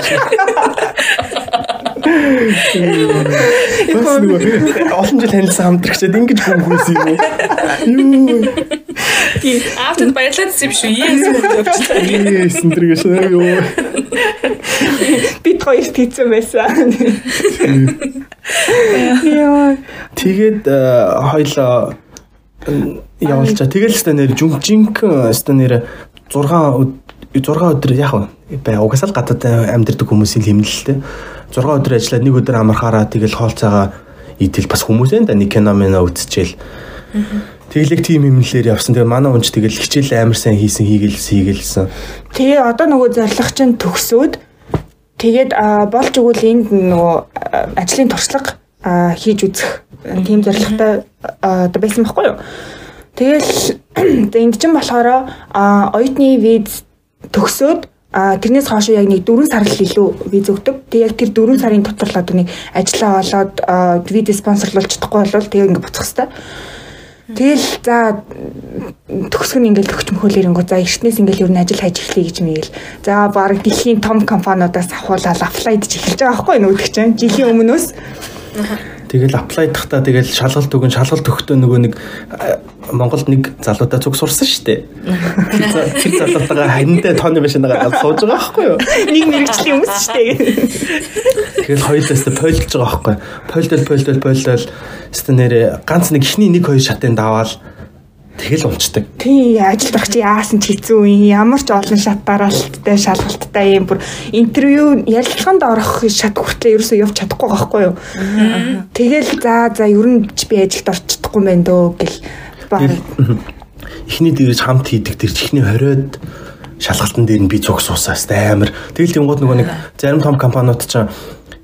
Олон жил танилсан хамтрагчаад ингэж хөнгөөсөн юм уу? Тийм. Автод баярлаад юм шүү. Yes өгч таа. Yes энэ төргөөс юу. Бид хоёрт хийцэн байсан. Яа. Тэгээд э, хоёлоо явуулчаа. Тэгэл өстө нэр жүнжинхэн өстө нэр 6 6 өдөр яг бай угасаал гадаад амьдэрдэг хүмүүсийн хэмнэлтэй 6 өдөр ажиллаад нэг өдөр амархаараа тэгэл хоолцоогоо идэл бас хүмүүсээ да нэг кино мэнэ үзчихэл Тэглэг тим хэмнэлээр явсан. Тэгээ манай унч тэгэл хичээл амар сайн хийсэн хийгэлсэн хийгэлсэн. Тэгээ одоо нөгөө зорилго чинь төгсөөд тэгээд болж өгвөл энд нөгөө ажлын туршлага хийж үзэх тийм зорилготой одоо байсан байхгүй юу? Тэгэл энд чинь болохоор оюутны виз төгсөөд А тэрнээс хойш яг нэг 4 сар л илүү виз өгдөг. Тэг яг тэр 4 сарын дотор л одоо нэг ажиллаа олоод виз спонсорлуулж чадахгүй болвол тэгээ ингэ буцах хэвээр. Тэгэл за төгсгөн ингээл төгч мөхөөлөөрөнгөө за эртнээс ингээл ер нь ажил хайж эхлэе гэж мэгэл. За баг дэлхийн том компаниудаас авахуулаад аплайдж эхэлж байгаа байхгүй нүүдэх чинь жилийн өмнөөс. Тэгэл аплайдахтаа тэгэл шалгалт өгөн шалгалт өгөхдөө нөгөө нэг Монголд нэг залуудаа цуг сурсан шүү дээ. Тэр залуутайгаа ханиндаа тооны машинагаа сууж байгаа байхгүй юу? Нэг мэрэгчлийн хүмүүс шүү дээ. Тэгэл хоёулаас пойлж байгаа байхгүй. Пойлдол пойлдол пойлдол өстө нэрэ ганц нэг ихний нэг хоёр шатын даваал тэгэл унцдаг. Тий, ажилд авах чи яасан ч хэцүү юм. Ямар ч олон шат дараалттай, шалгалттай юм бүр интервью ярилцлаганд орох шат хүртлээ ерөөсөө явж чадахгүй байхгүй юу? Тэгэл за за ер нь би ажилд орч чадахгүй мэн дөө гэл. Эхний дээрж хамт хийдэг тэр чихний хориод шалгалтын дээр нь би цуг суусаас амар. Тэгэл тийм гол нөгөө нэг зарим том компаниуд ч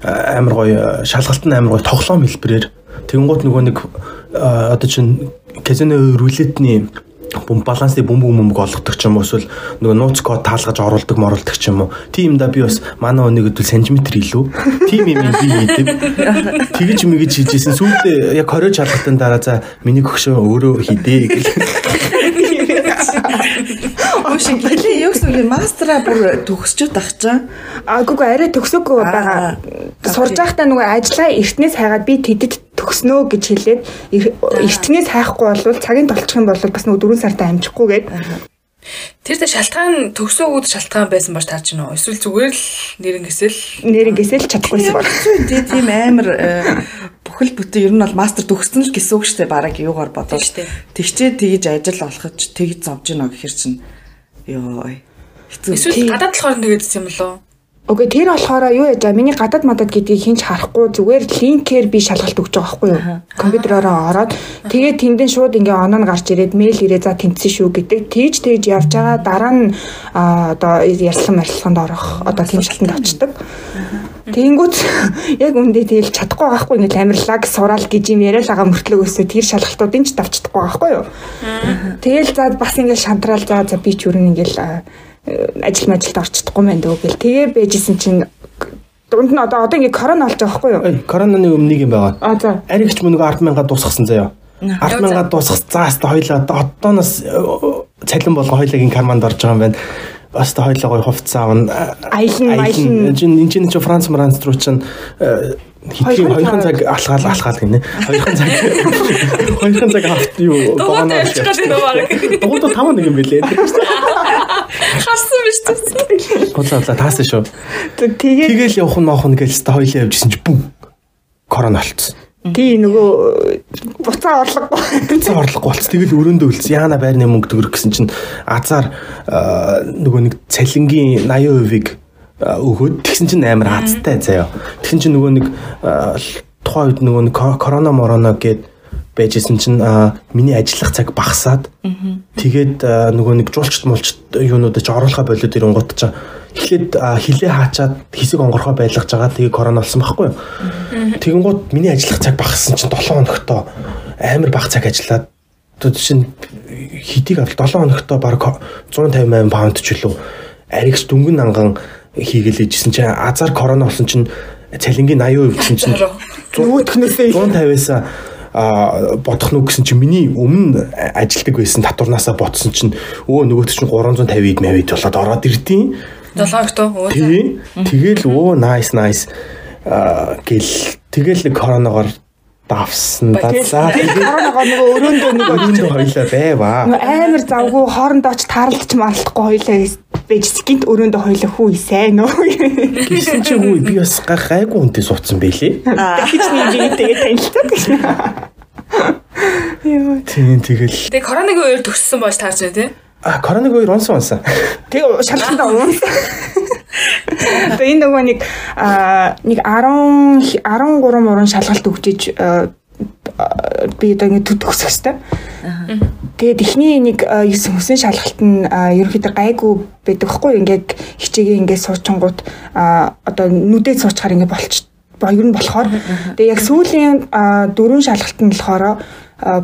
амар гоё шалгалтын амар гоё тоглоом хэлбэрээр тэгэнгუთ нөгөө нэг одоо чинь казино рулетний бум балансны бөмбөг бөмбөг олгодог ч юм уу эсвэл нөгөө нууц код таалгаж оруулдаг моруулдаг ч юм уу. Тийм да би бас манай өнөг хэдүүл сантиметр илүү. Тийм юм би хийдэг. Тэгэж мэгэж хийжсэн. Сүүлдээ яг 20 чалгалтын дараа за миний гөгшөө өөрөө хийдээ гэл. Ошин гэлээ юу гэсэн юм мастера бүр төгсчөөд ах чаа. А гүг арай төгсөөгүй байгаа. Сурж байхдаа нөгөө ажиллаа эртнээс хайгаад би тэдэд төгснөө гэж хэлээд эртнээс хайхгүй бол цагийн толчих юм бол бас нөгөө 4 сартаа амжихгүй гээд Тэр тэ шалтгаан төгсөөгүүд шалтгаан байсан бач таарч гинөө. Эсвэл зүгээр л нэрнгэсэл нэрнгэсэл чадахгүйсэн баг. Тийм амар э, бүхэл бүтэн ер нь бол мастер төгссөн л гэсэн үг шүү дээ. Бараг юугаар бодож. Тэгчээ тэгж ажил олохож тэгж зовж гинөө гэхэр чинь ёо. Эсвэл гадаад болохоор тэгээд юм болоо. Окей тэр болохоор юу яж аа миний гадаад мадад гэдгийг хинч харахгүй зүгээр линкээр би шалгалт өгч байгаа байхгүй юу. Компьютероор ороод тэгээд тэндэн шууд ингээ оноо гарч ирээд мэйл ирээ за тэнцсэн шүү гэдэг. Тэгж тэгж явж байгаа дараа нь одоо ярьслан марилцаанд орох одоо тийм шалтанд очдөг. Тэнгүүт яг үндэ тэгэл чадахгүй байхгүй ингээ амирлаг сураал гэж юм яриад байгаа мөртлөг өсөө тэр шалгалтуудын ч давч чадахгүй байхгүй юу. Тэгэл за бас ингээ шантраал за за би ч үрэн ингээл ажил мажилд орчихдохгүй мэн дөө гэл тэгээ байжсэн чинь дунд нь одоо одоо ингээ корона болж байгаа байхгүй юу? Коронаны өмнө нэг юм байгаа. А за. Аригч мөн нэг 100000 дуусгасан заяа. 100000 дуусгах заас та хоёлаа одооноос э, цалин болгон хоёлагийн карманд орж байгаа юм байна. Бас та хоёлаа гоё хувцас аавна. Аялан аялан. Энд чинь Франц Франц руу чинь Хэдийн хоёрхан цаг алхаал алхаал гинэ. Хоёрхан цаг хоёрхан цаг авт юу богоно. Дугуйд тав нэг юм бэлээ. Харсан биш үү? Бодлоо таасан шүү. Тэгээд Тэгэл явах нь моох нь гэж та хоёлаа явжсэн чи бүм корона болцсон. тий нөгөө буцаа орлогогүй. Буцаа орлогогүй болц. Тэгэл өрөөндөө үлдсэн. Яана байрны мөнгө төгрөг гэсэн чинь азар нөгөө нэг цалингийн 80%-ийг өгөөд. Тэгсэн чинь амар хацтай заяа. Тэгсэн чинь нөгөө нэг тухайн үед нөгөө корона мороно гээд байжсэн чинь миний ажиллах цаг багасаад тэгээд нөгөө нэг жуулчт мулчт юунуудад ч оруулахаа болоод ирэнгууд ч эхлээд хилээ хаачаад хэсэг онгорхоо байлгаж байгаа. Тэгээ корона болсон байхгүй юу. Тэгэнгүүт миний ажиллах цаг багассан чинь 7 хоногтоо амар бага цаг ажиллаад одоо чинь хитийг авал 7 хоногтоо баг 158 паунд ч үлээ. Аригс дүнгэн анган хийгээл ижсэн чинь азар корона болсон чинь цалингийн 80% гэсэн чинь нөгөөтгнөөсөө 150-аас а бодох нүг гэсэн чинь миний өмнө ажилдаг байсан татварнаасаа ботсон чинь өө нөгөөт чинь 350-д мавид болоод ороод ирдیں۔ 7 октоо. Тий. Тэгэл өө nice nice гэл тэгэл нэг коронавигоор давсан да. За коронавигоо нөгөө өрөөндөө нөгөө хоёлаа байваа. амар завгүй хоорондоо ч таарлаж маралдахгүй хоёлаа байж скинт өрөөндөө хоёлоо хүү сайн уу. Гэсэн чи хүү би бас гайгүй үнтэй суудсан байлээ. Тэгэж нэг тэгээд танилцдаг гэсэн. Яа. Тийм тэгэл. Тэгээ коронавигийн үеэр төгссөн бооч таарч байна тий. А коронавиг хоёр унсан унсан. Тэгээ шалгалтаа уунсан. Тэгээ энэ нөгөө нэг а нэг 10 13 мурын шалгалт өгчиж би одоо ингэ төгсөх хэвээр. Тэгээд эхний нэг 9 хүсэн шалгалт нь ерөнхийдөө гайгүй байдаг хгүй ингээд хичээгээ ингээд суучингууд одоо нүдээ суучаар ингээд болч ер нь болохоор тэгээ яг сүүлийн дөрвөн шалгалт нь болохоор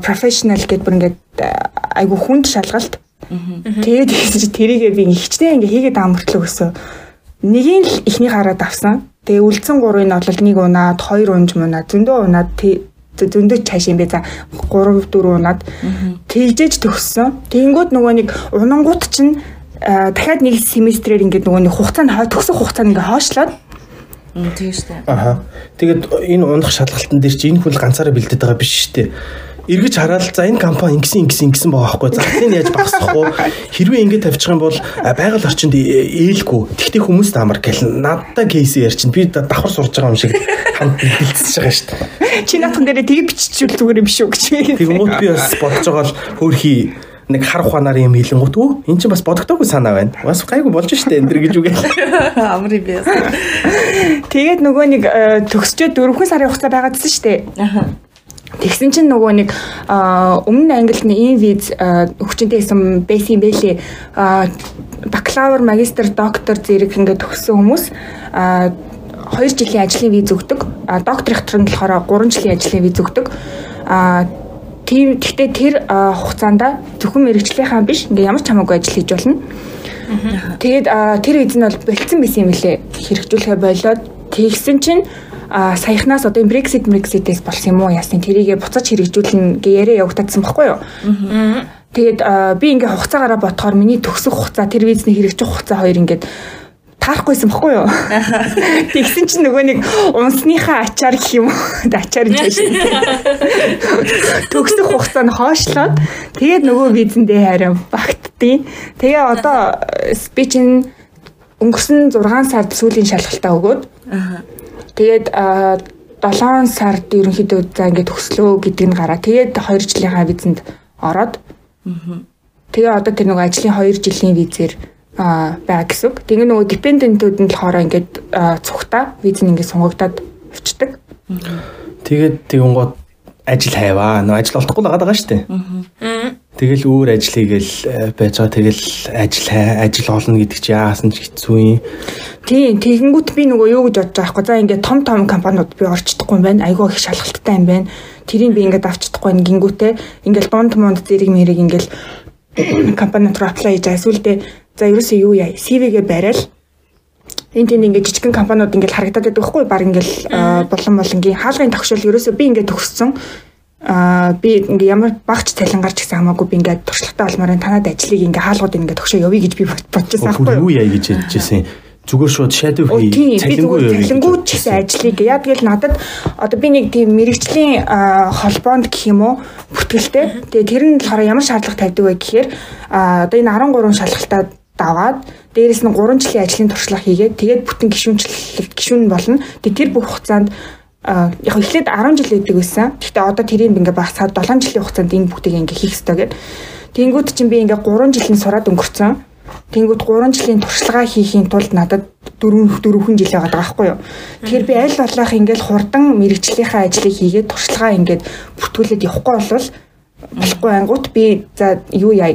professional гэдээ бүр ингээд айгүй хүнд шалгалт. Тэгээд чи тэрийгээ би хичнээн ингээ хийгээд амартлаа гэсэн. Нэгийг л ихний хараад авсан. Тэгээ үлдсэн гурыг нь бол нэг унаад, хоёр унж мунаад, зөндөө унаад зөндөө цааш юм бэ за 3 4 унаад тэгжээж төгссөн. Тэнгүүд нөгөө нэг унангууд чинь дахиад нэг семестрээр ингээд нөгөө нэг хугацаа нь төгсөх хугацаа нь ингээд хоошлоод Тийм шүү дээ. Аха. Тэгээд энэ унах шалгалтын дээр чи энэ хүн ганцаараа бэлдээд байгаа биш шүү дээ эргэж хараад за энэ компани ингэсэн ингэсэн ингэсэн байгаа байхгүй зарцыг яаж багасгах вэ хэрвээ ингэ тавьчих юм бол байгаль орчинд ээлгүй тэгтээ хүмүүст амар гэл надтай кейс ярьчин би давхар сурж байгаа юм шиг хамт бэлдсэж байгаа шүү дээ чи наатхан дээр тийг биччихвэл зүгээр юм шүү гэж тэгмүүд би бас бодож байгаа л хөөрхий нэг хар ухаанаар юм хэлэнгуут өө эн чинь бас бодогдоогүй санаа байна. Бас гайгүй болж штэ энэ дэр гэж үгүй. Амри би. Тэгээд нөгөө нэг э, төгсчөө дөрвөн сарын хугацаа байгаад байсан штэ. Тэгсэн чинь нөгөө нэг өмнө англины ийм виз хүчинтэй хэсэм байсан байлээ. Бакалавр, магистр, доктор зэрэг ингээд төгссөн хүмүүс 2 жилийн ажлын виз өгдөг. Докторийн нь болохоор 3 жилийн ажлын виз өгдөг. Тийм гэхдээ тэр хугацаанд зөвхөн мэрэгчлийнхаа биш ингээ ямар ч хамаагүй ажил хийж болно. Тэгээд тэр виз нь бол бэлдсэн байсан юм лээ. Хэрэгжүүлэхэ болоод тэгсэн чинь саяхнаас одоо Brexit Brexit-ээс болсон юм уу ясны тэрийгэ буцаж хэрэгжүүлнэ гэ яриа явагдсан баггүй юу. Тэгээд би ингээ хугацаагаараа бодохоор миний төгсөх хугацаа тэр визний хэрэгжих хугацаа хоёр ингээд таарахгүйсэн баггүй юу. Тэгсэн чинь нөгөө нэг унсныхаа ачаар гэх юм уу? Ачаар гэж шин. Төгсөх хугацаа нь хоошлоод тэгээд нөгөө визэндээ харин багтдیں۔ Тэгээ одоо спич өнгөрсөн 6 сард сүүлийн шалгалтаа өгөөд Тэгээд 7 сард ерөнхийдөө за ингээд төслөө гэдэг нь гараа. Тэгээд 2 жилийнхаа визэнд ороод тэгээ одоо тэр нөгөө ажлын 2 жилийн визээр байгаа гэсэн. Тэгээ нөгөө депендентүүд нь болохоор ингээд цугтаа виз нь ингээд сунгагдаад өчтдөг. Тэгээд тэгүн гот ажил хайваа. Нөө ажил олдохгүй л байгаа шүү дээ. Тэгэл өөр ажил хийгээл байж байгаа. Тэгэл ажил ажил олно гэдэг чи яасан ч хэцүү юм. Тийм, тэгэнгүүт би нөгөө юу гэж бодож байгаа хгүй. За ингээд том том компаниуд би орчдохгүй юм байна. Айгүй их шалгалттай юм байна. Тэрийг би ингээд авчдахгүй юм гингүүтээ ингээд дунд монд зэрэг мэрэг ингээд компанид руу аплай хийж. Эсвэл за ерөөсөө юу яа. CV-гээ барайл. Энд тэнд ингээд жижигхэн компаниуд ингээд харагдаад байдаг хгүй. Баг ингээд болон болонгийн хаалгын тогшол ерөөсөө би ингээд төгссөн. А би ингээ ямар багч цалингаар ч гэсэн хамаагүй би ингээ туршлагатай олмоор танад ажлыг ингээ хаалгууд ингээ төгшөө явъя гэж би бодчихсан байхгүй юу? яа гэж хэлжсэн? Зүгээр шууд shadow хий цалингуу цалингуу ч гэсэн ажлыг. Яа тэгэл надад одоо би нэг тийм мэрэгжлийн холбоонд гэх юм уу бүртгэлтэй тэгээ тэр нь болохоор ямар шаардлага тавьдаг вэ гэхээр одоо энэ 13 шалгалтаа даваад дээрэс нь 3 жилийн ажлын туршлага хийгээд тэгээд бүтэн гişүнчлэл гişүн болно. Тэгээд тэр бүх хугацаанд яг эхлээд 10 жил өгдөг байсан. Гэхдээ одоо тэрийг ингээ багасгаад 7 жилийн хугацаанд энэ бүгдийг ингээ хийх хэрэгтэй гэдэг. Тэнгүүд чинь би ингээ 3 жилийн сураад өнгөрцөн. Тэнгүүд 3 жилийн туршлагаа хийхийн тулд надад 4 4 жил байгаа байхгүй юу. Тэгэхээр би аль болох ингээл хурдан мэрэгчлийнхаа ажлыг хийгээд туршлагаа ингээд бүртгүүлээд явахгүй болвол болохгүй ангууд би за юу яа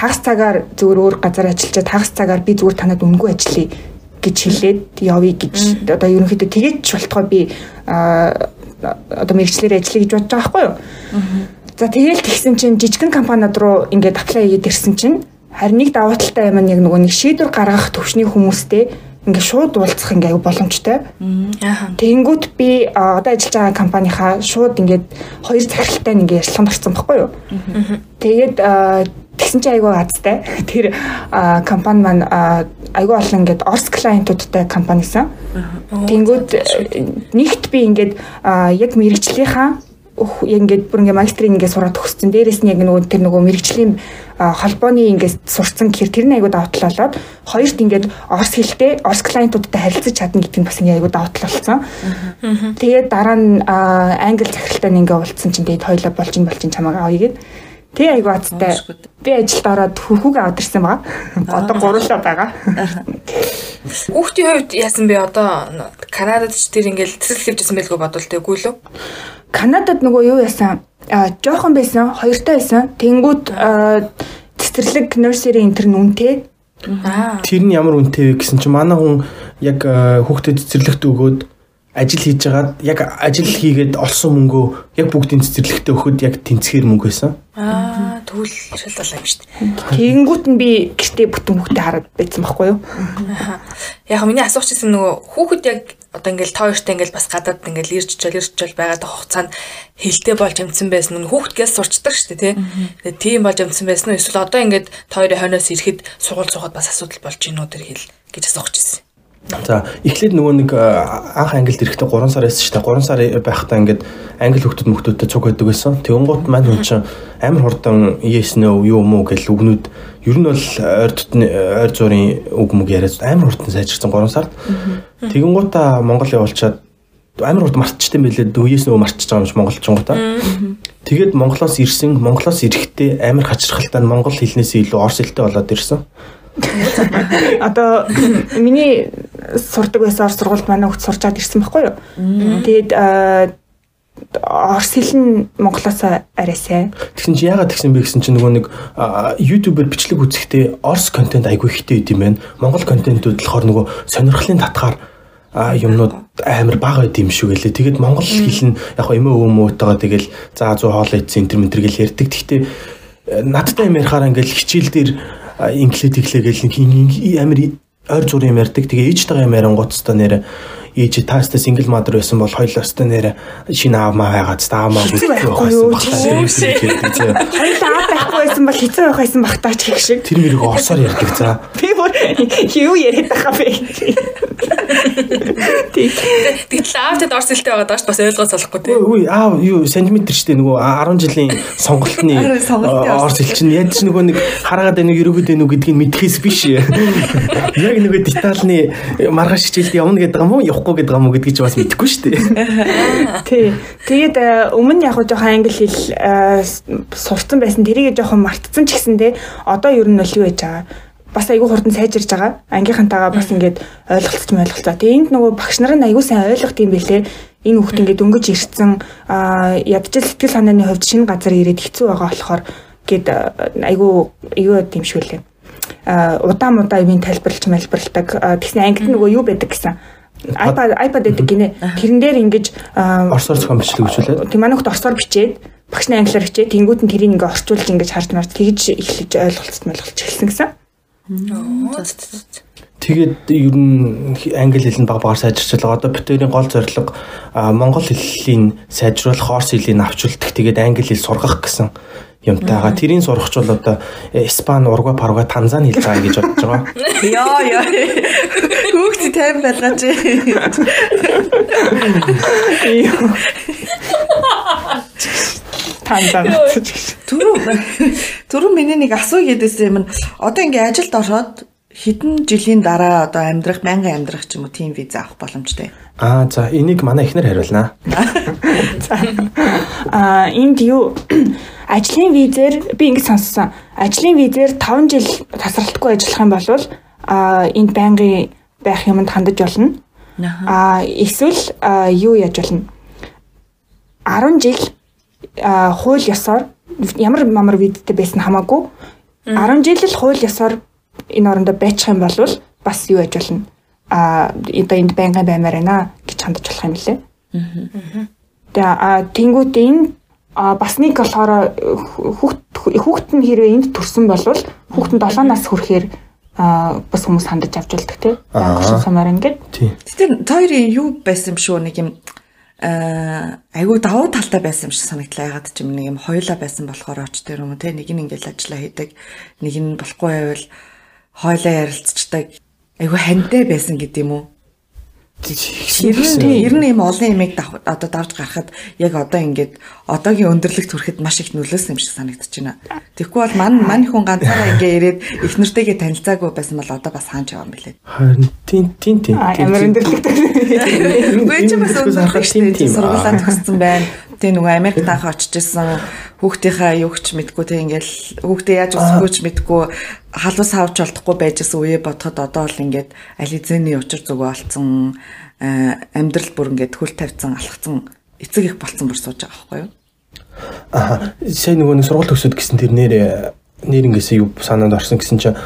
хагас цагаар зөвөр өөр газар ажиллаж хагас цагаар би зүгээр танад үнгүй ажиллая гэж хэлээд явъя гэж одоо ерөнхийдөө тэгээд ч болтгоо би одоо мэрэгчлэр ажиллая гэж бодож байгаа байхгүй юу. За тэгээл тэгсэн чинь жижигэн компаниуд руу ингээд аплай хийгээд ирсэн чинь Харин нэг давуу талтай юм нь яг нөгөө нэг шийдвэр гаргах төвшний хүмүүстэй ингээ шууд уулзах ингээ боломжтой. Тэгэнгүүт би одоо ажиллаж байгаа компанийхаа шууд ингээд хоёр захиралтай ингээ ярилцлаганд орсон байхгүй юу. Тэгээд тэгсэн чинь аюу азтай. Тэр компани маань аюу олон ингээд Орс клиентуудтай компанисан. Тэнгүүд нэгт би ингээд яг мэрэгчлийнхаа яг ингээд бүр ингээд магистрийн ингээд сураад төгссөн. Дээрээс нь яг нөгөө тэр нөгөө мэрэгжлийн холбооны ингээд сурцсан гэхээр тэр нь айгуу давтал болоод хоёрт ингээд орс хэлтэй орс клиентуудтай харилцаж чадна гэдэг нь бас ингээд айгуу давтал болсон. Тэгээд дараа нь англи захиралтай ингээд уулзсан чинь тэгээд хоёлоо болж ин болж ин чамаагаа авъя гэд. Тэг айгуу азтай. Би ажилд ороод хөрхүүг аваад ирсэн байгаа. Одоо гурлаа байгаа. Хүүхдийн хувьд яасан бэ одоо Канадад ч тэр ингээл цэцэрлэг хийжсэн байлгүй бодвол тэггүй лөө. Канадад нөгөө юу яасан? А жоохон байсан, хоёртой байсан. Тэнгүүд цэцэрлэг nursery энэ төр нүнтэй. Тэр нь ямар үнэтэй вэ гэсэн чинь манай хүн яг хүүхдэд цэцэрлэгт өгөөд ажил хийж байгаад яг ажил хийгээд олсон мөнгөө яг бүгдийн цэцэрлэгтээ өгөхөд яг тэнцгээр мөнгө байсан. Аа тэгвэл шал болоо юм шүү дээ. Тэгэнгүүт нь би гэртээ бүтэн хүүхдээ хараад байсан байхгүй юу? Яг миний асууч гэсэн нөгөө хүүхэд яг одоо ингээл та хоёртай ингээл бас гадаад ингээл ирж чөл ирж чөл байгаад хугацаанд хилтэй болж амцсан байсан нь хүүхдгээс сурчдаг шүү дээ тий. Тэгээ тийм болж амцсан байсан нь эсвэл одоо ингээд та хоёрын хойноос ирэхэд сургууль суугаад бас асуудал болж гинөө тэр хэл гэж асуух гэсэн. За эхлээд нөгөө нэг анх ангилд ирэхдээ 3 сар байсан шүү дээ. 3 сар байхдаа ингээд англи хүүхдүүд мөхтөдтэй цуг байдаг байсан. Тэгэнгუთ маань хүн чинь амар хурдан yes no юу юм уу гэл үгнүүд ер нь бол ойр дотны ойр зуурын үг мөг яриад амар хурдан сайжирсан 3 сард. Тэгэнгуутаа Монгол явуулчаад амар хурд мартчихдээ байлээ. Yes no мартчихж байгаа юм шиг монголчууд. Тэгээд Монголоос ирсэн, Монголоос ирэхдээ амар хачирхалтай монгол хэлнээс илүү орс хэлтэй болоод ирсэн. Одоо миний сурдаг байсан орс сургуульд манай хүүхд сурчаад ирсэн байхгүй юу. Тэгээд орс хэл нь монголоос арай сайн. Тэгсэн чи яагаад тэгсэн бэ гэсэн чинь нөгөө нэг YouTube-ээр бичлэг үзэхдээ орс контент айгүй ихтэй идэм байх. Монгол контентууд болохоор нөгөө сонирхлын татгаар а юмнууд амар бага байд юм шиг гэлээ. Тэгээд монгол хэл нь яг хөө эмээ өвөө мөөтэйгээ тэгэл за 100 хоол идсэн энэ төр гэл ярьдаг. Гэхдээ надтай юм ярихаар ингээл хичээл дээр инглээ тэглээгээл нэг амар ойр зур юм ярьдаг. Тэгээ ээжтэйгээ юм ярингуудстай нэрэ ээж таастай сингл мадер байсан бол хоёулаастай нэрэ шинэ аав маа байгаад та аав маа бүтэхгүй байсан. Хоёулаа аав байсан бол хэцүү байх байсан бах таач гэх шиг. Тэр мэрийг орсоор ярьдаг за. Би бүр юу яриад байгаа бэ? Тэгтэл аавтад орс хэлтэй байгаа доош бас ойлгоос олохгүй тий. Үгүй аав юу сантиметр штэ нөгөө 10 жилийн сонголтны орс хэл чинь яаж ч нөгөө нэг хараагаад байна уу ерөөд байна уу гэдгийг мэдхээс биш. Яг нөгөө детальны маргааш хичээлд явна гэдэг юм уу явахгүй гэдэг юм уу гэдгийг ч бас мэдэхгүй штэ. Тий. Тэгээд э, өмнө яг жоохон англи хэл э, сурцсан байсан тэрийг жоохон мартцсан ч гэсэн те одоо ер нь юу яаж байгаа бас айгүй хурдан сайжирж байгаа. Ангийнхантайгаа бас ингээд ойлголцож ойлголцоо. Тэгээ энд нөгөө багш нар нь айгүй сайн ойлгох юм бэлээ. Энэ хүүхд ингээд өнгөж ирсэн аа ядчил сэтгэл санааны хувьд шинэ газар ирээд хэцүү байгаа болохоор гээд айгүй юу юм шиг үлээ. Аа удаан удаа юм тайлбарлаж мэлбэрлдэг. Тэгсэн ангид нөгөө юу байдаг гэсэн iPad iPad гэдэг гинэ. Тэрэн дээр ингэж орсоор зохион бичлэг хичээлээд. Тийм манайхд орсоор бичээд багшны англиар хичээ тэнгууд нь тэрийг ингээ орчуулж ингэж харж марж тэгж эхлэж ойлголцсон ойлголч эхэлсэн гэсэн. Тэгээд ер нь англи хэл нь баг багаар сайжирч байгаа. Одоо битэрийн гол зорилго монгол хэллийг сайжруулах, орс хэлийг авчулдаг. Тэгээд англи хэл сургах гэсэн юмтайгаа. Тэрийн сурахч бол одоо Испани, Уругвай, Парагвай, Танзани хэл байгаа гэж бодож байгаа. Яа яа. Хүүхд тайм байлгаач. Танзан. Түрүү түрүү миний нэг асуу гэдээсэн юм. Одоо ингээ ажилд ороод хэдэн жилийн дараа одоо амьдрах, мянган амьдрах ч юм уу тийм виз авах боломжтой. Аа за энийг манай эхнэр хариулнаа. Аа энд юу ажлын визээр би ингэ сонссон. Ажлын визээр 5 жил тасралтгүй ажиллах юм бол аа энд байнгын байх юмд хандаж болно. Аа эсвэл юу яаж болно? 10 жил хууль ёсоор ямар мамар видтэй байсан хамаагүй 10 жил л хууль ёсоор энэ орондоо байчих юм бол бас юу яж болно а одоо энд байнгын баймаар байна гэж хандаж болох юм лээ. Тэгээ а тэнгуут энэ а бас нэг болохоор хүүхд хүүхд нь хэрвээ энд төрсөн бол хүүхд нь 7 нас хүрэхээр а бас хүмүүс хандаж авч болдог тий. Багш самаар ингээд. Тэр хоёрын юу байсан юм шүү нэг юм аа айгүй давуу талтай байсан юм шиг санагдлаа. Ягаад ч юм нэг юм хоёулаа байсан болохоор оч тэр юм те нэг нь ингээл ажиллаа хийдэг. Нэг нь болохгүй байвал хойлоо ярилцдаг. Айгүй хантай байсан гэдэг юм уу? ер нь юм олон ямиг одоо давж гарахад яг одоо ингээд одоогийн өндөрлөгт хүрэхэд маш их нөлөөсөн юм шиг санагдаж байна. Тэгэхгүй бол мань мань хүн ганцаараа ингээ ирээд их нэртэйгээ танилцаагүй байсан бол одоо бас хаанч яваа юм бэлээ. Харин тийм тийм тийм. Ямар өндөрлөгт. Үгүй чи бас өндөрлөг шүү. Сургуулаа төгссөн байна. Тэ нөгөө Америкт анх очиж исэн хүүхдийнхаа юу ч мэдгүй тэг ингээл хүүхдээ яаж өсгөө ч мэдгүй халуус хавж болтохгүй байжсэн үе бодоход одоо л ингээд ализений учир зүгөө олцсон амьдрал бүр ингээд хөл тавьсан алхацсан эцэг их болцсон бүр сууж байгаа байхгүй юу? Аа сая нөгөө нэг сургууль төгсөд гэсэн тэр нэр нэрнгээсээ юу санаанд орсон гэсэн чинь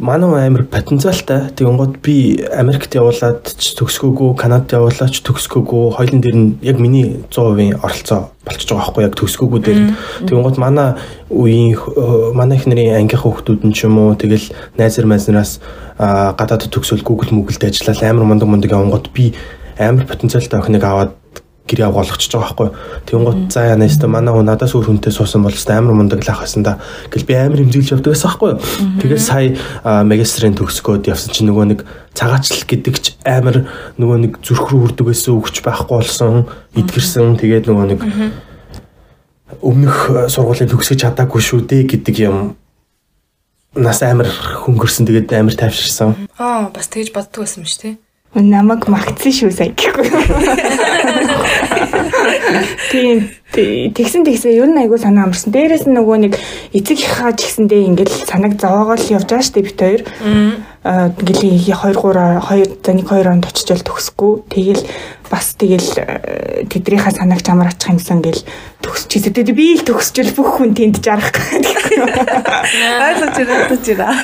манай амир потенциалтай. Тэгэнгუთ би Америкт явуулаад ч төгсгөөгүй, Канадад явуулаад ч төгсгөөгүй. Хоёулын дээр нь яг миний 100% оролцоо болчихж байгаа байхгүй яг төгсгөөгүй дээр. Тэгэнгუთ манай үеийн э, манай их нарын ангийнхаа хүүхдүүд нь ч юм уу тэгэл найзэр майзнараас гадаадд төгсөөл Google мөглд ажиллаад амар мундаг мундаг явангууд би амар потенциалтай охиныг аваад гэр яв болгочихж байгаа байхгүй. Тэнгууд за яна өстө манай хүн надаас өөр хүнтэй суусан бол өстө амар мундаг л ахсан да. Гэл би амар хэмжүүлж явдаг байсан байхгүй. Тэгээд сая магистрийн төгсгөөд явсан чинь нөгөө нэг цагаачлал гэдэг ч амар нөгөө нэг зүрх рүү үрдэг байсан өгч байхгүй болсон, идгэрсэн. Тэгээд нөгөө нэг өмнөх сургуулийн төгсөж чадаагүй шүү дээ гэдэг юм нас амар хөнгөрсөн тэгээд амар тайвширсан. Аа бас тэгж боддог байсан юм шүү дээ намайг магтсан шүү сая гэхгүй. Тийм тэгсэн тэгсэн ер нь айгүй санаа амарсан. Дээрээс нь нөгөө нэг эцэг их хаач гэсэндээ ингээл санаг зовоогоо л явж байгаа штеп бит хоёр. Аа ингээл 2 3 2 за 1 2 онд очичвал төгсөхгүй. Тэгэл бас тэгэл тэдрийнхаа санаг чамар ачих юмсан гэл төгсчихсэн. Тэгээд би л төгсчл бүх хүн тэнд жарах гэхгүй. Ойлгож байна, ойлгож байна.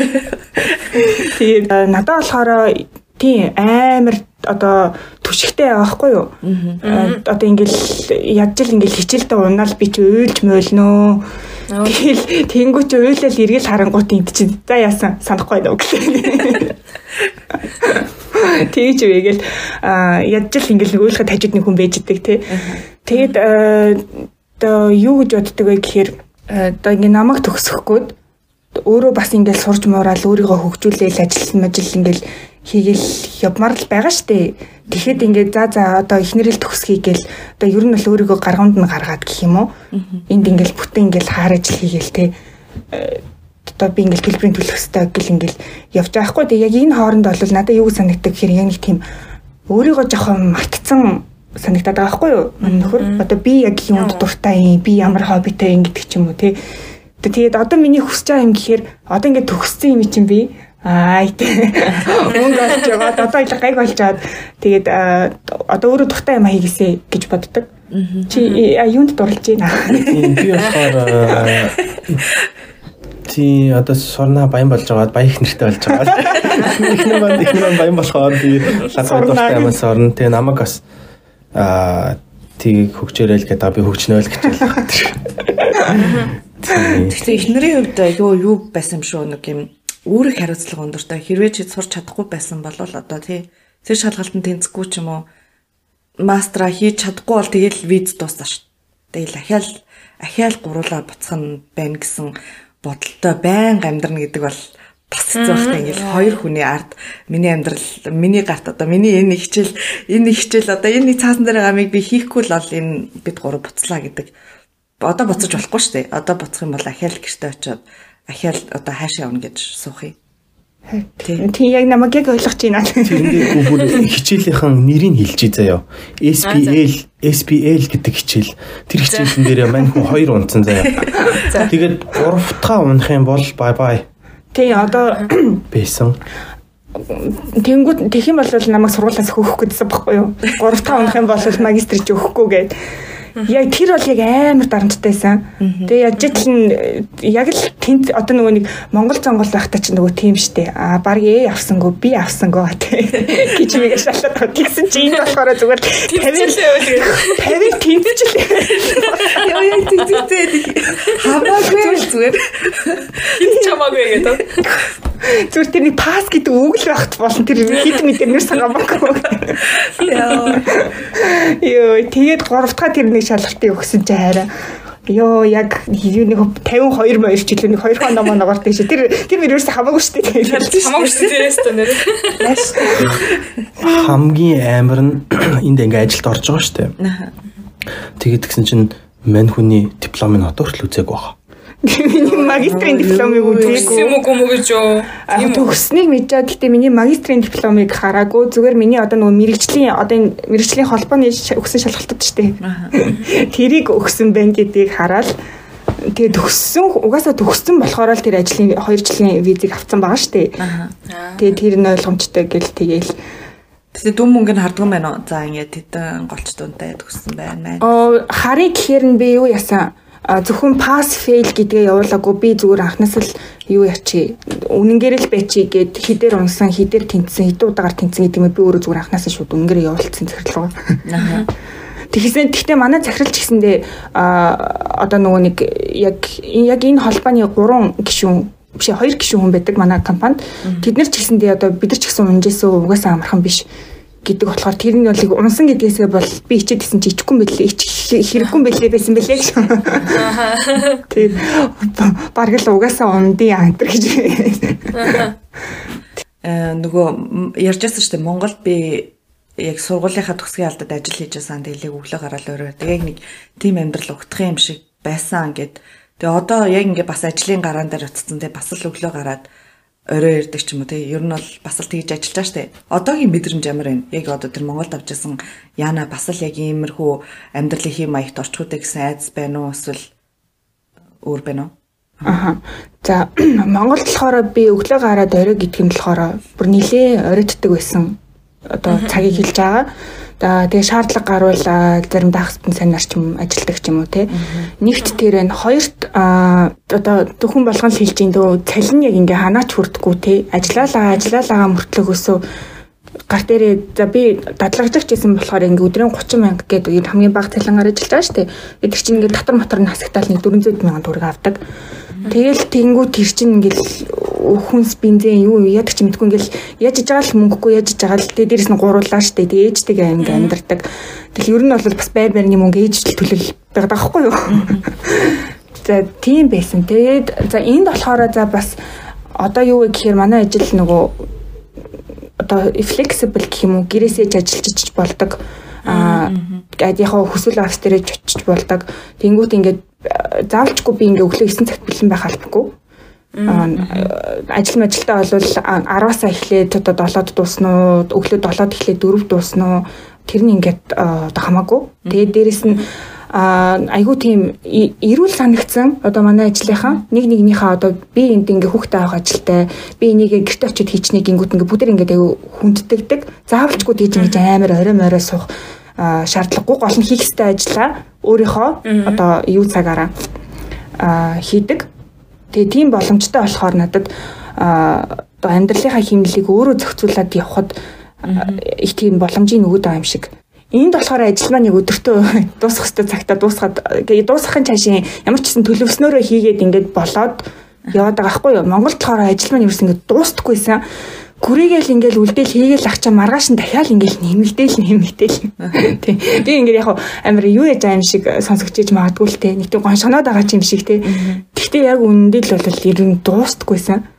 Тэгээд надад болохоор Тийм амар одоо түшигтэй аахгүй юу? Одоо ингээл ядж ил ингээл хичээлдээ унаал би чи уйлж мойлноо. Тэгэл тэнгуү чи уйлал эргэл харангуут энд чи за яасан санахгүй уу гэх. Тэгж үгээл ядж ил ингээл уйлахад хажууд нэг хүн байж идэг тий. Тэгээд одоо юу гэж боддөг вэ гэхээр одоо ингээ намайг төгсөхгүй өөрөө бас ингээл сурж муурал өөрийгөө хөгжүүлээл ажил мажил ингээл хийгээл явмаар л байгаа штэ. Тэгэхэд ингээд за за одоо эхнэрэл төгсгий гээл одоо ер нь бол өөрийгөө гаргамд нь гаргаад гэх юм уу. Энд ингээл бүтэн ингээл хаар ажил хийгээл те э, одоо би ингээл төлбөрийн төлөх хэрэгтэй гэл ингээл явж байгаа хгүй. Тэг яг энэ хооронд бол надад юу санагддаг гэхээр яг нэг тийм өөрийгөө жоохон мартцсан санагдаад байгаа хгүй юу? Нөхөр одоо би яг юунд дуртай юм, би ямар хоббитой юм гэдэг ч юм уу те. Тэгээд одоо миний хүсэж байгаа юм гэхээр одоо ингээд төгссөн юм чинь би Аа мөнгө олж яваад одоо их гайг болчоод тэгээд одоо өөрөө тухтай юм хийгээсэй гэж боддог. Чи юунд дурлж байна? Би болохоор тий одоо сорна баян болж байгаа баян их нэртэй болж байгаа. Ихнэр банд ихнэр баян болохоор би лазар дуртай юм сорн тэгээ намайг бас аа тийг хөгжөөрэй л гэдэг би хөгжнөө л гэж байна. Тэгэхээр эхнэрийн хувьд юу юу байсан юм шүү нэг юм үүрэг хариуцлага өндөртэй. Хэрвээ чи сурч чадахгүй байсан бол одоо тий. Тэр шалгалтанд тэнцэхгүй ч юм уу? Мастера хийж чадахгүй бол тэгэл виз дуусна ш. Тэгэл ахаал ахаал гуруулаа буцах нь байна гэсэн бодолтой байн амьдрна гэдэг бол бас хэцүү багтаа ингээл хоёр хүний ард. Миний амьдрал миний гарт одоо миний энэ хичээл энэ хичээл одоо энэ цаасан дээр гамыг би хийхгүй л бол энэ бид гурав буцлаа гэдэг. Одоо буцаж болохгүй шүү дээ. Одоо буцах юм бол ахаал гэртээ очиод ахиал одоо хаашаа явна гэж суухыг. Тийм яг намайг яг ойлгож байна. Тэгээд бүр хичээлийнхэн нэрийг хэлчихье заяа. SPL SPL гэдэг хичээл. Тэр хичээлэн дээр мань хүн хоёр унтсан заяа. Тэгээд гурав дахь унах юм бол бай бай. Тий одоо байсан. Тэнгүүд тэгэх юм бол намайг сургуулаас хөөх гэдсэн баггүй юу? Гурав дахь унах юм бол магистрч өгөхгүй гээд Яг тэр бол яг амар дарамттайсан. Тэгээ яж ил нь яг л тэнд одоо нөгөө нэг Монгол зонгол байхдаа ч нөгөө тийм штэ. А баг ээ авсангүй би авсангүй гэж мэг шалаад байгаа. Тэгсэн чи энэ болохоор зүгээр 50 50 тэмцэлээ. Яа яа тэмцэлээ. Хамаагүй зүгээр. Хин чамаагүй гэдэг. Зүгээр тэр нэг пас гэдэг үг л багт болон тэр хит мэдэр нэр сангамаагүй. Йоо. Йоо, тэгээд гурав дахь тэр нэг шалгалтыг өгсөн чи хараа Йоо яг нэг 52 моёр илүү нэг 2 хоног номоо ногоортой шүү. Тэр тэр мөр ерөөсө хамаагүй шүү дээ. Хамаагүй шүү дээ тест нэр. Хамгийн амар нь энд ингээ ажилд орж байгаа шүү дээ. Тэгээд гисэн чинь мань хүний дипломын одоо хүртэл үзег байгаа. Миний магистрийн дипломыг үзээгүй. юм уу юм гэж юу? Тийм төгснгийг мэдээд гэхдээ миний магистрийн дипломыг хараагүй. Зүгээр миний одоо нөгөө мэрэгжлийн одоо энэ мэрэгжлийн холбооны өгсөн шалгалтууд шүү дээ. Тэрийг өгсөн байна гэдгийг хараад тэгээ төгссөн угаасаа төгссөн болохоор л тэр ажлын 2 жилийн визийг авсан байгаа шүү дээ. Тэгээ тэр нь ойлгомжтой гэл тэгээл Тэгээ дүн мөнгөнд хардсан байна уу? За ингээд тэдэн голчтунтай төгссөн байна. Оо харыг гэхээр нь би юу яасан? Зөвхөн pass fail гэдгээ явуулаагүй. Би зүгээр анхнаас л юу ячи? Үнэнгээр л байчи гэд хідээр унсан хідээр тэнцсэн хэдэн удаагаар тэнцсэн гэдэг юм би өөрөө зүгээр анхнаас шууд үнэнгээр явуулсан захирал руу. Тэгэхсэн гэхдээ манай захирал ч гэсэндээ а одоо нөгөө нэг яг яг энэ холбооны 3 гишүүн биш 2 гишүүн хүн байдаг манай компанид. Тэд нар ч гэсэндээ одоо бид нар ч гэсэн унжээсөө угаасаа амархан биш гэдэг болохоор тэр нь бол унсан гэдгээсээ бол би ичээд исэн чи ичихгүй бэлээ хэрэггүй бэлээ байсан бэлээ гэж. Тэгээд бараг л угаасаа ундын антер гэж. Э нөгөө ярьжсэн шүү дээ Монголд би яг сургуулийнхаа төгсгийн алдад ажил хийж байсан. Тэглийг өглөө гараад өөрөө. Тэгээ яг нэг тим амьдрал өгдөх юм шиг байсан гэд. Тэгээ одоо яг ингээ бас ажлын гараан дээр утцсан. Тэгээ бас л өглөө гараад орой ирдэг ч юм уу тий. Ер нь бол бас л тэгж ажиллаж байгаа штэ. Одоогийн мэдрэмж ямар вэ? Яг одоо тэр Монголд авчирсан яана бас л яг иймэрхүү амьдралын хэм маягт орчиход гэсэн айдас байна уу? Эсвэл өөр байна уу? Аха. За Монголд болохоор би өглөө гараад орой гэдг нь болохоор бүр нилээ оройддаг байсан. Одоо цагийг хэлж байгаа. За тэгээ шаардлага гарвал заримдаа хастан санаар ч юм ажилдаг ч юм уу те. Нэгт тэр энэ хоёрт одоо зөвхөн болгон л хэлж ин дөө цалин яг ингээ ханаач хүрдэггүй те. Ажиллаалаа ажиллаалаа мөртлөг өсөө гар дээрээ за би дадлагжагч гэсэн болохоор ингээ өдрийн 30 мянга гэдэг хамгийн бага цалингаар ажиллаж байгаа шүү дээ. Эдгээр чинь ингээ татвар матар нь хасагтаал нэг 400 мянган төгрөг авдаг. Тэгэл тэнгүү тэр чинь ингээл хүнс бензин юу яд ч мэдгүй ингээл яаж иж байгаа л мөнгөгүй яаж иж байгаа л тэгээ дээрэс нь гуруулаа штэ тэгээ ээжтэйгээ амиг амьдардаг. Тэгэл ер нь бол бас байр байрны мөнгө ээж төлөл байгаа байхгүй юу? За тийм байсан. Тэгээд за энд болохоор за бас одоо юу вэ гэхээр манай ажил нөгөө одоо flexible гэх юм уу? Гэрээсээ ажиллаж болдог. Аа хүсвэл офис дээр очиж болдог. Тэнгүүт ингээд заавалчгүй би ингээ өглөө 9 цагт бэлэн байх албагүй. Ажил мэжилтээ бол 10-аас эхлээд одоо 7-д дуусна уу, өглөө 7-д эхлээд 4-д дуусна уу? Тэр нь ингээд одоо хамаагүй. Тэгээд дээрэс нь айгүй тийм эрүүл санагдсан одоо манай ажлынхаа нэг нэгнийхээ одоо би энд ингээ хүүхдээ авах ажилтай би энийг гэрте очиод хийчнээ гингүүд ингээ бүгд ингээ айгүй хүнддэгдэг заавалчгүй тийж ингээ амар орой морой суух шаардлагагүй гол нь хийх ёстой ажлаа өөрийнхөө одоо юу цагаараа хийдэг. Тэгээ тийм боломжтой болохоор надад одоо амьдралынхаа хэмнэлийг өөрөө зохицуулаад явхад их тийм боломжийг өгöd байгаа юм шиг. Энд болохоор ажил маань яг өдөртөө дуусах хэвээр цагтаа дуусгаад дуусахын цаашийн ямар ч гэсэн төлөвснөөрөө хийгээд ингээд болоод яваад байгаа байхгүй юу. Монголд болохоор ажил маань гэсэн ингээд дуустдаггүйсэн гүрийгээл ингээл үлдээл хийгээл ах чам маргааш нь дахиад ингээл нэмэгдээл нэмэгдээл. Тий. Би ингээл яг амар юу яж аим шиг сонсогч иж магадгүй л те. Нэг тийм гоншгоноод байгаа ч юм шиг те. Гэхдээ яг үнэндээ л бол ер нь дуустдаггүйсэн.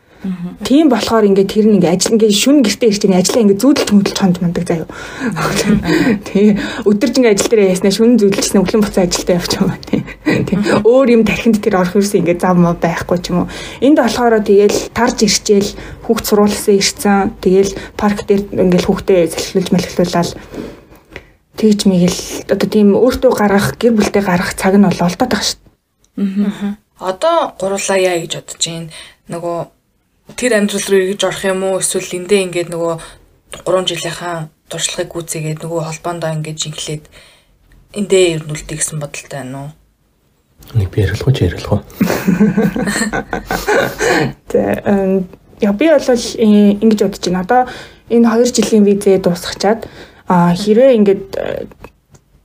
Тийм болохоор ингээд тэр нэг ажил ингээд шүн гэртээ ирж байгаа ажлаа ингээд зүүдэлж хөдөлж хонд мандаг заяа. Тий. Өдөрж ингээд ажил дээр яснаа шүн зүүдэлжсэн өглөн буцаа ажилдаа явж байгаа тий. Тий. Өөр юм тархинд тэр орох юусэн ингээд зам байхгүй ч юм уу. Энд болохоор тэгээл тарж ирчээл хүүхд суруулсан ирсэн. Тэгээл парк дээр ингээд хүүхдээ салхилуулж малхилуулаад тэгж мэгэл одоо тийм өөртөө гаргах гэр бүлтэй гаргах цаг нь бол олдоод байгаа шүү дээ. Аа. Одоо гурлаа яа гэж бодож байна. Нөгөө тэр амьдрал руу эргэж орох юм уу эсвэл эндээ ингээд нөгөө 3 жилийнхаа туршлагыг гүйцээгээд нөгөө холбоондоо ингээд жинхлээд эндээ ирнүүлдэг гэсэн бодолтой байна уу? Нэг би ярилцах уу ярилцах уу? Тэ я би бол ингэж бодож байна. Одоо энэ 2 жилийн визээ дуусгачаад хэрвээ ингээд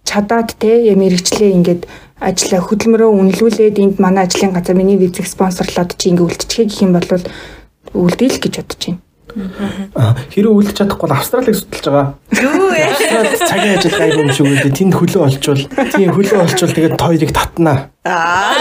чадаад те мэрэгчлээ ингээд ажлаа хөдөлмөрөө үнэлүүлээд энд манай ажлын газар миний визэг спонсорлоод чи ингээ үлдчихээ гэх юм бол үлдээл гэж бодож байна. Аа хэрэв үлдэж чадахгүй бол Австралиг судалж байгаа. Юу яа. Австралид цагийн ажил гайгүй юм шиг үлдээ. Тэнд хөлөө олчвол тийм хөлөө олчвол тэгээд хоёрыг татнаа. Аа.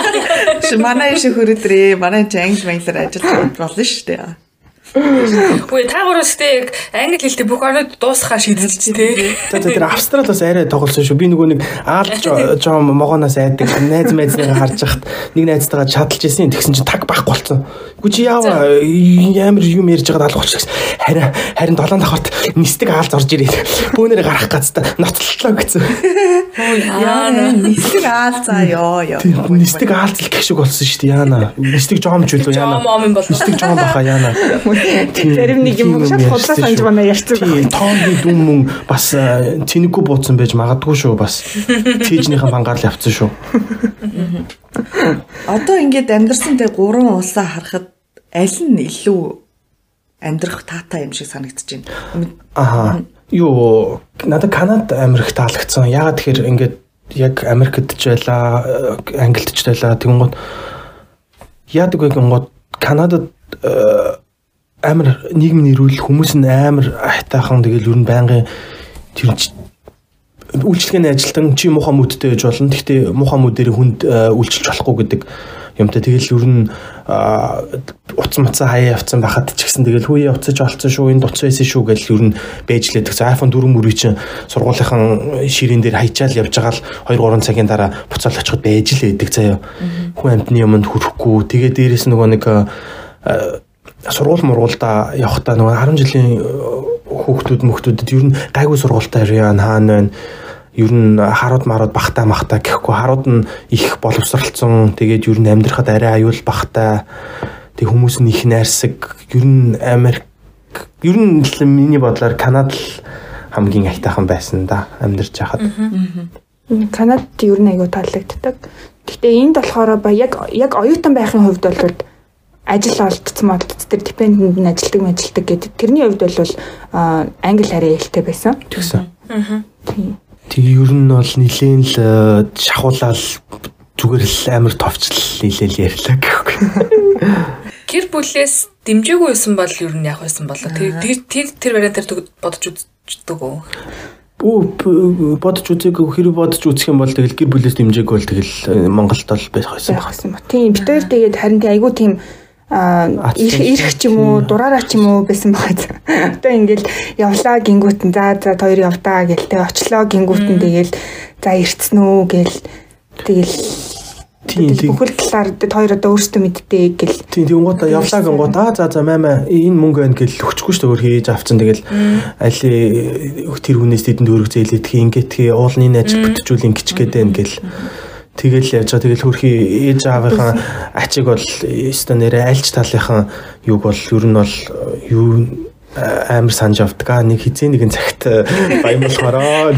Манай шиг хөрөдрөө манай ч англи манглаар ажиллаж болно шүү дээ. Үгүй та гураас тээ яг англи хэлтэй бүх орнууд дуусхаа шийдэлж тээ. За за тэр Австрал бас арай тоглосон шүү. Би нөгөө нэг аалж жоо могоноос айдаг найз майзнаа харж хахад нэг найзтайгаа чадалж исэн. Тэгсэн чинь таг бах болцсон. Гү чи яава амар юм ярьж байгаад алга болчихсон. Харин харин долоон давхарт нистэг аалж орж ирээд бөөнөрөө гарах гацтай ноцлолоо гэсэн. Яа нисдэг аалцаа ёо ёо. Тийм нистэг аалцал гэх шиг болсон шүү дээ. Яана. Нистэг жоомч үлээ яана. Жом ом юм бол. Нистэг жоом баха яана. Зарим нэг юм шал худлаа санаж байна. Тийм тооны дүн мөн бас цэнэггүй бууцсан байж магадгүй шүү бас. Тийжнийхэн бангаар л явцсан шүү. Одоо ингээд амьдрсан тэг гурван улсаа харахад аль нь илүү амьдрах таатай юм шиг санагдаж байна. Аа. Юу надад Канад Америк таалагдсан. Ягаад тэгэхээр ингээд яг Америкт ч байлаа, э, Англид ч байлаа. Тэгэнгუთ яадаг вэ гингууд Канадад э, амар нийгэм нэрүүл хүмүүс нь амар хайтаахан тэгэл ер нь байнгын тэр үйлчлэгээний ажилтан чи муухай мөдтэй байж болно. Гэхдээ муухай мөдөр хүнд э, үйлчилж болохгүй гэдэг юмтай. Тэгэл ер нь утас мацаа хаяа явцсан байхад ч гэсэн тэгэл хүүе уцаж олцсон шүү энэ дуц байсан шүү гэж ер нь бэжлээд гэсэн iPhone 4 мөрий чинь сургуулийнхын ширээн дээр хайчаал явж байгаа л 2 3 цагийн дараа буцаал очиход байж л байдаг заяа хүн амтны юмд хүрэхгүй. Тэгээ дээрэс нөгөө нэг а, сургууль мургуулда явхдаа нөгөө 10 жилийн э, хүүхдүүд мөхтүүдэд ер нь гайгүй сургуультай яа хаана байна. Ер нь харууд марууд бахтай махтай гэхгүй. Харууд нь их боловсралцсан. Тэгээд ер нь амьдрахад арай аюул бахтай. Тэг хүмүүс нь их найрсаг. Ер нь Америк ер нь миний бодлоор Канад л хамгийн айтайхан байсан да амьдарч байхад. Канадд ер нь аягүй таалагддаг. Гэхдээ энд болохоор ба яг яг оюутан байхын хувьд бол ажил олдсон модц тэр депендент нь ажилдаг мэжилдэг гэдэг. Тэрний хувьд бол англи хараа хэлтэй байсан. тэгсэн. Тийм. Тэг ер нь бол нилээн л шахуулаад зүгээр л амар товчлал нилээл ярьлаа гэхгүй. Гэр бүлээс дэмжээгүй байсан бол ер нь яг байсан болоо. Тэр тэр тэр тэр вариантаар төгөд бодож үздэг үү? Бүү бодож үзээгүй хэрэг бодож үзэх юм бол тэгэл гэр бүлээс дэмжээгүй бол тэгэл Монголд бол байх байсан байх байна. Тийм хоёр тэгээд харин тийм айгүй тийм ирэх ч юм уу дураараа ч юм уу байсан байгаа. Одоо ингээл явлаа гингүүт нь за за хоёр явдаа гээл тэг очлоо гингүүт нь тэгэл за ирцэн үү гээл тэгэл бүхэл талаар хоёр одоо өөрсдөө мэддэг гэл. Тийм тийм. Гоо явлаа гин гоо за за за маа энэ мөнгө байна гэж өгчихгүй шүү дээ. Хийж авцсан. Тэгэл али тэр хүнээс тэдэнд өргөж зээлэдэх ингээтгий уулын ажил бүтжүүл ингэч гээд байна гэл Тэгэл яаж байгаа тэгэл хөрхи ээж аавынхаа ачиг бол өстө нэрэ альч талынхан юг бол ер нь бол юу амар санаж авдаг. Нэг хизээ нэгэн цагт баян болохоороо.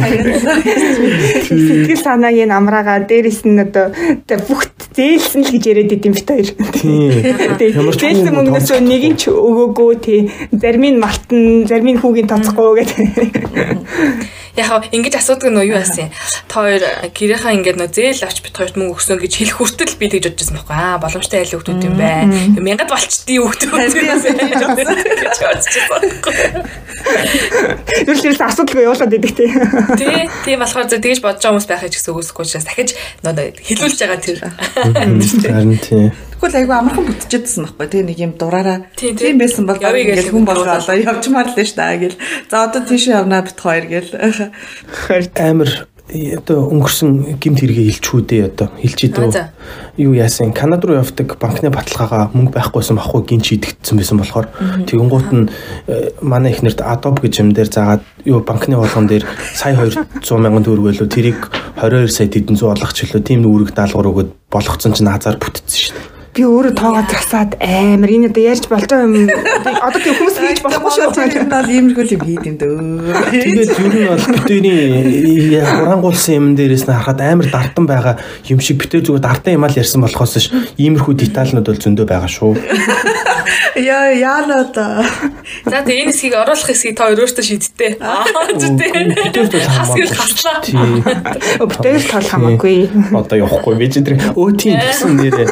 сэтгэл санааг нь амраагаа дээрэс нь одоо бүгд зээлсэн л гэж яриад идэм бит хоёр. Тийм. Зээлсэн мөнгнөөс нэг нь ч өгөөгүй тий. Зарим нь малтан, зарим нь хүүгийн тоцохгүй гэдэг. Яг ингэж асуудаг нь юу яасан. Та хоёр гэрийнхаа ингээд нөө зээл авч бит хоёрт мөнгө өгсөн гэж хэлэх хүртэл би тэгж бодчихсон байхгүй аа боломжтой айл хүүхдүүд юм байна. Мянгад болчдгийн хүүхдүүд гэж бодчихсон. Юу ч ерөөс асуудалгүй явуулаад идэг тий. Тий, тийм болохоор зөв тэгж бодож байгаа хүмүүс байхыг ч гэсэн үгүйсэхгүй учраас дахиж нөө хэлүүлж байгаа тэр. Харин тийм. Тэгвэл айгүй амархан бүтчихэд байхгүй. Тий нэг юм дураараа. Тийм, байсан бол ингээл хүн болоо явчмаар л шүү дээ гэл. За одоо тийш явнаа бит хоёр гэл. амар одоо өнгөрсөн гимт хэрэгээ хилчүүдээ одоо. Хилж Аа, идэв. Юу яасан? Канад руу явдаг банкны баталгаагаа мөнгө байхгүйсэн бахгүй гин чийдэгдсэн байсан болохоор. Тэгэн гут нь э, манай ихнэрт Adobe гэж юм дээр заагаад юу банкны болгон дээр сая 200 мянган төгрөг байлоо. Тэрийг 22 сая тэдэн зур олгох чөлөө тийм үүрэг даалгавар өгöd болгоцсон чинь хазаар бүтцсэн шүү дээ. Би өөрөө тоогоо засаад амар энэ одоо ярьж болж байгаа юм. Одоо тийм хүмүүс хийж болохгүй шүү. Тэр бол иймэрхүү юм хийд юм дөө. Тэгээд ер нь бол битүүний хурангуулсан юм дээрээс нь харахад амар дартан байгаа юм шиг битүү зүгээр дартан юм аа л ярьсан болохоос ш иймэрхүү деталнууд бол зөндөө байгаа шүү. Яа яана одоо. За тэгээ энэ хэсгийг оруулах хэсгийг та хоёр өөртөө шийдтээ. Аа зүтэй. Хасгил хаслаа. Тийм. Бүтээр тал хамаагүй. Одоо явахгүй би чи тэр өө тийм гэсэн нэрээ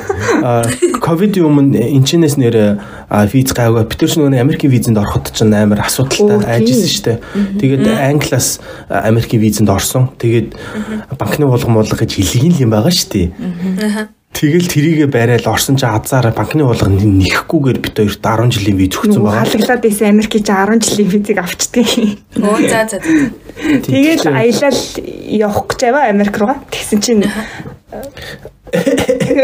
ковидын өмнө энчнээс нэр виз гайгаа бид нар нөгөө Америкийн визэнд ороход ч амар асуудалтай айжсэн шүү дээ. Тэгээд англиас Америкийн визэнд орсон. Тэгээд банкны болгон болгох гэж хэлгийн юм байгаа шүү дээ. Тэгэл трийгээ барайл орсон чи азаар банкны болгон нэхгүйгээр бид хоёрт 10 жилийн виз өгсөн байгаа. Халаглаад байсан Америкийн чи 10 жилийн визийг авчдаг. Оо за за. Тэгэл аялал явах гэж байваа Америк руугаа. Тэгсэн чинь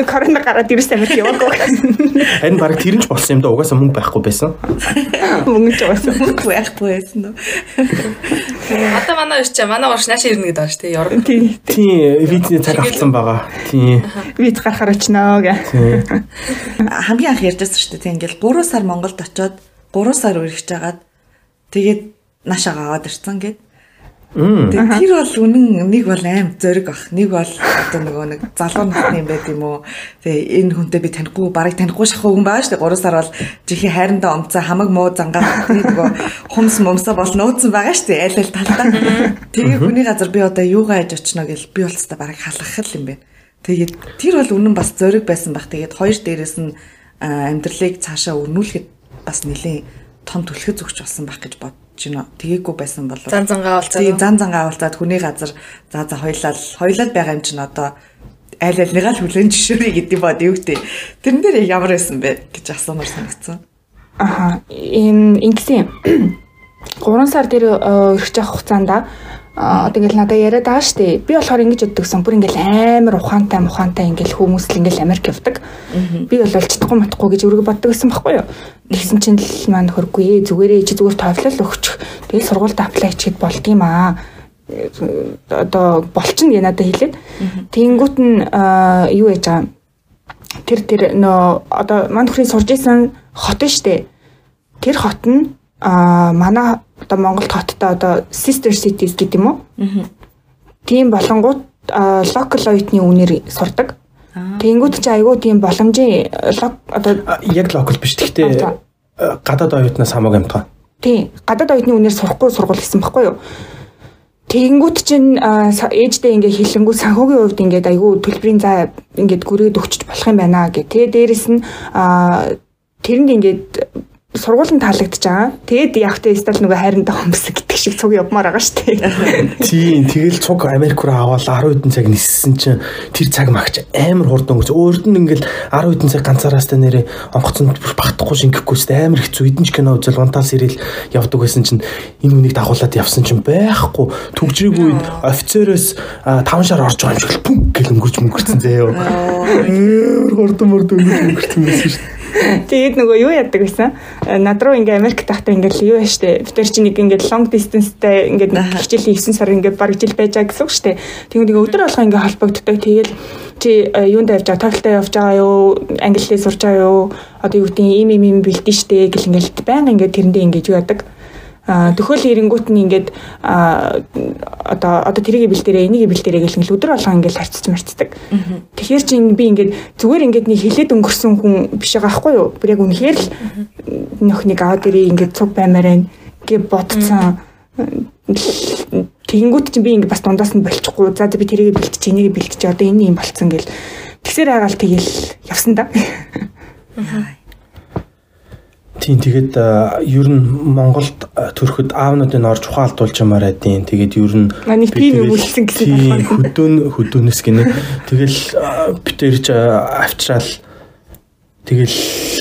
Корона гараад ирсэн Америк яваагүй. Харин баг тэр нь ч болсон юм да. Угаасаа мөнгө байхгүй байсан. Мөнгө ч угаасаа Мөнгө байхгүй байсан? Одоо манай өрч манай урш нааш ирнэ гэдэг байна шүү дээ. Европ. тий. Тийм визний цаг авсан байгаа. Тийм. Виз гарахаар очноо гэ. Хамгийн анх ярьжсэн шүү дээ. Тэг ингээл 3 сар Монголд очоод 3 сар үргэлж жагаад тэгээд наашаа аваад ирсэн гэд. Тэр бол үнэн нэг бол аим зориг ах. Нэг бол одоо нөгөө нэг залуу насны юм байт юм уу. Тэгээ энэ хүнтэй би танихгүй барыг танихгүй шахах хүн байгаа шүү дээ. 3 сар бол жихи хайрандаа умцаа хамаг муу зангаа нөгөө хумс мумсаа бол нууцсан байгаа шүү дээ. Айл айл талдаа. Тэгээ хүний газар би одоо юугаа аж очно гэл би бол та барыг халах юм байна. Тэгээд тэр бол үнэн бас зориг байсан баг. Тэгээд хоёр дээрээс нь амьдралыг цаашаа өрнүүлэхэд бас нэлээд том түлхэж өгч болсон байх гэж бодож байна. Тэгээгүй байсан бол Зан зангаа болцоо. Тийм зан зангаа уулзаад хүний газар за за хоёлаа хоёлаа байгаа юм чинь одоо айл альныгаа л хүлэн зөвшөөрэй гэдэг бод юу гэдэг. Тэрэн дээр ямар байсан бэ гэж асуумар санагдсан. Аха. Энэ ингэсэн. 3 сар дээр өргөж явах хугацаанд одоо ингээл надад яриад байгаа штэ. Би болохоор ингэж боддогсон. Бүр ингээл амар ухаантай мухаантай ингээл хүмүүс л ингээл Америк явдаг. Би бол чадахгүй матахгүй гэж өргө боддог гэсэн байхгүй юу? Тэгсэн чинь л маань хөргүй ээ. Зүгээрээ чи зүгээр товлол өгчих. Тэгээ сургуульд аплай хийхэд болдгийм аа одоо болчихно гэ надад хэлээд тэгэнгүүт нь юу яж байгаа тэр тэр нөө одоо мань хүрийн сурж исэн хот нь штэ тэр хот нь манай одоо Монголд хоттой одоо sister cities гэдэг юм уу тийм болонгууд local оюутны үнээр сурдаг тэгэнгүүт чи айгүй тийм боломжийн лок- одоо Яг локал биш. Гэхдээ э, гадаад оюутнаас хамаагүй амтгаа. Тийм. Гадаад оюутны үнээр сурахгүй сургууль гэсэн баггүй юу? Тэгэнгүүт чинь ээждээ ингээ хэлэнгүү санхүүгийн хувьд ингээд айгүй төлбөрийн заа ингээд гүрээд өгчөж болох юм байна гэ. Тэгээ дээрэс нь тэрэнд ингээд сургуулийн таалагдж байгаа. Тэгээд явахтай стал нөгөө хайрандаа хомс гэдэг шиг цуг явмаар байгаа шүү дээ. Тийм, тэгэл цуг Америк руу аваад 10 хэдэн цаг ниссэн чинь тэр цаг магч амар хурдан өнгөрч. Өөрд нь ингээл 10 хэдэн цаг ганцаараастай нэрээ онгоцонд багтахгүй шингэхгүйстэй амар хэцүү эдэн ч кино үзэл унтаал сэрэл явдаг байсан чинь энэ хүнийг дагуулад явсан чинь байхгүй төгжрийг үед офицероос 5 шар орж байгаа юм шиг л пүм гэл өнгөрч мөнгөрцөн заяа. Амар хурдан мөрд өнгөрч мөнгөрцөн байсан шүү дээ. Тэгээд нөгөө юу яадаг байсан? Э, Над руу ингээ Америк тахтай ингээ юу яа штэ. Бид нар чинь нэг ингээ long distance-тэй ингээ хичээлийн 9 сар ингээ баг жил байж байгаа гэсэн үг штэ. Тэгээд ингээ өдөр болго ингээ холбогддог. Тэгээд чи э, юунд явж байгаа? TOEFL-тай явж байгаа юу? Англи хэл сурч байгаа юу? Одоо юу гэдэг юм юм юм бэлдэн штэ гэл ингээ баян ингээ тэрэндээ ингээ юу яадаг? Төхөөл ирэнгүүт нь ингээд одоо одоо тэрийг бэлдэрээ энийг бэлдэрээ гэл ингээл өдөр болгоо ингээл харцж марцдаг. Тэгэхээр чинь би ингээд зүгээр ингээд нэг хилээд өнгөрсөн хүн биш байгаа байхгүй юу? Бүр яг үнэхээр л нөхнийг аваад ирээ ингээд цуг баймаар байна гэж бодцсон. Тэгэнгүүт чинь би ингээд бас дундаас нь болчихгүй. За би тэрийг бэлтэж энийг бэлтэж одоо энэ юм болцсон гэл. Тэгсэр хагаал тэгэл явсан да. Тийм тэгээд ер нь Монголд төрөхөд аавнуудын орж ухаалдуулж юмараа дийн. Тэгээд ер нь А, нэг тийм юм үлдсэн гэсэн байна. хөдөөн хөдөөнөөс гинэ. Тэгэл а, бид тэрч авчраал тэгэл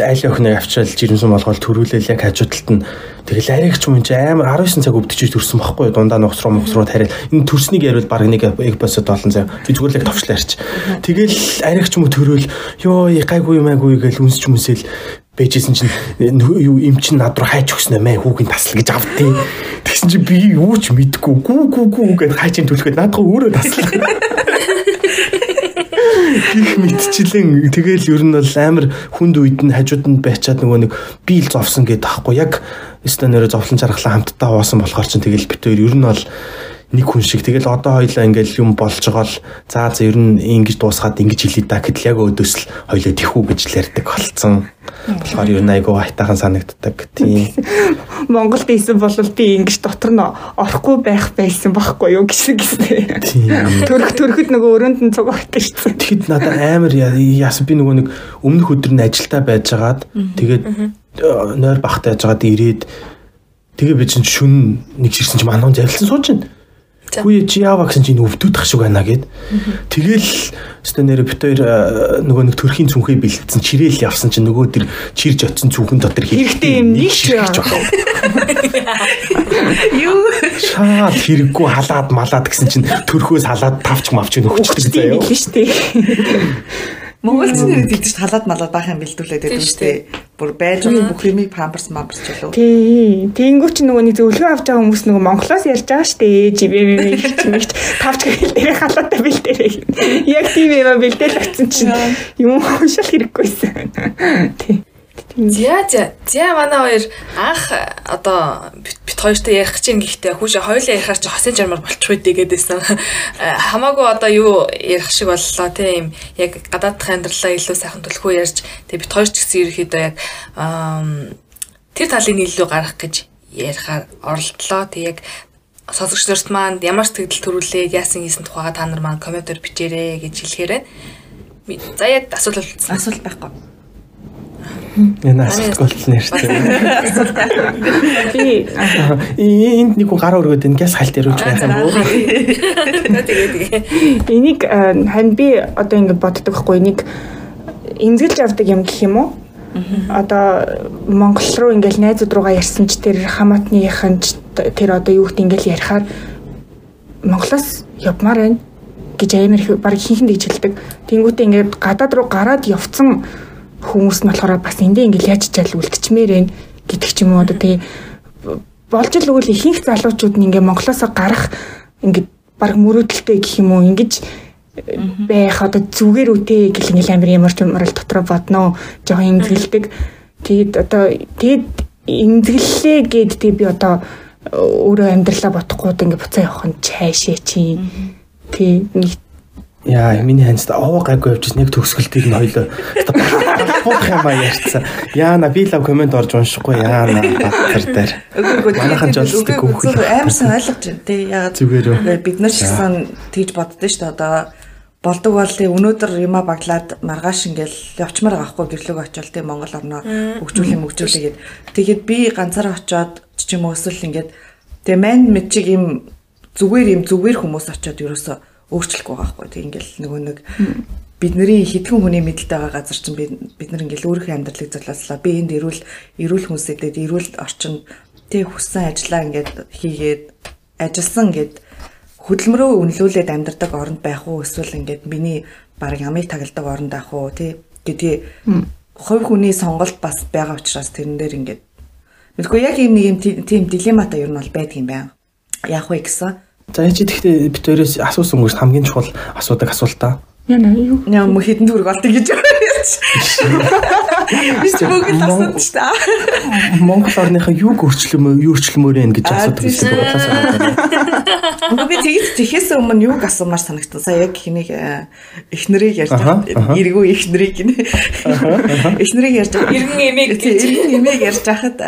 айл охиныг авчраал жирэмсэн болгоод төрүүлээл яг хажуудалд нь. Тэгэл аригч юм чи амар 19 цаг өвдөж төрсөн байхгүй. Дундаа нухс руу мухс руу тариал энэ төрснийг яривал баг нэг эг босод олон зав би зүгээр л яг товчлаа ярьч тэгэл аригч юм төрөөл ёо гайгүй юм айгүй гэл үнсч юмсэл бэжсэн чинь нөө- юу им чин над руу хайж өгснөө мэ хүүгийн тасал гэж авдیں۔ Тэгсэн чинь би юу ч мэдгүй гүү гүү гүү гэд хайчин түлхээд наадгаа өөрөө таслаа. Гих мэдчилэн тэгэл ер нь бол амар хүнд үед нь хажууд нь байчаад нөгөө нэг биел зовсон гэдэг таахгүй яг станероо зовлон жаргалаа хамтдаа хуваасан болохоор чинь тэгэл бит өөр ер нь бол нэг хүн шиг тэгэл одоо хоёлаа ингээл юм болж байгаа л за за ер нь ингэж дуусгаад ингэж хэлээ да гэтэл яг өөдөөс л хоёлоо тэхүү гэж ярьдаг болцсон. Болохоор ер нь айгуу хайтахан санагддаг тийм. Монголд ийсэн бол би ингэж дотор нь орохгүй байх байсан байхгүй юу гэсэн гэсэн. Төрх төрөхөд нөгөө өрөөнд нь цугаартай шүү. Тэгэхэд надад амар яас би нөгөө нэг өмнөх өдөр нь ажилдаа байжгаад тэгээд нойр бахтай яжгаад ирээд тэгээ би чинь шүн нэг ширсэн чинь мануун завилсан сууж байна. Хүү чи яава гэсэн чинь өвдөөдөх шиг байна гэд. Тэгэл өстө нэр бит хоёр нөгөө нэг төрхийн цүнхээ бэлдсэн чирээл явсан чинь нөгөө тэр чирж очсон цүнхэн дотор хэрэгтэй юм нэг ширж байгаа. Юу шаа хэрэггүй халаад малаад гэсэн чинь төрхөөс халаад тавч мавч нөхчдөг заяа. Тийм шүү дээ. Монголч нэр тэгдэж халаад малаад байх юм бэлдүүлээд байдаг шүү дээ. Бүр байж байгаа бүх юмыг памперс мамперс ч болов. Тий. Тэнгүүч нөгөө нэг зөвлөгөө авч байгаа хүмүүс нөгөө Монголоос ярьж байгаа шүү дээ. Жибээ чимэгч тавч гэл дээр халаатай бэлдээрэй. Яг тийм юм бэлдээл очсон чинь юм уушаал хэрэггүйсэн. Тий. За за. За манай хоёр анх одоо бит хоёртой ярих чинь гэхдээ хүүшээ хоёулаа ярихаар чи хосын жармар болчих үедээ гэдээсэн. Хамаагүй одоо юу ярих шиг боллоо тийм яг гадаадх амьдралаа илүү сайхан төлөхөө ярьж тэгээ бит хоёр ч гэсэн ерөөхдөө яг тэр талын нийлүү гарах гэж ярихаар оролдлоо. Тэг яг сонсогч нарт маань ямар сэтгэл төрүүлээ яасан хийсэн тухайга та нар маань комментээр бичээрэй гэж хэлэхээр байна. За яг асуулт. Асуулт байхгүй. Энэ асуулт болтол нэртэй. Би энд нэг хүн гараа өргөд энэ гяс хальт ярууж байх юм уу? Энийг харин би одоо ингэ боддог байхгүй нэг эмзэглэж авдаг юм гэх юм уу? Одоо Монгол руу ингээл найзууд руугаа ярьсан ч тэр хамаатныхын ч тэр одоо юу гэдэг ингээл ярихаар Монголоос явмаар байна гэж амар их баг хинхэн дэж хэлдэг. Тэнгүүтээ ингээд гадаад руу гараад явцсан хүмүүс нь болохоор бас эндээ ингээл яаж чаал үлдчихмээр байна гэдэг ч юм уу. Одоо тэгээ болж л үгүй ихэнх залуучууд нь ингээ Монголоос гарах ингээ баг мөрөөдөлтэй гэх юм уу ингэж байх одоо зүгээр үтэй гэх ингээл амир ямар ч юмрал дотроо бодноо жоохон имзгэлдэг тэгэд одоо тэгэд имзгэллээ гэд тэг би одоо өөрөө амьдралаа бодохгүй ингээ буцаа явах нь чайшээ чи. Тий нэг Яа, миний ханьд оо гайгүй явчихсан яг төгсгөлтийг нь хоёлоо буудах юм а ярьцсан. Яана би лав комент орж уншихгүй яана баттар дээр. Манайхан ч болдог хөөхөл аимсан ойлгож байна тий. Ягаад зүгээр үү? Бид нар ч гэсэн тэгж боддоо шүү дээ. Одоо болдог бол тий өнөөдөр юма баглаад маргааш ингээл явчмаар авахгүй гэрлөг очивол тий Монгол орноо хөгжүүлэх хөгжүүлээ гэд. Тэгээд би ганцаараа очиод ч юм уу эсвэл ингээд тэгээ мань мэд чиг юм зүгээр юм зүгээр хүмүүс очиод ерөөсөө өөрчлөхгүй байгаа байхгүй. Тэг ингээл нөгөө нэг бидний хитгэн хүний мэдлэлтэй байгаа газар чинь бид нар ингээл өөрийнхөө амьдралыг золиослоо. Би энд ирүүл ирүүл хүмүүсэдэд ирүүл орчинд тэг хүссэн ажлаа ингээд хийгээд ажилласан гэд хөдөлмөрөө үнэлүүлээд амьдардаг оронд байх уу эсвэл ингээд миний баг ямыг тагладаг оронд байх уу тий гэдгийг хувь хүний сонголт бас байгаа учраас тэрэн дээр ингээд мэдгүй яг ийм нэг юм тийм дилемматай ер нь бол байдаг юм байна. Яах вэ гэсэн За яа чи тэгтээ бит өрөөс асуусан хүмүүс хамгийн чухал асуудаг асуулт та. Яна юу? Яа мө хитэн төгрөг олдог гэж Би ч бүгд асууж та. Монгол орныхаа юуг өөрчлөмөө юу өөрчлөмөр вэ гэж асуудаг гэсэн бодлоо санагдав. Мөн би тэгж тэхээс өмнө юуг асуумаар санагдсан. Сая яг хэнийг эхнэрийг ярьж байгаа. Иргүү эхнэрийг гинэ. Эхнэрийг ярьж байгаа. Иргэн эмээг гэж эмээг ярьж байхад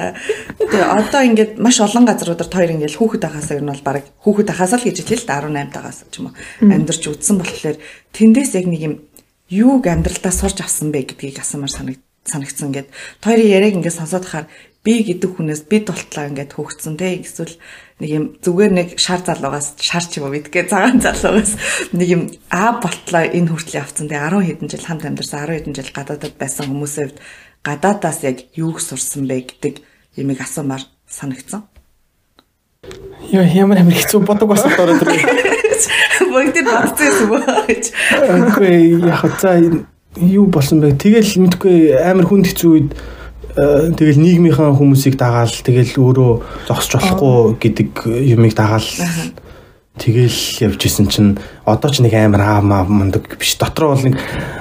тэгээ одоо ингээд маш олон газруудаар хоёр ингээд хүүхэд ахаас ер нь бол баг хүүхэд ахаас л гэж хэлээ л да 18 тагаас ч юм уу амьдарч үдсэн болохоор тэндээс яг нэг юм юуг амьдралдаа сурч авсан бэ гэдгийг асуумаар санагд санагдсан гэд. Хоёрын яриаг ингээд сонсоод хахаар би гэдэг хүнээс бид болтлоо ингээд хөөгцсөн те. Эсвэл нэг юм зүгээр нэг шар залуугаас шар ч юм уу гэдгээ цагаан залуугаас нэг юм а болтлоо энэ хүртэл явцсан те. 10 хэдэн жил хамт амьдарсан 10 хэдэн жил гадаадд байсан хүмүүсээ гадаадаас яг юуг сурсан бэ? гэдэг юмыг асуумаар санагдсан. Яа ямар амар хэцүү бодог бас ороод ирээ. Бүгд бодсон юм уу гэж. Үгүй яг за юу болсон бэ? Тэгэл мэдгүй амар хүнд хэцүү үед э, тэгэл нийгмийнхаа хүмүүсийг дагаал тэгэл өөрөө зогсож болохгүй гэдэг юмыг дагаал Тэгэл явж исэн чинь одоо ч нэг амар аамаа мундаг биш. Дотроо бол нэг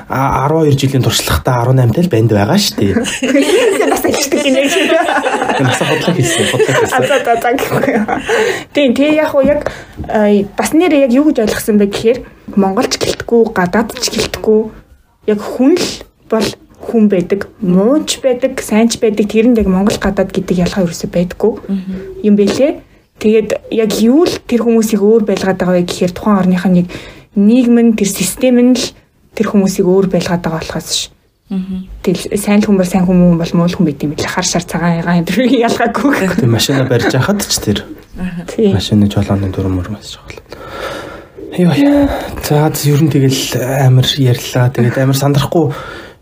12 жилийн туршлагатай 18 тал банд байгаа шүү дээ. Бас хэлдэг гинэ. Нас хотлоо хийсэн. Хотлоо хийсэн. Аа за за. Тийм тий яг уу яг бас нэр яг юу гэж ойлгосон бэ гэхээр монголч гэлтгүү гадаадч гэлтгүү яг хүн л бол хүн байдаг, мууч байдаг, сайнч байдаг. Тэр нь яг монгол гадаад гэдэг ялгаа ерөөсөй байдаггүй юм бэлээ. Тэгээд яг юу л тэр хүмүүсийг өөр байлгаад байгаа вэ гэхээр тухайн орных нь нэг нийгэм нь тэр систем нь л тэр хүмүүсийг өөр байлгаад байгаа болохоос ш. Тэгэл сайн хүн бол сайн хүн бол муу хүн байт юм билээ. Хар шар цагаан ягаан тэр ялгаагүй. Тэг машина барьж хахад ч тэр. Машины жолооны дүрм мөрмөс жаглаа. Йоо. За ер нь тэгэл амар ярьлаа. Тэгээд амар сандрахгүй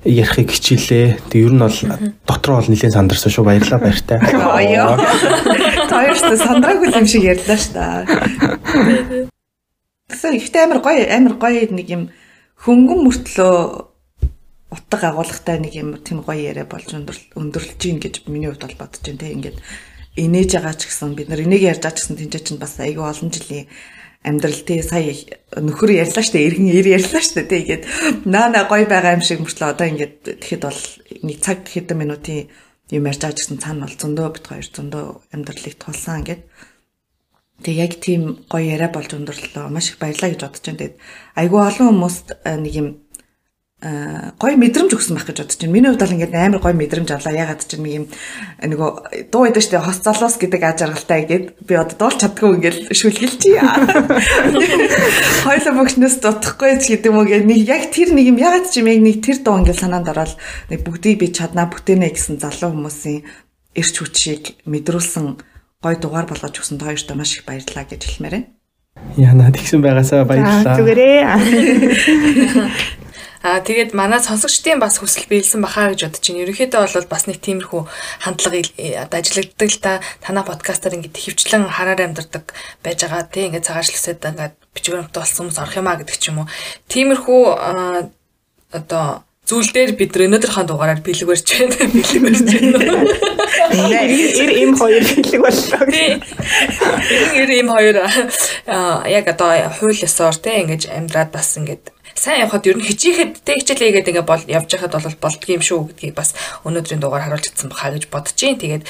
ярихыг хичээлээ. Тэг ер нь бол дотроо бол нэлээд сандарсан шүү. Баярлалаа баяртай. Аяа. Таарч сандраагүй юм шиг ярьлаа шүү дээ. Тэгсэн ихтэй амар гоё амар гоё нэг юм хөнгөн мөртлөө утга агуулгатай нэг юм тийм гоё яриа болж өндөрлөж гин гэж миний хувьд бол бодож байна те ингээд инээж байгаа ч гэсэн бид нар энийг ярьж байгаа ч гэсэн тэнцээ чинь бас айгүй олон жилийн амьдрал тий сая нөхөр ярьлаа штэ эргэн ир ярьлаа штэ тий ингээд наа на гоё байгаа юм шиг мөртлөө одоо ингээд тэгэхэд бол нэг цаг хэдэн минутын юм ярьж байгаа гэсэн цаана бол зөндөө бит хоёр зөндөө амьдралыг тулсан ингээд тэг яг тийм гоё яриа болж өндөрлөө маш их баярлаа гэж бодож байна. Тэгээд айгүй олон хүмүүст нэг юм гой мэдрэмж өгсөн байх гэж бодож байна. Миний хувьд бол ингээд амар гой мэдрэмж авлаа. Ягаад ч юм ийм нөгөө дуу байдаг штэ хос залуус гэдэг аж аргалтай гээд би одоо дуулж чаддгүй ингээд шүлгэлчий. Хойло бөгчнөөс дутхгүй ч гэдэг юм уу гээд нэг яг тэр нэг юм ягаад ч юм яг нэг тэр дуу ингээд санаанд ороод нэг бүгдийг би чаднаа бүтэнэ гэсэн залуу хүмүүсийн эрч хүчийг мэдрүүлсэн гой дугаар болгож өгсөн хоёртоо маш их баярлалаа гэж хэлмээр байна. Яна тэгсэн байгаасаа баярлалаа. Зүгээрээ. Аа тэгээд манай сонсогчдын бас хүсэл биелсэн бахаа гэж бодож байна. Ерөнхийдөө бол бас нэг тиймэрхүү хандлага э, одоо ажиллагддаг л та танаа подкастаар ингээд хөвчлэн хараар амьдардаг байж байгаа тийм ингээд цагаачлал үсэд ингээд бичвэрмт болсон хүмүүс орох юмаа гэдэг ч юм уу. Тиймэрхүү одоо зүйл дээр бид өнөөдрийнхөө дугаараар бэлэг барьж байна. Бэлэг барьж байна. Ир им хоёр бэлэг боллоо. Ир им хоёр яг одоо хууль ёсоор тийм ингэж амьдраад бас ингэж сайн явхад ер нь хичээхэд тэ хичээлээгээд ингээ бол явж байхад бол болдго юм шүү гэдгийг бас өнөөдрийн дугаар харуулж чадсан баха гэж бодож чинь. Тэгээд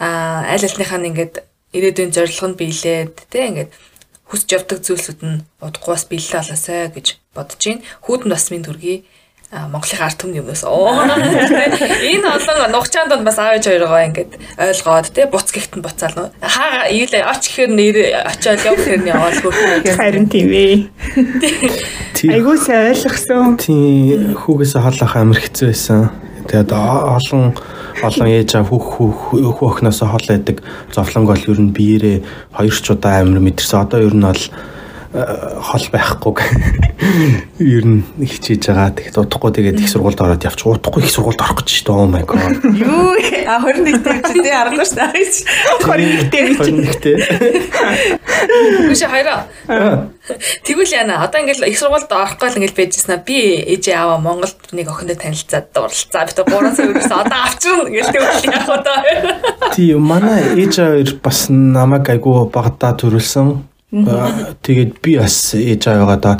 аль альныхаа ингээд ирээдүйн зорилго нь биелээд тэ ингээд хүсэж явдаг зүйлсүүд нь удахгүй бас биелэл болоосай гэж бодож чинь. Хүүтэнд бас минь төргий Монголын арт түмний өмнөөс энэ олон нухчаанд бас аав ээж хоёроо ингээд ойлгоод тий буц гихт нь буцаал хаа ийлээ оч гэхэр нэр очиод яв гэхэр нь яваал хөрхөө харин тийм ээ. Айгуу сайн ойлгосон. Тий хүүгээс хооллох амар хэцүү байсан. Тэгээд олон олон ээж аав хүүх хүү охноос хоол байдаг. Зовлонг бол ер нь биеэрээ хоёр ч удаа амар мэдэрсэн. Одоо ер нь бол хол байхгүй ер нь хичээж байгаа. Тэгэхэд удахгүй тэгээд их сургуульд ороод явчих. Удахгүй их сургуульд орох гэж шүү дээ. Oh my god. Юу а 21 дээр чи тий аргагүй шүү дээ. 21 дээр чи 21 дээр. Үгүй хайраа. Тэгвэл яана одоо ингээл их сургуульд орохгүй л ингээл байжсна. Би ээжээ аваа Монголд нэг охиндоо танилцаад дурлалцаа. Би 3 сар үрээс одоо авчирна ингээл тэгвэл яах вэ? Тий манай ээж хоёр бас намайг айгу багтаа төрүүлсэн Тэгээд би бас ээж аваагаа да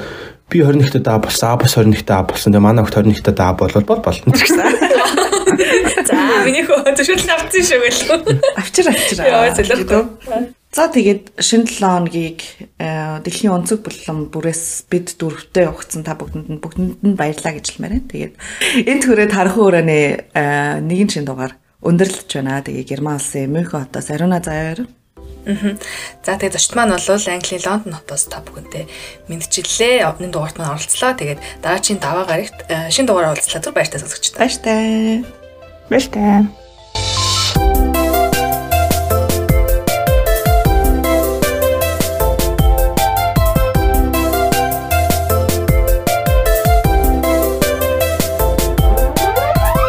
би 21-т даа болсон, а бас 21-т даа болсон. Тэгээ манай хот 21-т даа болвол бол болно гэсэн. За миний хөө зөвшөөрөл авчихсан шүү гэлээ. Авчир авчир. Яа зөвлөхгүй. За тэгээд шинэ 7 хоногийг дэлхийн онцөг булан бүрээс бид дөрөвтэй явагдсан та бүгдэнд нь бүгдэнд нь баярлалаа гэж хэлмээр байна. Тэгээд энэ төрөд харахын өрөөний нэгэн шинэ дугаар өндөрлөж байна. Тэгээ Герман улсын Мюнхен хотоос Ариуна заяар За тэгээд зочд маань бол Английн Лондон хотоос та бүхэнтэй мэдчиллээ. Өмнө дугаарт маань оролцлоо. Тэгээд дараагийн даваа гарагт э, шинэ дугаараар уулзлаа. Түр баяртай сонсогчдаа. Баяртай. Баяртай.